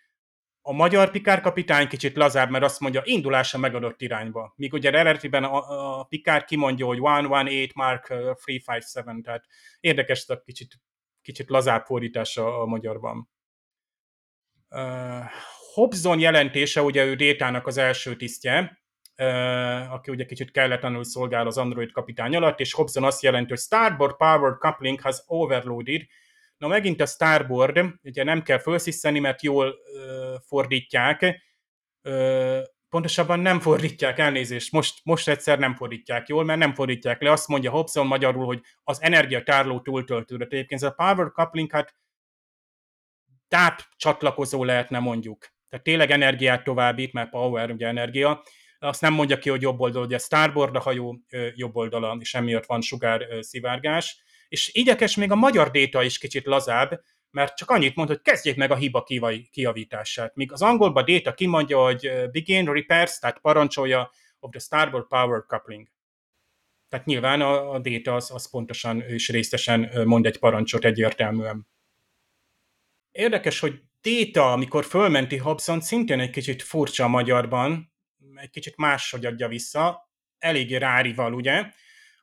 a magyar Pikár kapitány kicsit lazább, mert azt mondja, indulása megadott irányba. Míg ugye eredetiben a, a Pikár kimondja, hogy 118 Mark 357, tehát érdekes a kicsit, kicsit lazább fordítása a magyarban. Uh, Hobson jelentése, ugye ő Détának az első tisztje, uh, aki ugye kicsit kelletlenül szolgál az Android kapitány alatt, és Hobson azt jelenti, hogy Starboard Powered Coupling has overloaded, Na megint a Starboard, ugye nem kell felsziszteni, mert jól ö, fordítják, ö, pontosabban nem fordítják, elnézést, most, most egyszer nem fordítják jól, mert nem fordítják le. Azt mondja Hobson magyarul, hogy az energiatárló túltöltőre. Egyébként ez a power coupling, hát táp csatlakozó lehetne mondjuk. Tehát tényleg energiát továbbít, mert power ugye energia. Azt nem mondja ki, hogy jobb oldal, ugye Starboard a hajó jobb oldala, és emiatt van sugár szivárgás és igyekes még a magyar déta is kicsit lazább, mert csak annyit mond, hogy kezdjék meg a hiba kiavítását. Míg az angolba déta kimondja, hogy begin repairs, tehát parancsolja of the starboard power coupling. Tehát nyilván a, a déta az, az pontosan és részesen mond egy parancsot egyértelműen. Érdekes, hogy déta, amikor fölmenti Hobson, szintén egy kicsit furcsa a magyarban, egy kicsit máshogy adja vissza, eléggé rárival, ugye?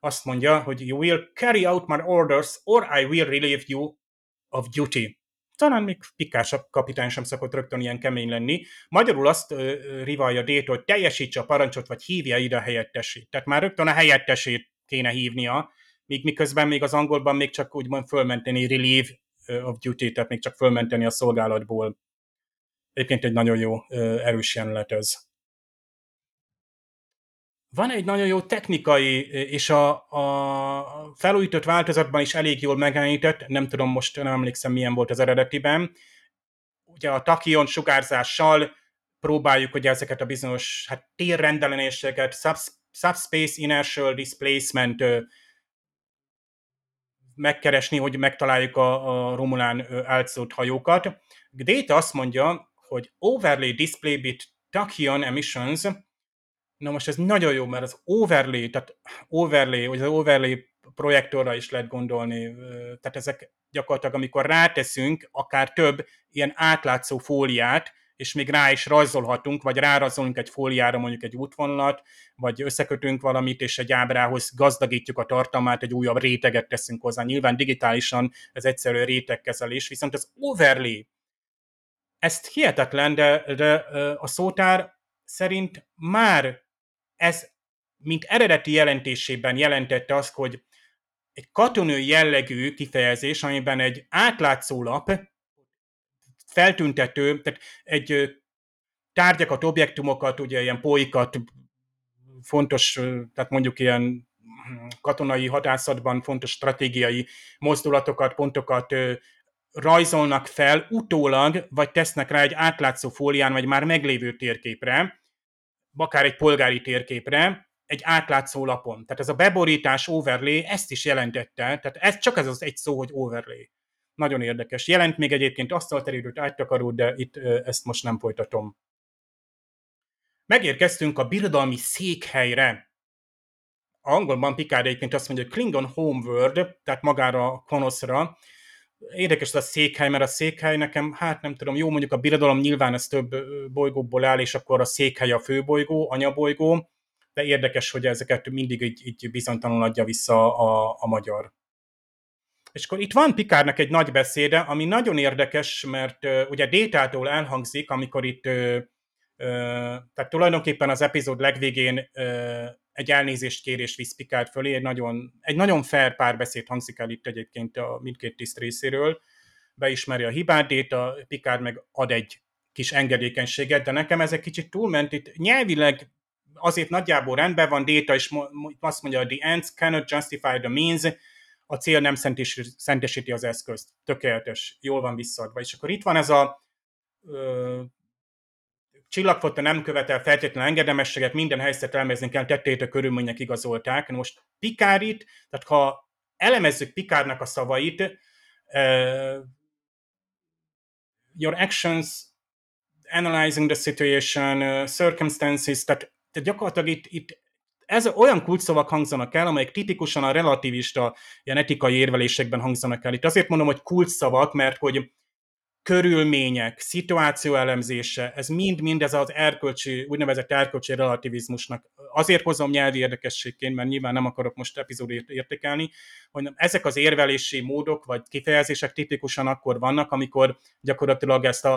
Azt mondja, hogy you will carry out my orders, or I will relieve you of duty. Talán még pikásabb kapitány sem szokott rögtön ilyen kemény lenni. Magyarul azt uh, rivalja Date, hogy teljesítse a parancsot, vagy hívja ide a helyettesét. Tehát már rögtön a helyettesét kéne hívnia, míg miközben még az angolban még csak úgymond fölmenteni relieve of duty, tehát még csak fölmenteni a szolgálatból. Egyébként egy nagyon jó, erős jelenet ez van egy nagyon jó technikai, és a, a felújított változatban is elég jól megjelenített, nem tudom most, nem emlékszem milyen volt az eredetiben. Ugye a takion sugárzással próbáljuk ugye ezeket a bizonyos hát, térrendelenéseket, subspace inertial displacement megkeresni, hogy megtaláljuk a, a Romulán álcót hajókat. Data azt mondja, hogy overlay display bit tachyon emissions, na most ez nagyon jó, mert az overlay, tehát overlay, vagy az overlay projektorra is lehet gondolni, tehát ezek gyakorlatilag, amikor ráteszünk akár több ilyen átlátszó fóliát, és még rá is rajzolhatunk, vagy rárajzolunk egy fóliára mondjuk egy útvonalat, vagy összekötünk valamit, és egy ábrához gazdagítjuk a tartalmát, egy újabb réteget teszünk hozzá. Nyilván digitálisan ez egyszerű rétegkezelés, viszont az overlay, ezt hihetetlen, de, de a szótár szerint már ez, mint eredeti jelentésében jelentette azt, hogy egy katonai jellegű kifejezés, amiben egy átlátszó lap, feltüntető, tehát egy tárgyakat, objektumokat, ugye ilyen poikat, fontos, tehát mondjuk ilyen katonai hadászatban fontos stratégiai mozdulatokat, pontokat rajzolnak fel utólag, vagy tesznek rá egy átlátszó fólián, vagy már meglévő térképre, akár egy polgári térképre, egy átlátszó lapon. Tehát ez a beborítás, overlay ezt is jelentette, tehát ez csak ez az egy szó, hogy overlay. Nagyon érdekes. Jelent még egyébként asztalterítőt áttakaró, de itt ezt most nem folytatom. Megérkeztünk a birodalmi székhelyre. Angolban Picard egyébként azt mondja, hogy Klingon Homeworld, tehát magára a Konoszra. Érdekes ez a székhely, mert a székhely nekem, hát nem tudom, jó mondjuk a birodalom nyilván ez több bolygóból áll, és akkor a székhely a főbolygó, anyabolygó, de érdekes, hogy ezeket mindig így, így bizonytalanul adja vissza a, a magyar. És akkor itt van Pikárnak egy nagy beszéde, ami nagyon érdekes, mert uh, ugye Détától elhangzik, amikor itt, uh, uh, tehát tulajdonképpen az epizód legvégén uh, egy elnézést kérés visz Pikár fölé, egy nagyon, egy nagyon fair párbeszéd hangzik el itt egyébként a mindkét tiszt részéről, beismeri a hibát, Déta, Pikár meg ad egy kis engedékenységet, de nekem ez egy kicsit túlment, itt nyelvileg azért nagyjából rendben van, Déta is azt mondja, the ends cannot justify the means, a cél nem szentesíti az eszközt. Tökéletes, jól van visszaadva. És akkor itt van ez a csillagfotta nem követel feltétlenül engedemességet, minden helyzetet elemezni kell, tettét a körülmények igazolták. Most Pikárit, tehát ha elemezzük Pikárnak a szavait, uh, your actions, analyzing the situation, uh, circumstances, tehát, tehát gyakorlatilag itt, itt ez olyan kulcsszavak hangzanak el, amelyek tipikusan a relativista ilyen etikai érvelésekben hangzanak el. Itt azért mondom, hogy kulcsszavak, mert hogy körülmények, szituáció elemzése, ez mind-mind ez az erkölcsi, úgynevezett erkölcsi relativizmusnak. Azért hozom nyelvi érdekességként, mert nyilván nem akarok most epizódot értékelni, hogy ezek az érvelési módok vagy kifejezések tipikusan akkor vannak, amikor gyakorlatilag ezt a,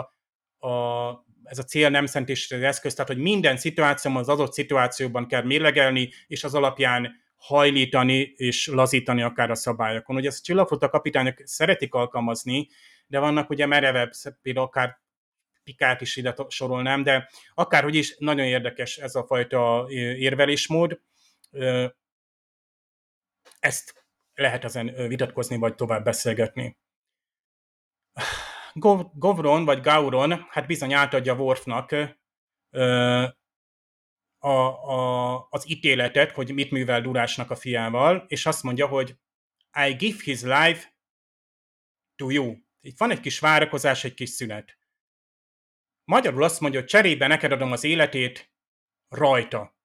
a ez a cél nem szent és az eszköz, tehát hogy minden szituációban az adott szituációban kell mérlegelni, és az alapján hajlítani és lazítani akár a szabályokon. Ugye ezt a csillagflotta kapitányok szeretik alkalmazni, de vannak ugye merevebb, például akár Pikát is ide sorolnám, de akárhogy is nagyon érdekes ez a fajta érvelésmód. Ezt lehet ezen vitatkozni, vagy tovább beszélgetni. Govron vagy Gauron, hát bizony átadja Worfnak a, a, az ítéletet, hogy mit művel Durásnak a fiával, és azt mondja, hogy I give his life to you. Itt van egy kis várakozás, egy kis szünet. Magyarul azt mondja, hogy cserébe neked adom az életét rajta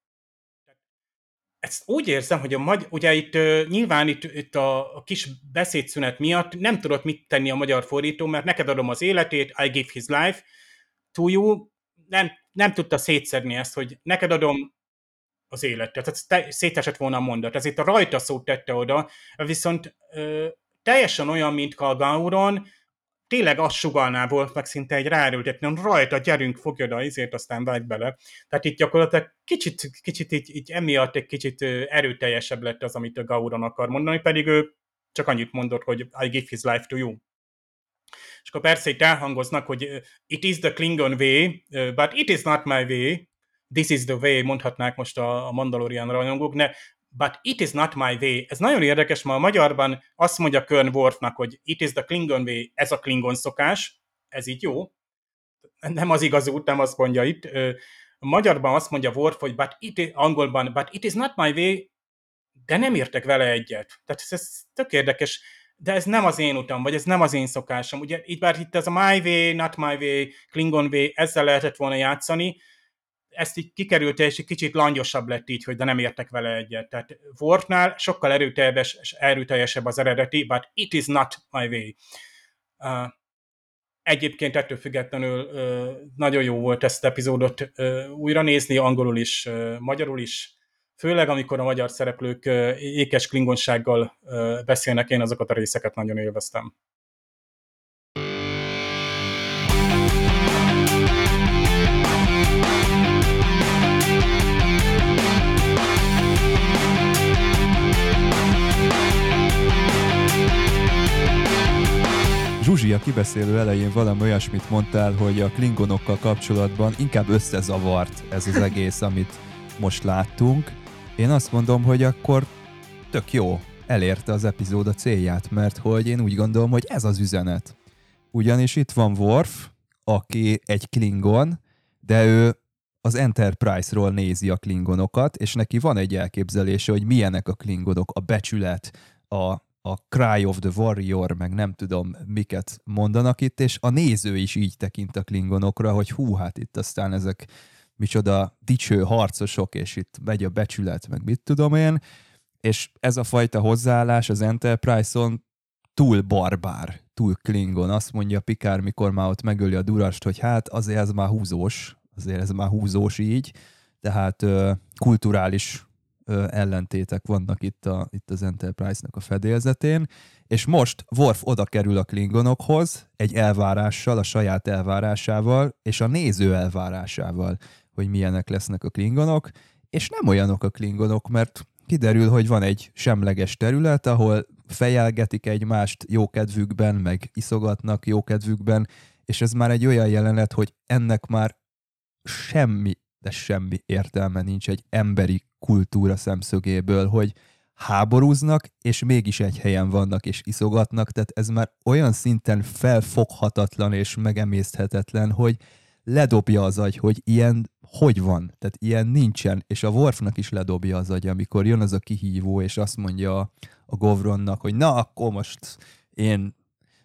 ezt úgy érzem, hogy a magy- ugye itt uh, nyilván itt, itt a, a kis beszédszünet miatt nem tudott mit tenni a magyar fordító, mert neked adom az életét, I give his life to you, nem, nem tudta szétszedni ezt, hogy neked adom az életet. Tehát te, szétesett volna a mondat. Itt a rajta szót tette oda, viszont uh, teljesen olyan, mint Kalgauron, tényleg azt sugalná meg szinte egy ráerőltetni, rajta, gyerünk, fogjad a izért, aztán vágy bele. Tehát itt gyakorlatilag kicsit, kicsit így, így emiatt egy kicsit erőteljesebb lett az, amit a Gauron akar mondani, pedig ő csak annyit mondott, hogy I give his life to you. És akkor persze itt elhangoznak, hogy it is the Klingon way, but it is not my way, this is the way, mondhatnák most a Mandalorian rajongók, de but it is not my way. Ez nagyon érdekes, ma a magyarban azt mondja Körn Worfnak, hogy it is the Klingon way, ez a Klingon szokás, ez így jó. Nem az igaz út, nem azt mondja itt. A magyarban azt mondja Worf, hogy but it angolban, but it is not my way, de nem értek vele egyet. Tehát ez, ez tök érdekes. de ez nem az én utam, vagy ez nem az én szokásom. Ugye itt bár itt ez a my way, not my way, Klingon way, ezzel lehetett volna játszani, ezt így kikerült, és egy kicsit langyosabb lett így, hogy de nem értek vele egyet. Tehát Worfnál sokkal erőteljes, erőteljesebb az eredeti, but it is not my way. Uh, egyébként ettől függetlenül uh, nagyon jó volt ezt az epizódot uh, újra nézni, angolul is, uh, magyarul is, főleg amikor a magyar szereplők uh, ékes klingonsággal uh, beszélnek, én azokat a részeket nagyon élveztem. Zsuzsi a kibeszélő elején valami olyasmit mondtál, hogy a klingonokkal kapcsolatban inkább összezavart ez az egész, [laughs] amit most láttunk. Én azt mondom, hogy akkor tök jó, elérte az epizód a célját, mert hogy én úgy gondolom, hogy ez az üzenet. Ugyanis itt van Worf, aki egy klingon, de ő az Enterprise-ról nézi a klingonokat, és neki van egy elképzelése, hogy milyenek a klingonok, a becsület, a a Cry of the Warrior, meg nem tudom miket mondanak itt, és a néző is így tekint a klingonokra, hogy hú, hát itt aztán ezek micsoda dicső harcosok, és itt megy a becsület, meg mit tudom én, és ez a fajta hozzáállás az Enterprise-on túl barbár, túl klingon. Azt mondja Pikár, mikor már ott megöli a durast, hogy hát azért ez már húzós, azért ez már húzós így, tehát ö, kulturális ellentétek vannak itt, a, itt az Enterprise-nak a fedélzetén, és most Worf oda kerül a klingonokhoz egy elvárással, a saját elvárásával, és a néző elvárásával, hogy milyenek lesznek a klingonok, és nem olyanok a klingonok, mert kiderül, hogy van egy semleges terület, ahol fejelgetik egymást jókedvükben, meg iszogatnak jókedvükben, és ez már egy olyan jelenet, hogy ennek már semmi, de semmi értelme nincs egy emberi kultúra szemszögéből, hogy háborúznak, és mégis egy helyen vannak és iszogatnak, tehát ez már olyan szinten felfoghatatlan és megemészthetetlen, hogy ledobja az agy, hogy ilyen hogy van, tehát ilyen nincsen, és a Worfnak is ledobja az agy, amikor jön az a kihívó, és azt mondja a, a Govronnak, hogy na, akkor most én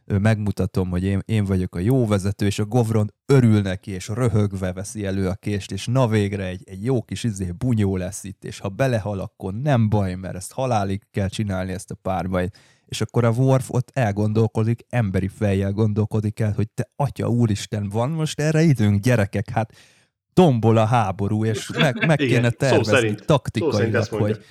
megmutatom, hogy én, én vagyok a jó vezető, és a Govron örül neki, és röhögve veszi elő a kést, és na végre egy, egy jó kis izé bunyó lesz itt, és ha belehal, akkor nem baj, mert ezt halálig kell csinálni ezt a párbajt. És akkor a Worf ott elgondolkodik, emberi fejjel gondolkodik el, hogy te atya úristen, van most erre időnk, gyerekek, hát tombol a háború, és meg, meg kéne tervezni taktikailag, hogy,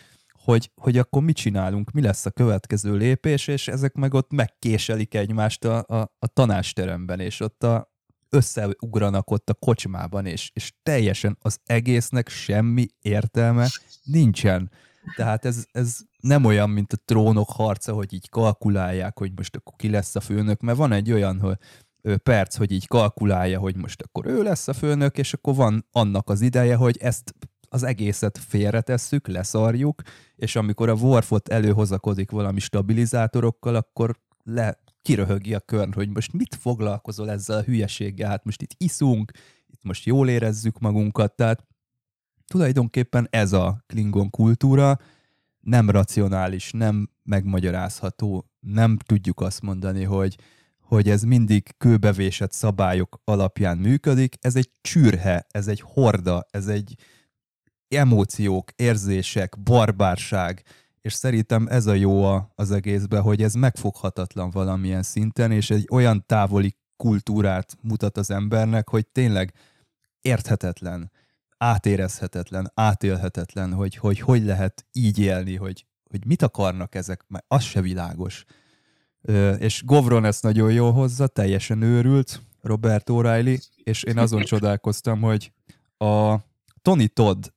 hogy, hogy akkor mit csinálunk, mi lesz a következő lépés, és ezek meg ott megkéselik egymást a, a, a tanásteremben, és ott a, összeugranak ott a kocsmában, és, és teljesen az egésznek semmi értelme nincsen. Tehát ez, ez nem olyan, mint a trónok harca, hogy így kalkulálják, hogy most akkor ki lesz a főnök, mert van egy olyan, hogy perc, hogy így kalkulálja, hogy most akkor ő lesz a főnök, és akkor van annak az ideje, hogy ezt az egészet félretesszük, leszarjuk, és amikor a Worfot előhozakodik valami stabilizátorokkal, akkor le kiröhögi a körn, hogy most mit foglalkozol ezzel a hülyeséggel, hát most itt iszunk, itt most jól érezzük magunkat, tehát tulajdonképpen ez a Klingon kultúra nem racionális, nem megmagyarázható, nem tudjuk azt mondani, hogy, hogy ez mindig kőbevésett szabályok alapján működik, ez egy csürhe, ez egy horda, ez egy, emóciók, érzések, barbárság, és szerintem ez a jó az egészben, hogy ez megfoghatatlan valamilyen szinten, és egy olyan távoli kultúrát mutat az embernek, hogy tényleg érthetetlen, átérezhetetlen, átélhetetlen, hogy hogy, hogy lehet így élni, hogy, hogy mit akarnak ezek, mert az se világos. És Govron ezt nagyon jól hozza, teljesen őrült, Robert O'Reilly, és én azon csodálkoztam, hogy a Tony Todd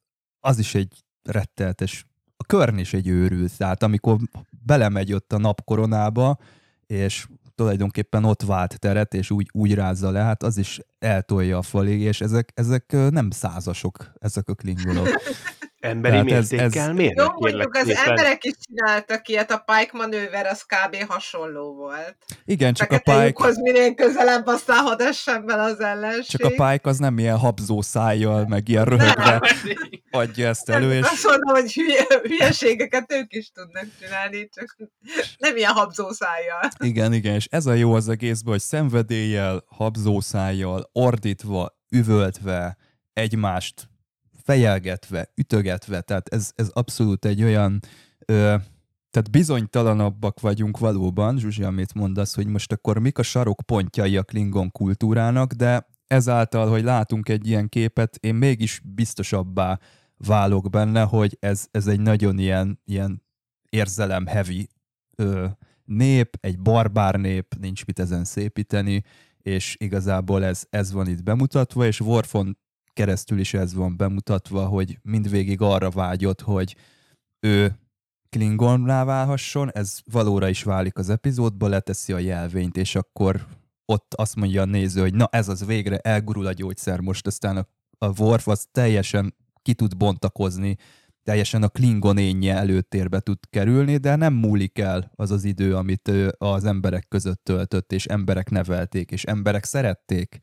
az is egy retteltes, a körn is egy őrült, tehát amikor belemegy ott a napkoronába, és tulajdonképpen ott vált teret, és úgy, úgy rázza le, hát az is eltolja a falig, és ezek, ezek nem százasok, ezek a klingonok. [laughs] Emberi Tehát mértékkel ez, miért? Jó, mondjuk az szépen. emberek is csináltak ilyet, a Pike manőver az kb. hasonló volt. Igen, csak Fekete a Pike... minél közelebb, aztán hadesebben az ellenség. Csak a Pike az nem ilyen habzó szájjal, meg ilyen röhögve adja ezt elő. És... Azt mondom, hogy hülye, hülyeségeket ők is tudnak csinálni, csak nem ilyen habzó szájjal. Igen, igen, és ez a jó az egészben, hogy szenvedéllyel, habzó szájjal, ordítva, üvöltve, egymást fejelgetve, ütögetve, tehát ez, ez abszolút egy olyan, ö, tehát bizonytalanabbak vagyunk valóban, Zsuzsi, amit mondasz, hogy most akkor mik a sarokpontjai a Klingon kultúrának, de ezáltal, hogy látunk egy ilyen képet, én mégis biztosabbá válok benne, hogy ez, ez egy nagyon ilyen, ilyen érzelem heavy ö, nép, egy barbár nép, nincs mit ezen szépíteni, és igazából ez, ez van itt bemutatva, és Worfon keresztül is ez van bemutatva, hogy mindvégig arra vágyott, hogy ő Klingonrá válhasson, ez valóra is válik az epizódba, leteszi a jelvényt, és akkor ott azt mondja a néző, hogy na ez az végre elgurul a gyógyszer most, aztán a, a Worf az teljesen ki tud bontakozni, teljesen a Klingon énje előtérbe tud kerülni, de nem múlik el az az idő, amit az emberek között töltött, és emberek nevelték, és emberek szerették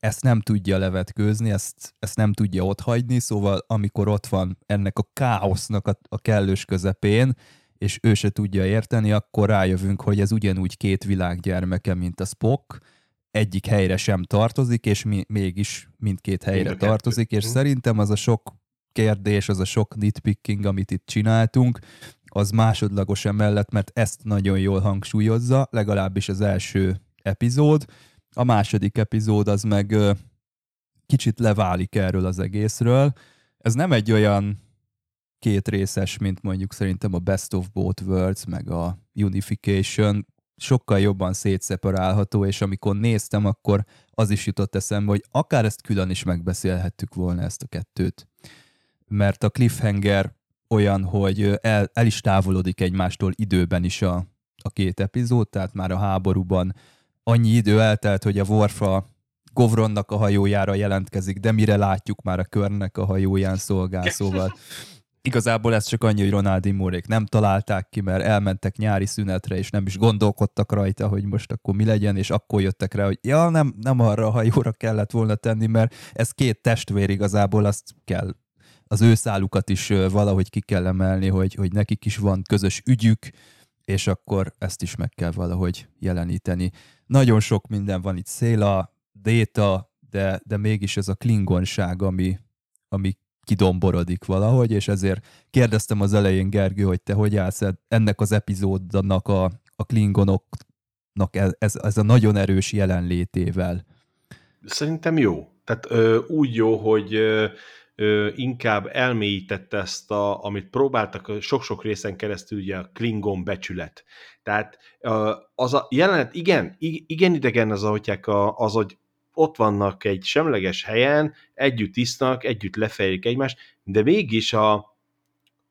ezt nem tudja levetkőzni, ezt, ezt nem tudja otthagyni, szóval amikor ott van ennek a káosznak a, a kellős közepén, és ő se tudja érteni, akkor rájövünk, hogy ez ugyanúgy két világgyermeke, mint a Spock, egyik helyre sem tartozik, és mi, mégis mindkét helyre Mind tartozik, és szerintem az a sok kérdés, az a sok nitpicking, amit itt csináltunk, az másodlagos emellett, mert ezt nagyon jól hangsúlyozza, legalábbis az első epizód, a második epizód az meg kicsit leválik erről az egészről. Ez nem egy olyan két részes, mint mondjuk szerintem a Best of Both Worlds, meg a Unification, sokkal jobban szétszeparálható, és amikor néztem, akkor az is jutott eszembe, hogy akár ezt külön is megbeszélhettük volna ezt a kettőt. Mert a cliffhanger olyan, hogy el, el is távolodik egymástól időben is a, a két epizód, tehát már a háborúban annyi idő eltelt, hogy a Worf Govronnak a hajójára jelentkezik, de mire látjuk már a körnek a hajóján szolgál, szóval igazából ez csak annyi, hogy Ronaldi Mórék nem találták ki, mert elmentek nyári szünetre, és nem is gondolkodtak rajta, hogy most akkor mi legyen, és akkor jöttek rá, hogy ja, nem, nem arra a hajóra kellett volna tenni, mert ez két testvér igazából, azt kell az ő szálukat is valahogy ki kell emelni, hogy, hogy nekik is van közös ügyük, és akkor ezt is meg kell valahogy jeleníteni. Nagyon sok minden van itt, széla, déta, de, de mégis ez a klingonság, ami, ami kidomborodik valahogy, és ezért kérdeztem az elején, Gergő, hogy te hogy állsz ennek az epizódnak a, a klingonoknak ez, ez a nagyon erős jelenlétével. Szerintem jó. Tehát ö, úgy jó, hogy ö, inkább elmélyítette ezt, a, amit próbáltak sok-sok részen keresztül, ugye a Klingon becsület. Tehát az a jelenet, igen, igen idegen az, ahogyják az, hogy ott vannak egy semleges helyen, együtt isznak, együtt lefejlik egymást, de mégis a,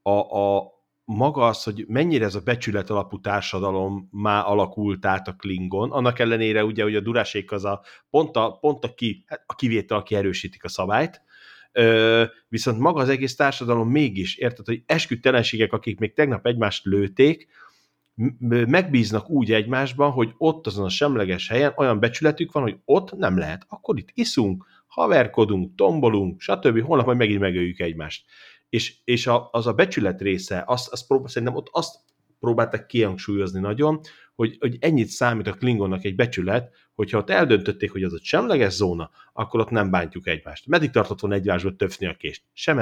a, a maga az, hogy mennyire ez a becsület alapú társadalom már alakult át a Klingon, annak ellenére ugye, hogy a durásék az a pont a, pont a, ki, hát a kivétel, aki erősítik a szabályt, viszont maga az egész társadalom mégis, érted, hogy esküdtelenségek, akik még tegnap egymást lőték, megbíznak úgy egymásban, hogy ott azon a semleges helyen olyan becsületük van, hogy ott nem lehet. Akkor itt iszunk, haverkodunk, tombolunk, stb. Holnap majd megint megöljük egymást. És, és a, az a becsület része, azt, azt próbál, szerintem ott azt próbálták kihangsúlyozni nagyon, hogy, hogy ennyit számít a Klingonnak egy becsület, hogyha ott eldöntötték, hogy az ott semleges zóna, akkor ott nem bántjuk egymást. Meddig tartott volna egymásból töfni a kést? Sem.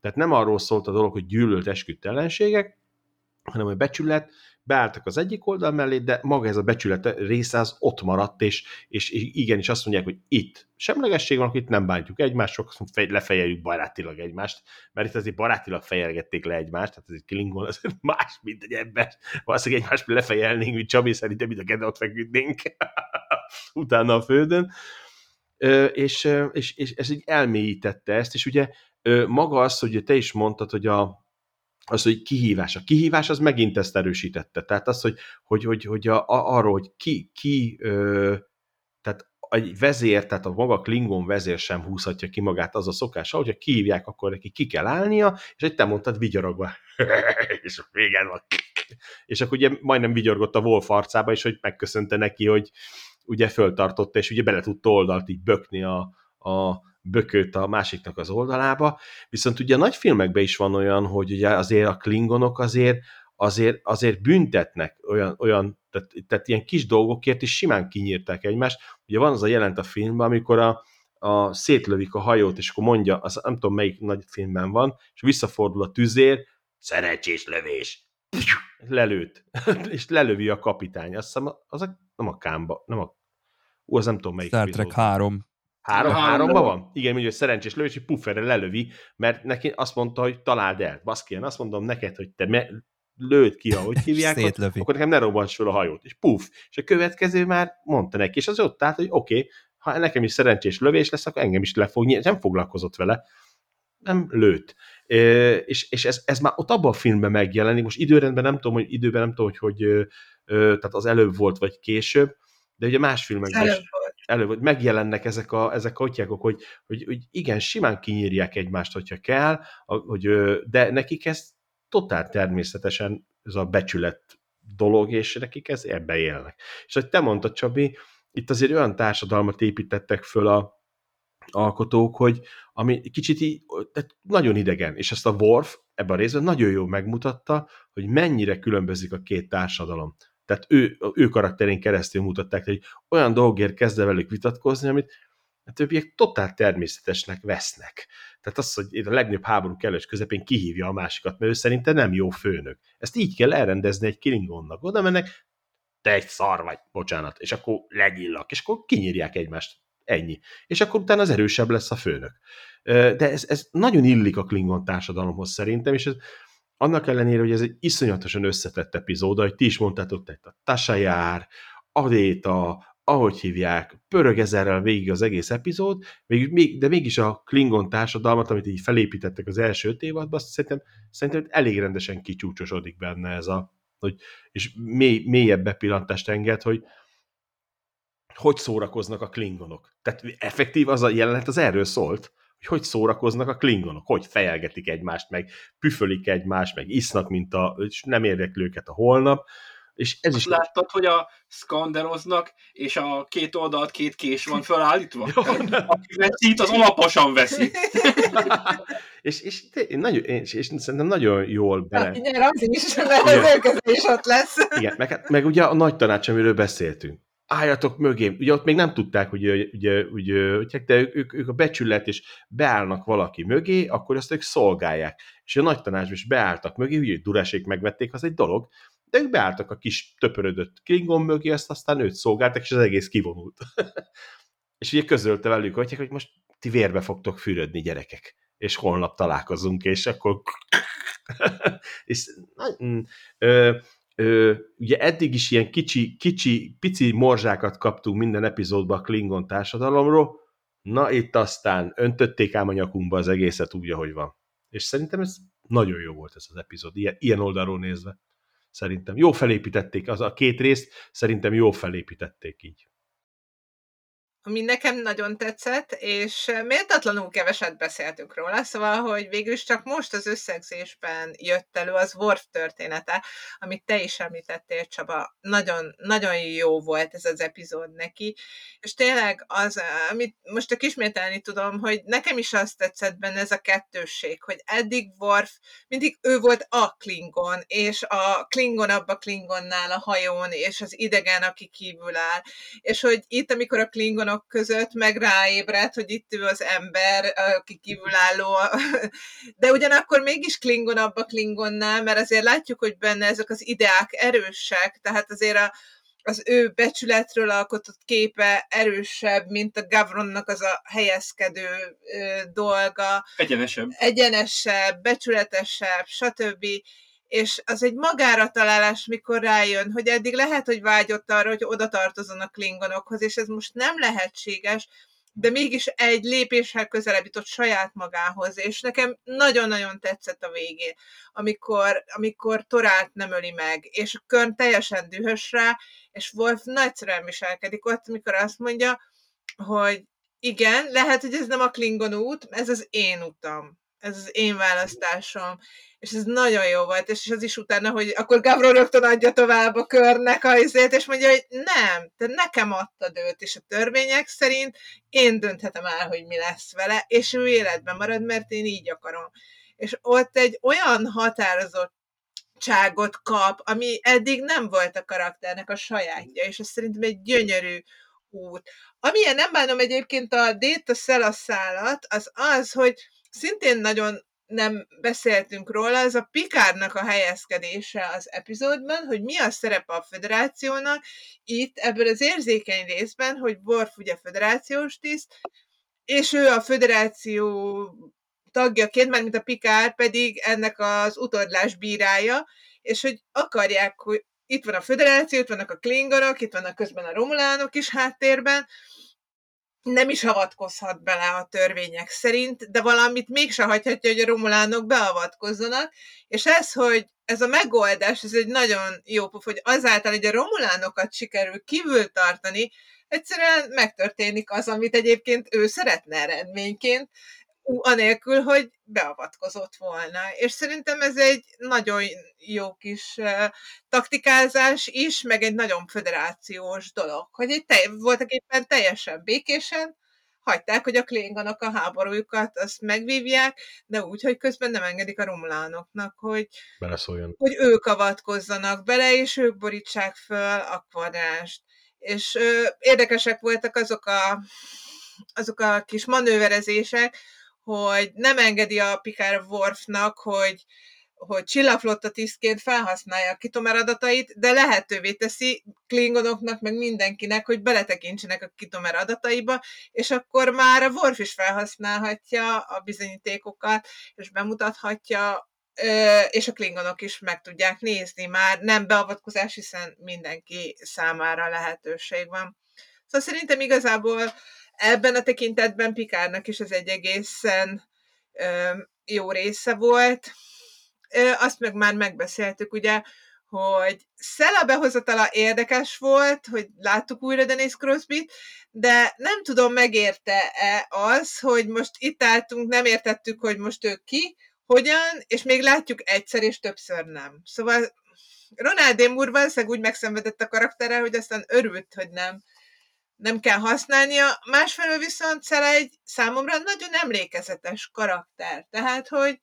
Tehát nem arról szólt a dolog, hogy gyűlölt esküdt ellenségek, hanem a becsület, beálltak az egyik oldal mellé, de maga ez a becsület része az ott maradt, és, és igenis azt mondják, hogy itt semlegesség van, itt nem bántjuk egymást, sokszor lefejeljük barátilag egymást, mert itt azért barátilag fejelgették le egymást, tehát ez egy Klingon az más, mint egy ember. Valószínűleg egymást lefejelnénk, mint Csabi szerintem, mint a kettő ott feküdnénk [laughs] utána a földön. És, és, és ez így elmélyítette ezt, és ugye maga az, hogy te is mondtad, hogy a, az, hogy kihívás. A kihívás az megint ezt erősítette. Tehát az, hogy, hogy, hogy, hogy a, arról, hogy ki, ki ö, tehát egy vezér, tehát a maga Klingon vezér sem húzhatja ki magát az a szokás, hogyha kihívják, akkor neki ki kell állnia, és egy te mondtad vigyorogva. [laughs] és végen van. És akkor ugye majdnem vigyorgott a Wolf arcába, és hogy megköszönte neki, hogy ugye föltartotta, és ugye bele tudta oldalt így bökni a, a bököt a másiknak az oldalába. Viszont ugye a nagy filmekben is van olyan, hogy ugye azért a klingonok azért azért, azért büntetnek olyan, olyan tehát, tehát ilyen kis dolgokért is simán kinyírták egymást. Ugye van az a jelent a filmben, amikor a, a szétlövik a hajót, és akkor mondja, az, nem tudom melyik nagy filmben van, és visszafordul a tüzér, szerencsés lövés. Lelőtt. [laughs] és lelövi a kapitány. Azt hiszem, az a, nem a kámba, nem a... Ú, az nem tudom melyik. Star Trek 3. Három, háromban van? Igen, mondja, hogy szerencsés lövés, hogy pufferre lelövi, mert neki azt mondta, hogy találd el. Baszki, én azt mondom neked, hogy te me- lőd ki, ahogy hívják, Szétlövi. akkor nekem ne robbants fel a hajót. És puf, és a következő már mondta neki, és az ott állt, hogy oké, okay, ha nekem is szerencsés lövés lesz, akkor engem is le fog nyílni. Nem foglalkozott vele, nem lőtt. E, és és ez, ez már ott abban a filmben megjelenik, most időrendben nem tudom, hogy időben nem tudom, hogy, hogy ö, tehát az előbb volt, vagy később, de ugye más filmekben Előbb is előbb, hogy megjelennek ezek a, ezek a atyákok, hogy, hogy, hogy igen, simán kinyírják egymást, hogyha kell, hogy, de nekik ez totál természetesen ez a becsület dolog, és nekik ez ebbe élnek. És hogy te mondtad, Csabi, itt azért olyan társadalmat építettek föl a alkotók, hogy ami kicsit így, tehát nagyon idegen, és ezt a Worf ebben a részben nagyon jól megmutatta, hogy mennyire különbözik a két társadalom. Tehát ő, ő karakterén keresztül mutatták, hogy olyan dolgért kezdve velük vitatkozni, amit a többiek totál természetesnek vesznek. Tehát az, hogy a legnagyobb háború kellős közepén kihívja a másikat, mert ő szerinte nem jó főnök. Ezt így kell elrendezni egy Klingonnak. Oda mennek, te egy szar vagy, bocsánat, és akkor legyillak, és akkor kinyírják egymást. Ennyi. És akkor utána az erősebb lesz a főnök. De ez, ez nagyon illik a Klingon társadalomhoz szerintem, és ez, annak ellenére, hogy ez egy iszonyatosan összetett epizód, hogy ti is mondtátok, tehát a Tasha jár, Adéta, ahogy hívják, pörög ezerrel végig az egész epizód, de mégis a Klingon társadalmat, amit így felépítettek az első öt évadban, azt szerintem, szerintem elég rendesen kicsúcsosodik benne ez a, hogy, és mély, mélyebb bepillantást enged, hogy hogy szórakoznak a klingonok. Tehát effektív az a jelenet az erről szólt, hogy hogy szórakoznak a klingonok, hogy fejelgetik egymást, meg püfölik egymást, meg isznak, mint a, és nem érdekli őket a holnap, és ez Azt is... láttad, hogy a skanderoznak, és a két oldalt két kés van felállítva? [laughs] Aki veszít, az alaposan veszi. [laughs] és, és, nagyon, és, és szerintem nagyon jól bele... Hát, igen, az is, mert az érkezés ott lesz. Igen, meg, hát- meg ugye a nagy tanács, amiről beszéltünk álljatok mögé. Ugye ott még nem tudták, hogy, ugye, ugye, de ők, ők a becsület, és beállnak valaki mögé, akkor azt ők szolgálják. És a nagy tanácsban is beálltak mögé, ugye durásék megvették, az egy dolog, de ők beálltak a kis töpörödött Klingon mögé, azt aztán őt szolgáltak, és az egész kivonult. [laughs] és ugye közölte velük, hogy, hogy most ti vérbe fogtok fürödni, gyerekek, és holnap találkozunk, és akkor... [laughs] és, ö, ö, ugye eddig is ilyen kicsi, kicsi, pici morzsákat kaptunk minden epizódban a Klingon társadalomról, na itt aztán öntötték ám a nyakunkba az egészet úgy, ahogy van. És szerintem ez nagyon jó volt ez az epizód, ilyen, ilyen oldalról nézve. Szerintem jó felépítették, az a két részt szerintem jó felépítették így ami nekem nagyon tetszett, és méltatlanul keveset beszéltünk róla, szóval, hogy végül is csak most az összegzésben jött elő az Worf története, amit te is említettél, Csaba. Nagyon, nagyon jó volt ez az epizód neki, és tényleg az, amit most a kismételni tudom, hogy nekem is azt tetszett benne ez a kettősség, hogy eddig Worf mindig ő volt a Klingon, és a Klingon abba Klingonnál a hajón, és az idegen, aki kívül áll, és hogy itt, amikor a Klingonok klingonok között, meg ráébredt, hogy itt ő az ember, aki kívülálló, de ugyanakkor mégis klingonabb a klingonnál, mert azért látjuk, hogy benne ezek az ideák erősek, tehát azért a, az ő becsületről alkotott képe erősebb, mint a Gavronnak az a helyezkedő ö, dolga. Egyenesebb. Egyenesebb, becsületesebb, stb és az egy magára találás, mikor rájön, hogy eddig lehet, hogy vágyott arra, hogy oda tartozon a klingonokhoz, és ez most nem lehetséges, de mégis egy lépéssel közelebb jutott saját magához, és nekem nagyon-nagyon tetszett a végén, amikor, amikor Torát nem öli meg, és Körn teljesen dühös rá, és Wolf nagyszerűen viselkedik ott, amikor azt mondja, hogy igen, lehet, hogy ez nem a Klingon út, ez az én utam, ez az én választásom, és ez nagyon jó volt, és az is utána, hogy akkor Gavron rögtön adja tovább a körnek a izét, és mondja, hogy nem, te nekem adtad őt, és a törvények szerint én dönthetem el, hogy mi lesz vele, és ő életben marad, mert én így akarom. És ott egy olyan határozott cságot kap, ami eddig nem volt a karakternek a sajátja, és ez szerintem egy gyönyörű út. Amilyen nem bánom egyébként a Data Szelaszállat, az az, hogy szintén nagyon nem beszéltünk róla, ez a Pikárnak a helyezkedése az epizódban, hogy mi a szerepe a federációnak itt ebből az érzékeny részben, hogy Worf ugye federációs tiszt, és ő a federáció tagjaként, mert mint a Pikár pedig ennek az utódlás bírája, és hogy akarják, hogy itt van a föderáció, itt vannak a klingonok, itt vannak közben a romulánok is háttérben, nem is avatkozhat bele a törvények szerint, de valamit mégse hagyhatja, hogy a romulánok beavatkozzanak, és ez, hogy ez a megoldás, ez egy nagyon jó pof, hogy azáltal, hogy a romulánokat sikerül kívül tartani, egyszerűen megtörténik az, amit egyébként ő szeretne eredményként, anélkül, hogy beavatkozott volna. És szerintem ez egy nagyon jó kis uh, taktikázás is, meg egy nagyon föderációs dolog, hogy egy te- voltak éppen teljesen békésen, hagyták, hogy a klingonok a háborújukat azt megvívják, de úgy, hogy közben nem engedik a romulánoknak, hogy, Beleszóljon. hogy ők avatkozzanak bele, és ők borítsák föl a kvadrást. És ö, érdekesek voltak azok a, azok a kis manőverezések, hogy nem engedi a Picard Worfnak, hogy, hogy csillagflotta tisztként felhasználja a kitomer adatait, de lehetővé teszi klingonoknak, meg mindenkinek, hogy beletekintsenek a kitomer adataiba, és akkor már a Worf is felhasználhatja a bizonyítékokat, és bemutathatja, és a klingonok is meg tudják nézni. Már nem beavatkozás, hiszen mindenki számára lehetőség van. Szóval szerintem igazából ebben a tekintetben Pikárnak is ez egy egészen jó része volt. Azt meg már megbeszéltük, ugye, hogy Szela behozatala érdekes volt, hogy láttuk újra Dennis crosby de nem tudom, megérte-e az, hogy most itt álltunk, nem értettük, hogy most ő ki, hogyan, és még látjuk egyszer és többször nem. Szóval Ronald. Moore valószínűleg úgy megszenvedett a karaktere, hogy aztán örült, hogy nem nem kell használnia, másfelől viszont Szele egy számomra nagyon emlékezetes karakter, tehát, hogy,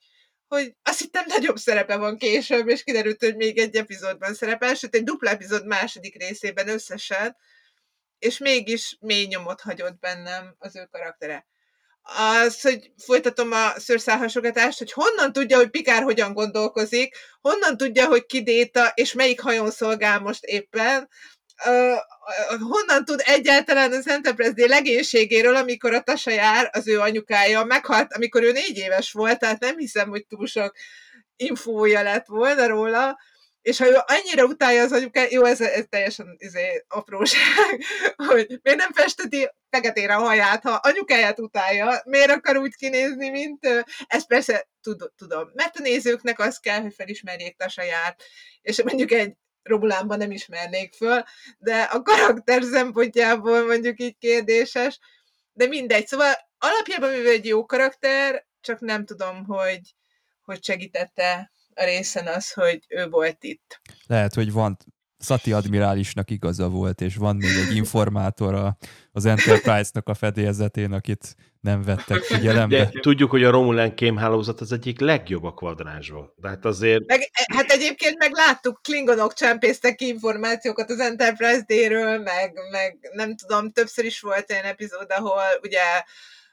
hogy azt hittem nagyobb szerepe van később, és kiderült, hogy még egy epizódban szerepel, sőt egy dupla epizód második részében összesen, és mégis mély nyomot hagyott bennem az ő karaktere. Az, hogy folytatom a szőrszálhasogatást, hogy honnan tudja, hogy Pikár hogyan gondolkozik, honnan tudja, hogy ki déta, és melyik hajón szolgál most éppen, uh, honnan tud egyáltalán az Enterprise D legénységéről, amikor a Tasa jár, az ő anyukája meghalt, amikor ő négy éves volt, tehát nem hiszem, hogy túl sok infója lett volna róla, és ha ő annyira utálja az anyukát, jó, ez, ez teljesen izé, apróság, [laughs] hogy miért nem festeti feketére a haját, ha anyukáját utálja, miért akar úgy kinézni, mint ő? Persze tud, tudom, mert a nézőknek az kell, hogy felismerjék Tasaját, és mondjuk egy Romulánban nem ismernék föl, de a karakter szempontjából mondjuk így kérdéses, de mindegy. Szóval alapjában mivel egy jó karakter, csak nem tudom, hogy, hogy segítette a részen az, hogy ő volt itt. Lehet, hogy van Szati admirálisnak igaza volt, és van még egy [laughs] informátor az Enterprise-nak a fedélzetén, akit nem vettek figyelembe. De tudjuk, hogy a Romulan kémhálózat az egyik legjobb a kvadránsból. De hát azért... Meg, hát egyébként meg láttuk, klingonok csempésztek ki információkat az Enterprise D-ről, meg, meg nem tudom, többször is volt olyan epizód, ahol ugye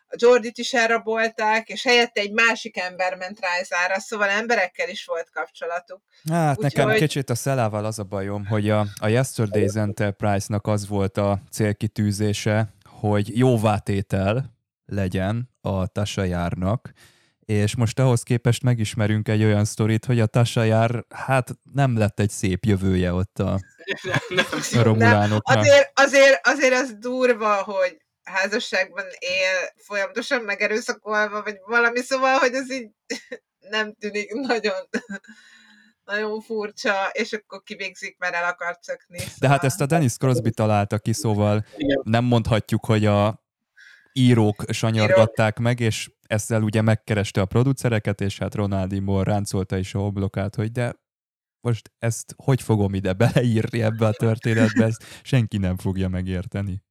a Jordit is elrabolták, és helyette egy másik ember ment Rájzára, szóval emberekkel is volt kapcsolatuk. Hát Úgy, nekem hogy... kicsit a szelával az a bajom, hogy a, a Yesterday's Enterprise-nak az volt a célkitűzése, hogy jóvátétel legyen a Tasajárnak, és most ahhoz képest megismerünk egy olyan sztorit, hogy a Tasajár hát nem lett egy szép jövője ott a, [laughs] nem, nem, a romulánoknak. Azért, azért, azért az durva, hogy házasságban él folyamatosan megerőszakolva, vagy valami, szóval, hogy ez így [laughs] nem tűnik nagyon [laughs] nagyon furcsa, és akkor kivégzik, mert el akar szökni. Szóval... De hát ezt a Dennis Crosby találta ki, szóval Igen. nem mondhatjuk, hogy a írók sanyargatták meg, és ezzel ugye megkereste a producereket, és hát Ronaldi Moore ráncolta is a hoblokát, hogy de most ezt hogy fogom ide beleírni ebbe a történetbe, ezt senki nem fogja megérteni.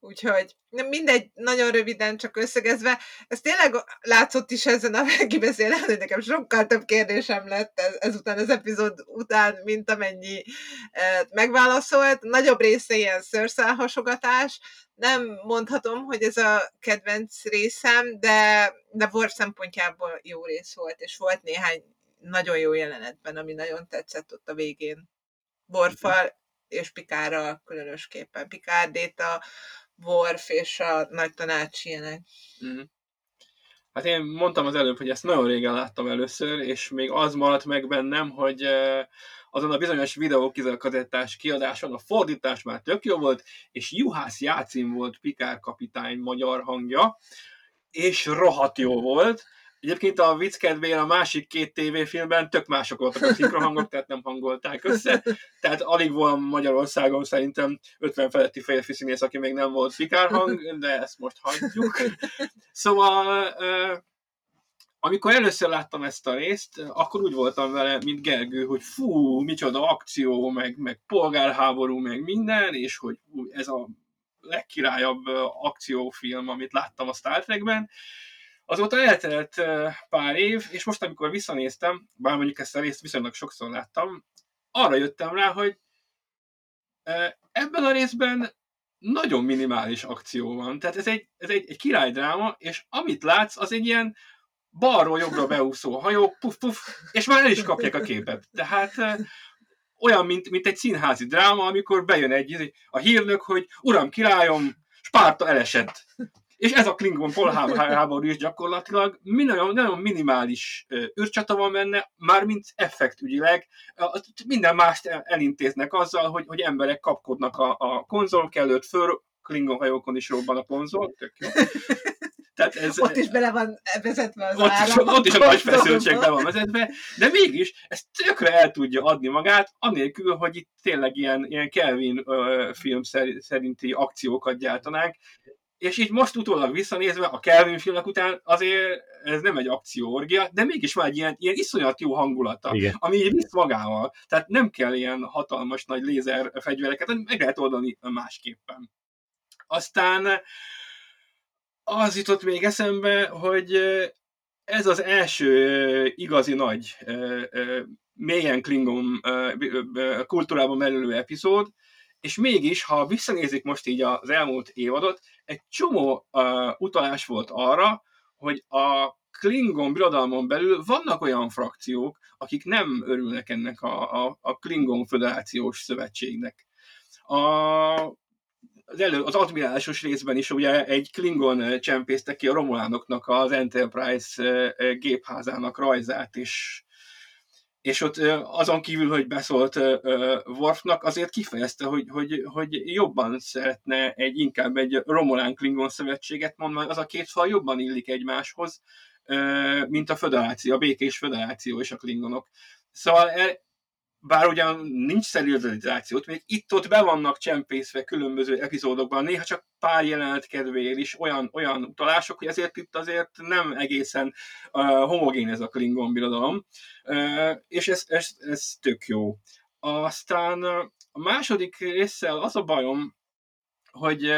Úgyhogy mindegy, nagyon röviden csak összegezve, ez tényleg látszott is ezen a kibeszélen, hogy nekem sokkal több kérdésem lett ez, ezután az epizód után, mint amennyi e, megválaszolt. Nagyobb része ilyen szőrszálhasogatás. Nem mondhatom, hogy ez a kedvenc részem, de, de Worf szempontjából jó rész volt, és volt néhány nagyon jó jelenetben, ami nagyon tetszett ott a végén. Worfal és Pikárral különösképpen. Pikárdét a Worf és a nagy tanács ilyenek. Mm. Hát én mondtam az előbb, hogy ezt nagyon régen láttam először, és még az maradt meg bennem, hogy azon a bizonyos videókazettás kiadáson a fordítás már tök jó volt, és Juhász Jácin volt Pikár kapitány magyar hangja, és rohadt jó volt, Egyébként a vicc kedvére a másik két tévéfilmben tök mások voltak a szinkrohangok, tehát nem hangolták össze. Tehát alig van Magyarországon szerintem 50 feletti férfi színész, aki még nem volt fikárhang, de ezt most hagyjuk. Szóval amikor először láttam ezt a részt, akkor úgy voltam vele, mint Gergő, hogy fú, micsoda akció, meg, meg polgárháború, meg minden, és hogy ez a legkirályabb akciófilm, amit láttam a Star Trekben, Azóta eltelt pár év, és most, amikor visszanéztem, bár mondjuk ezt a részt viszonylag sokszor láttam, arra jöttem rá, hogy ebben a részben nagyon minimális akció van. Tehát ez egy, ez egy, egy királydráma, és amit látsz, az egy ilyen balról jobbra beúszó hajó, puf, puf, és már el is kapják a képet. Tehát olyan, mint, mint egy színházi dráma, amikor bejön egy a hírnök, hogy uram, királyom, Spárta elesett és ez a Klingon polháború is gyakorlatilag nagyon, nagyon minimális űrcsata van benne, mármint effektügyileg, minden mást elintéznek azzal, hogy, hogy emberek kapkodnak a, a konzol kellőtt föl, Klingon hajókon is robban a konzol, tök jó. [laughs] Tehát ez, ott is bele van vezetve az ott. Is, ott is a nagy feszültség be van vezetve, de mégis ezt tökre el tudja adni magát, anélkül, hogy itt tényleg ilyen, ilyen Kelvin uh, film szerinti akciókat gyártanánk, és így most utólag visszanézve a Kelvin filmek után azért ez nem egy akcióorgia, de mégis már egy ilyen, ilyen iszonyat jó hangulata, Igen. ami így visz magával. Tehát nem kell ilyen hatalmas nagy lézer fegyvereket, meg lehet oldani másképpen. Aztán az jutott még eszembe, hogy ez az első igazi nagy, mélyen Klingon kultúrában merülő epizód, és mégis, ha visszanézik most így az elmúlt évadot, egy csomó uh, utalás volt arra, hogy a Klingon birodalmon belül vannak olyan frakciók, akik nem örülnek ennek a, a, a Klingon Föderációs Szövetségnek. A, az, elő, az admirálisos részben is ugye egy Klingon csempészte ki a Romulánoknak az Enterprise gépházának rajzát, és és ott azon kívül, hogy beszólt Worfnak, azért kifejezte, hogy, hogy, hogy jobban szeretne egy inkább egy Romulán Klingon szövetséget, mondva az a két fal jobban illik egymáshoz, mint a föderáció, a békés föderáció és a Klingonok. Szóval e, bár ugyan nincs szerializációt, még itt-ott be vannak csempészve különböző epizódokban, néha csak pár jelenet kedvéért is olyan, olyan utalások, hogy ezért itt azért nem egészen uh, homogén ez a Klingon birodalom, uh, és ez, ez, ez tök jó. Aztán a második résszel az a bajom, hogy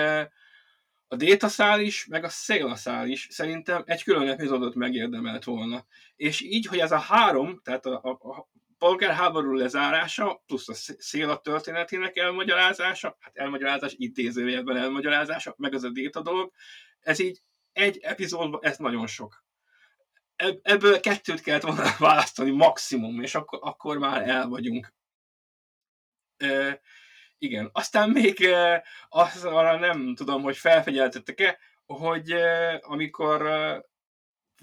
a détaszál is, meg a szélaszál is szerintem egy külön epizódot megérdemelt volna. És így, hogy ez a három, tehát a, a, polgárháború lezárása, plusz a szél történetének elmagyarázása, hát elmagyarázás, idézőjelben elmagyarázása, meg az a déta dolog, ez így egy epizódban, ez nagyon sok. Ebből kettőt kellett volna [laughs] választani maximum, és akkor, akkor már el vagyunk. E, igen, aztán még e, azt arra nem tudom, hogy felfegyeltettek-e, hogy e, amikor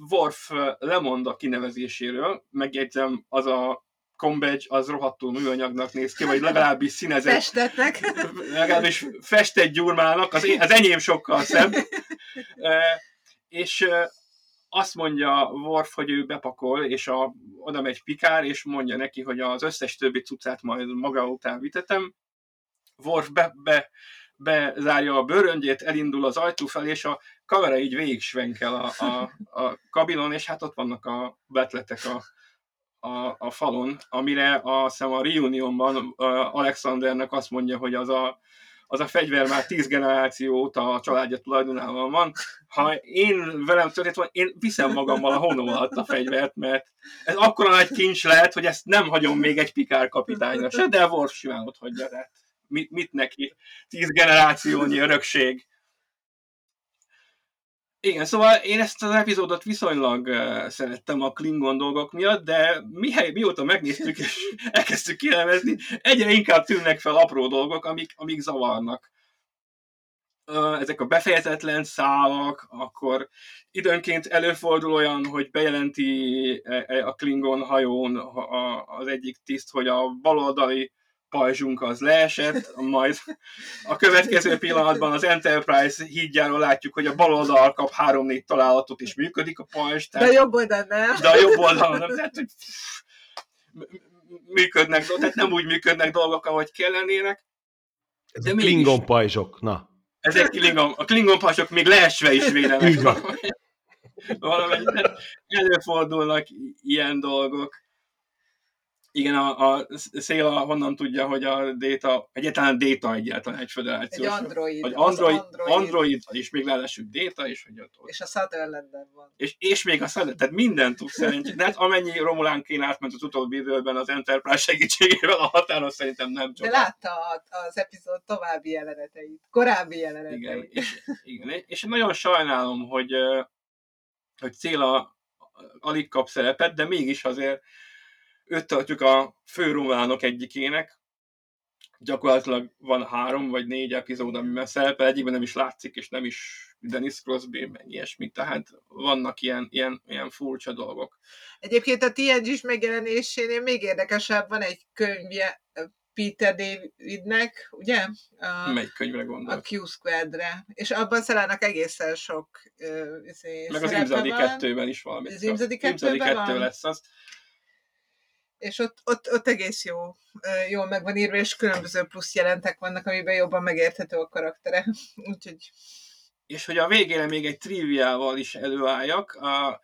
Worf lemond a kinevezéséről, megjegyzem, az a Combadge az rohadtul műanyagnak néz ki, vagy legalábbis színezett. Festetnek. Legalábbis festett gyurmának, az, én, az enyém sokkal szebb. E, és e, azt mondja Worf, hogy ő bepakol, és a, oda megy Pikár, és mondja neki, hogy az összes többi cuccát majd maga után vitetem. Worf be, be bezárja a bőröngyét, elindul az ajtó felé, és a kamera így végig svenkel a, a, a kabinon, és hát ott vannak a betletek a, a, a falon, amire a, szem a reunionban Alexandernek azt mondja, hogy az a, az a fegyver már tíz generáció óta a családja tulajdonában van. Ha én velem történt van, én viszem magammal a honom alatt a fegyvert, mert ez akkora nagy kincs lehet, hogy ezt nem hagyom még egy pikár kapitányra se, de Worf simán ott hagyja rá. Mit, mit neki? Tíz generációnyi örökség. Igen, szóval én ezt az epizódot viszonylag szerettem a Klingon dolgok miatt, de mihely, mióta megnéztük és [laughs] elkezdtük kielemezni, egyre inkább tűnnek fel apró dolgok, amik, amik zavarnak. Ezek a befejezetlen szálak, akkor időnként előfordul olyan, hogy bejelenti e, e, a Klingon hajón az egyik tiszt, hogy a baloldali pajzsunk az leesett, majd a következő pillanatban az Enterprise hídjáról látjuk, hogy a bal oldal kap három-négy találatot, és működik a pajzs. Tehát, de a jobb oldal nem. De a jobb oldal nem. Tehát, hogy működnek, tehát nem úgy működnek dolgok, ahogy kellenének. Ez de a Klingon pajzsok, na. Ezek Klingon, a Klingon pajzsok még leesve is védenek. Így van. Valamennyire előfordulnak ilyen dolgok igen, a, a Széla honnan tudja, hogy a Data, egyáltalán Data egyáltalán egy föderáció. Egy android. Vagy android, android, android, és még lelesük Data, és hogy ott, ott. És a sutherland van. És, és még a Sutherland, tehát minden tud szerint. De hát amennyi Romulán kén átment az utóbbi időben az Enterprise segítségével a határon szerintem nem csak. De látta az epizód további jeleneteit, korábbi jeleneteit. Igen, és, igen, és nagyon sajnálom, hogy, hogy Céla alig kap szerepet, de mégis azért őt tartjuk a fő románok egyikének. Gyakorlatilag van három vagy négy epizód, amiben szerepel, egyikben nem is látszik, és nem is Dennis Crosby, meg ilyesmi, tehát vannak ilyen, ilyen, ilyen furcsa dolgok. Egyébként a TNG is megjelenésénél még érdekesebb van egy könyvje Peter Davidnek, ugye? A, Melyik könyvre gondol? A Q-Squadre. És abban szerelnek egészen sok uh, Meg az Imzadi 2-ben is valami. Az Imzadi 2 lesz az és ott, ott, ott egész jó, jól meg van írva, és különböző plusz jelentek vannak, amiben jobban megérthető a karaktere. [laughs] Úgyhogy... És hogy a végére még egy triviával is előálljak, a,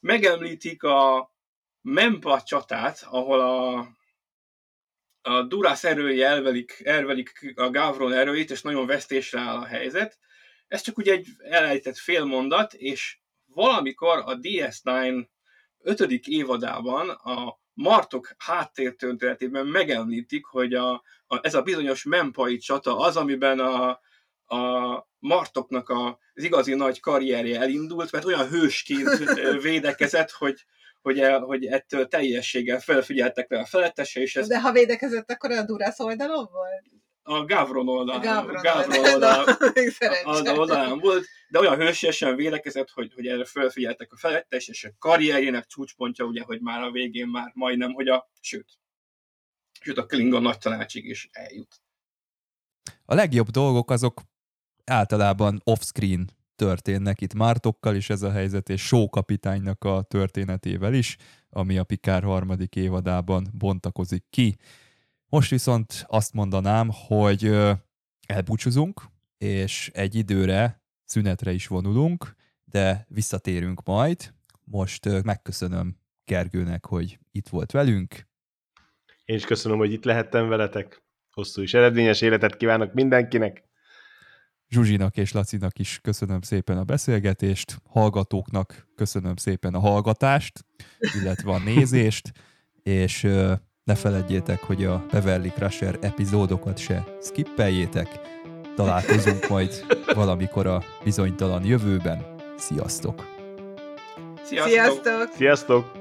megemlítik a Mempa csatát, ahol a, a Duras erői elvelik, elvelik a Gavron erőit, és nagyon vesztésre áll a helyzet. Ez csak ugye egy elejtett félmondat, és valamikor a DS9 ötödik évadában a Martok háttértörténetében megemlítik, hogy a, a, ez a bizonyos mempai csata az, amiben a, a Martoknak a, az igazi nagy karrierje elindult, mert olyan hősként [laughs] védekezett, hogy, hogy, el, hogy ettől teljességgel felfigyeltek rá a felettese, és ez... De ha védekezett, akkor a Durász oldalon volt? A Gavron oldalán, Gavron, Gavron oldalán, oldalán, [laughs] oldalán volt, de olyan hősiesen vélekezett, hogy, hogy erre felfigyeltek a felettes, és a karrierjének csúcspontja, ugye, hogy már a végén már majdnem, hogy a, sőt, sőt a Klingon nagy tanácsig is eljut. A legjobb dolgok azok általában off-screen történnek itt Mártokkal is ez a helyzet, és Show kapitánynak a történetével is, ami a Pikár harmadik évadában bontakozik ki. Most viszont azt mondanám, hogy elbúcsúzunk, és egy időre szünetre is vonulunk, de visszatérünk majd. Most megköszönöm Gergőnek, hogy itt volt velünk. Én is köszönöm, hogy itt lehettem veletek. Hosszú és eredményes életet kívánok mindenkinek. Zsuzsinak és Lacinak is köszönöm szépen a beszélgetést, hallgatóknak köszönöm szépen a hallgatást, illetve a nézést, és ne feledjétek, hogy a Beverly Crusher epizódokat se skippeljétek. Találkozunk majd valamikor a bizonytalan jövőben. Sziasztok! Sziasztok! Sziasztok! Sziasztok.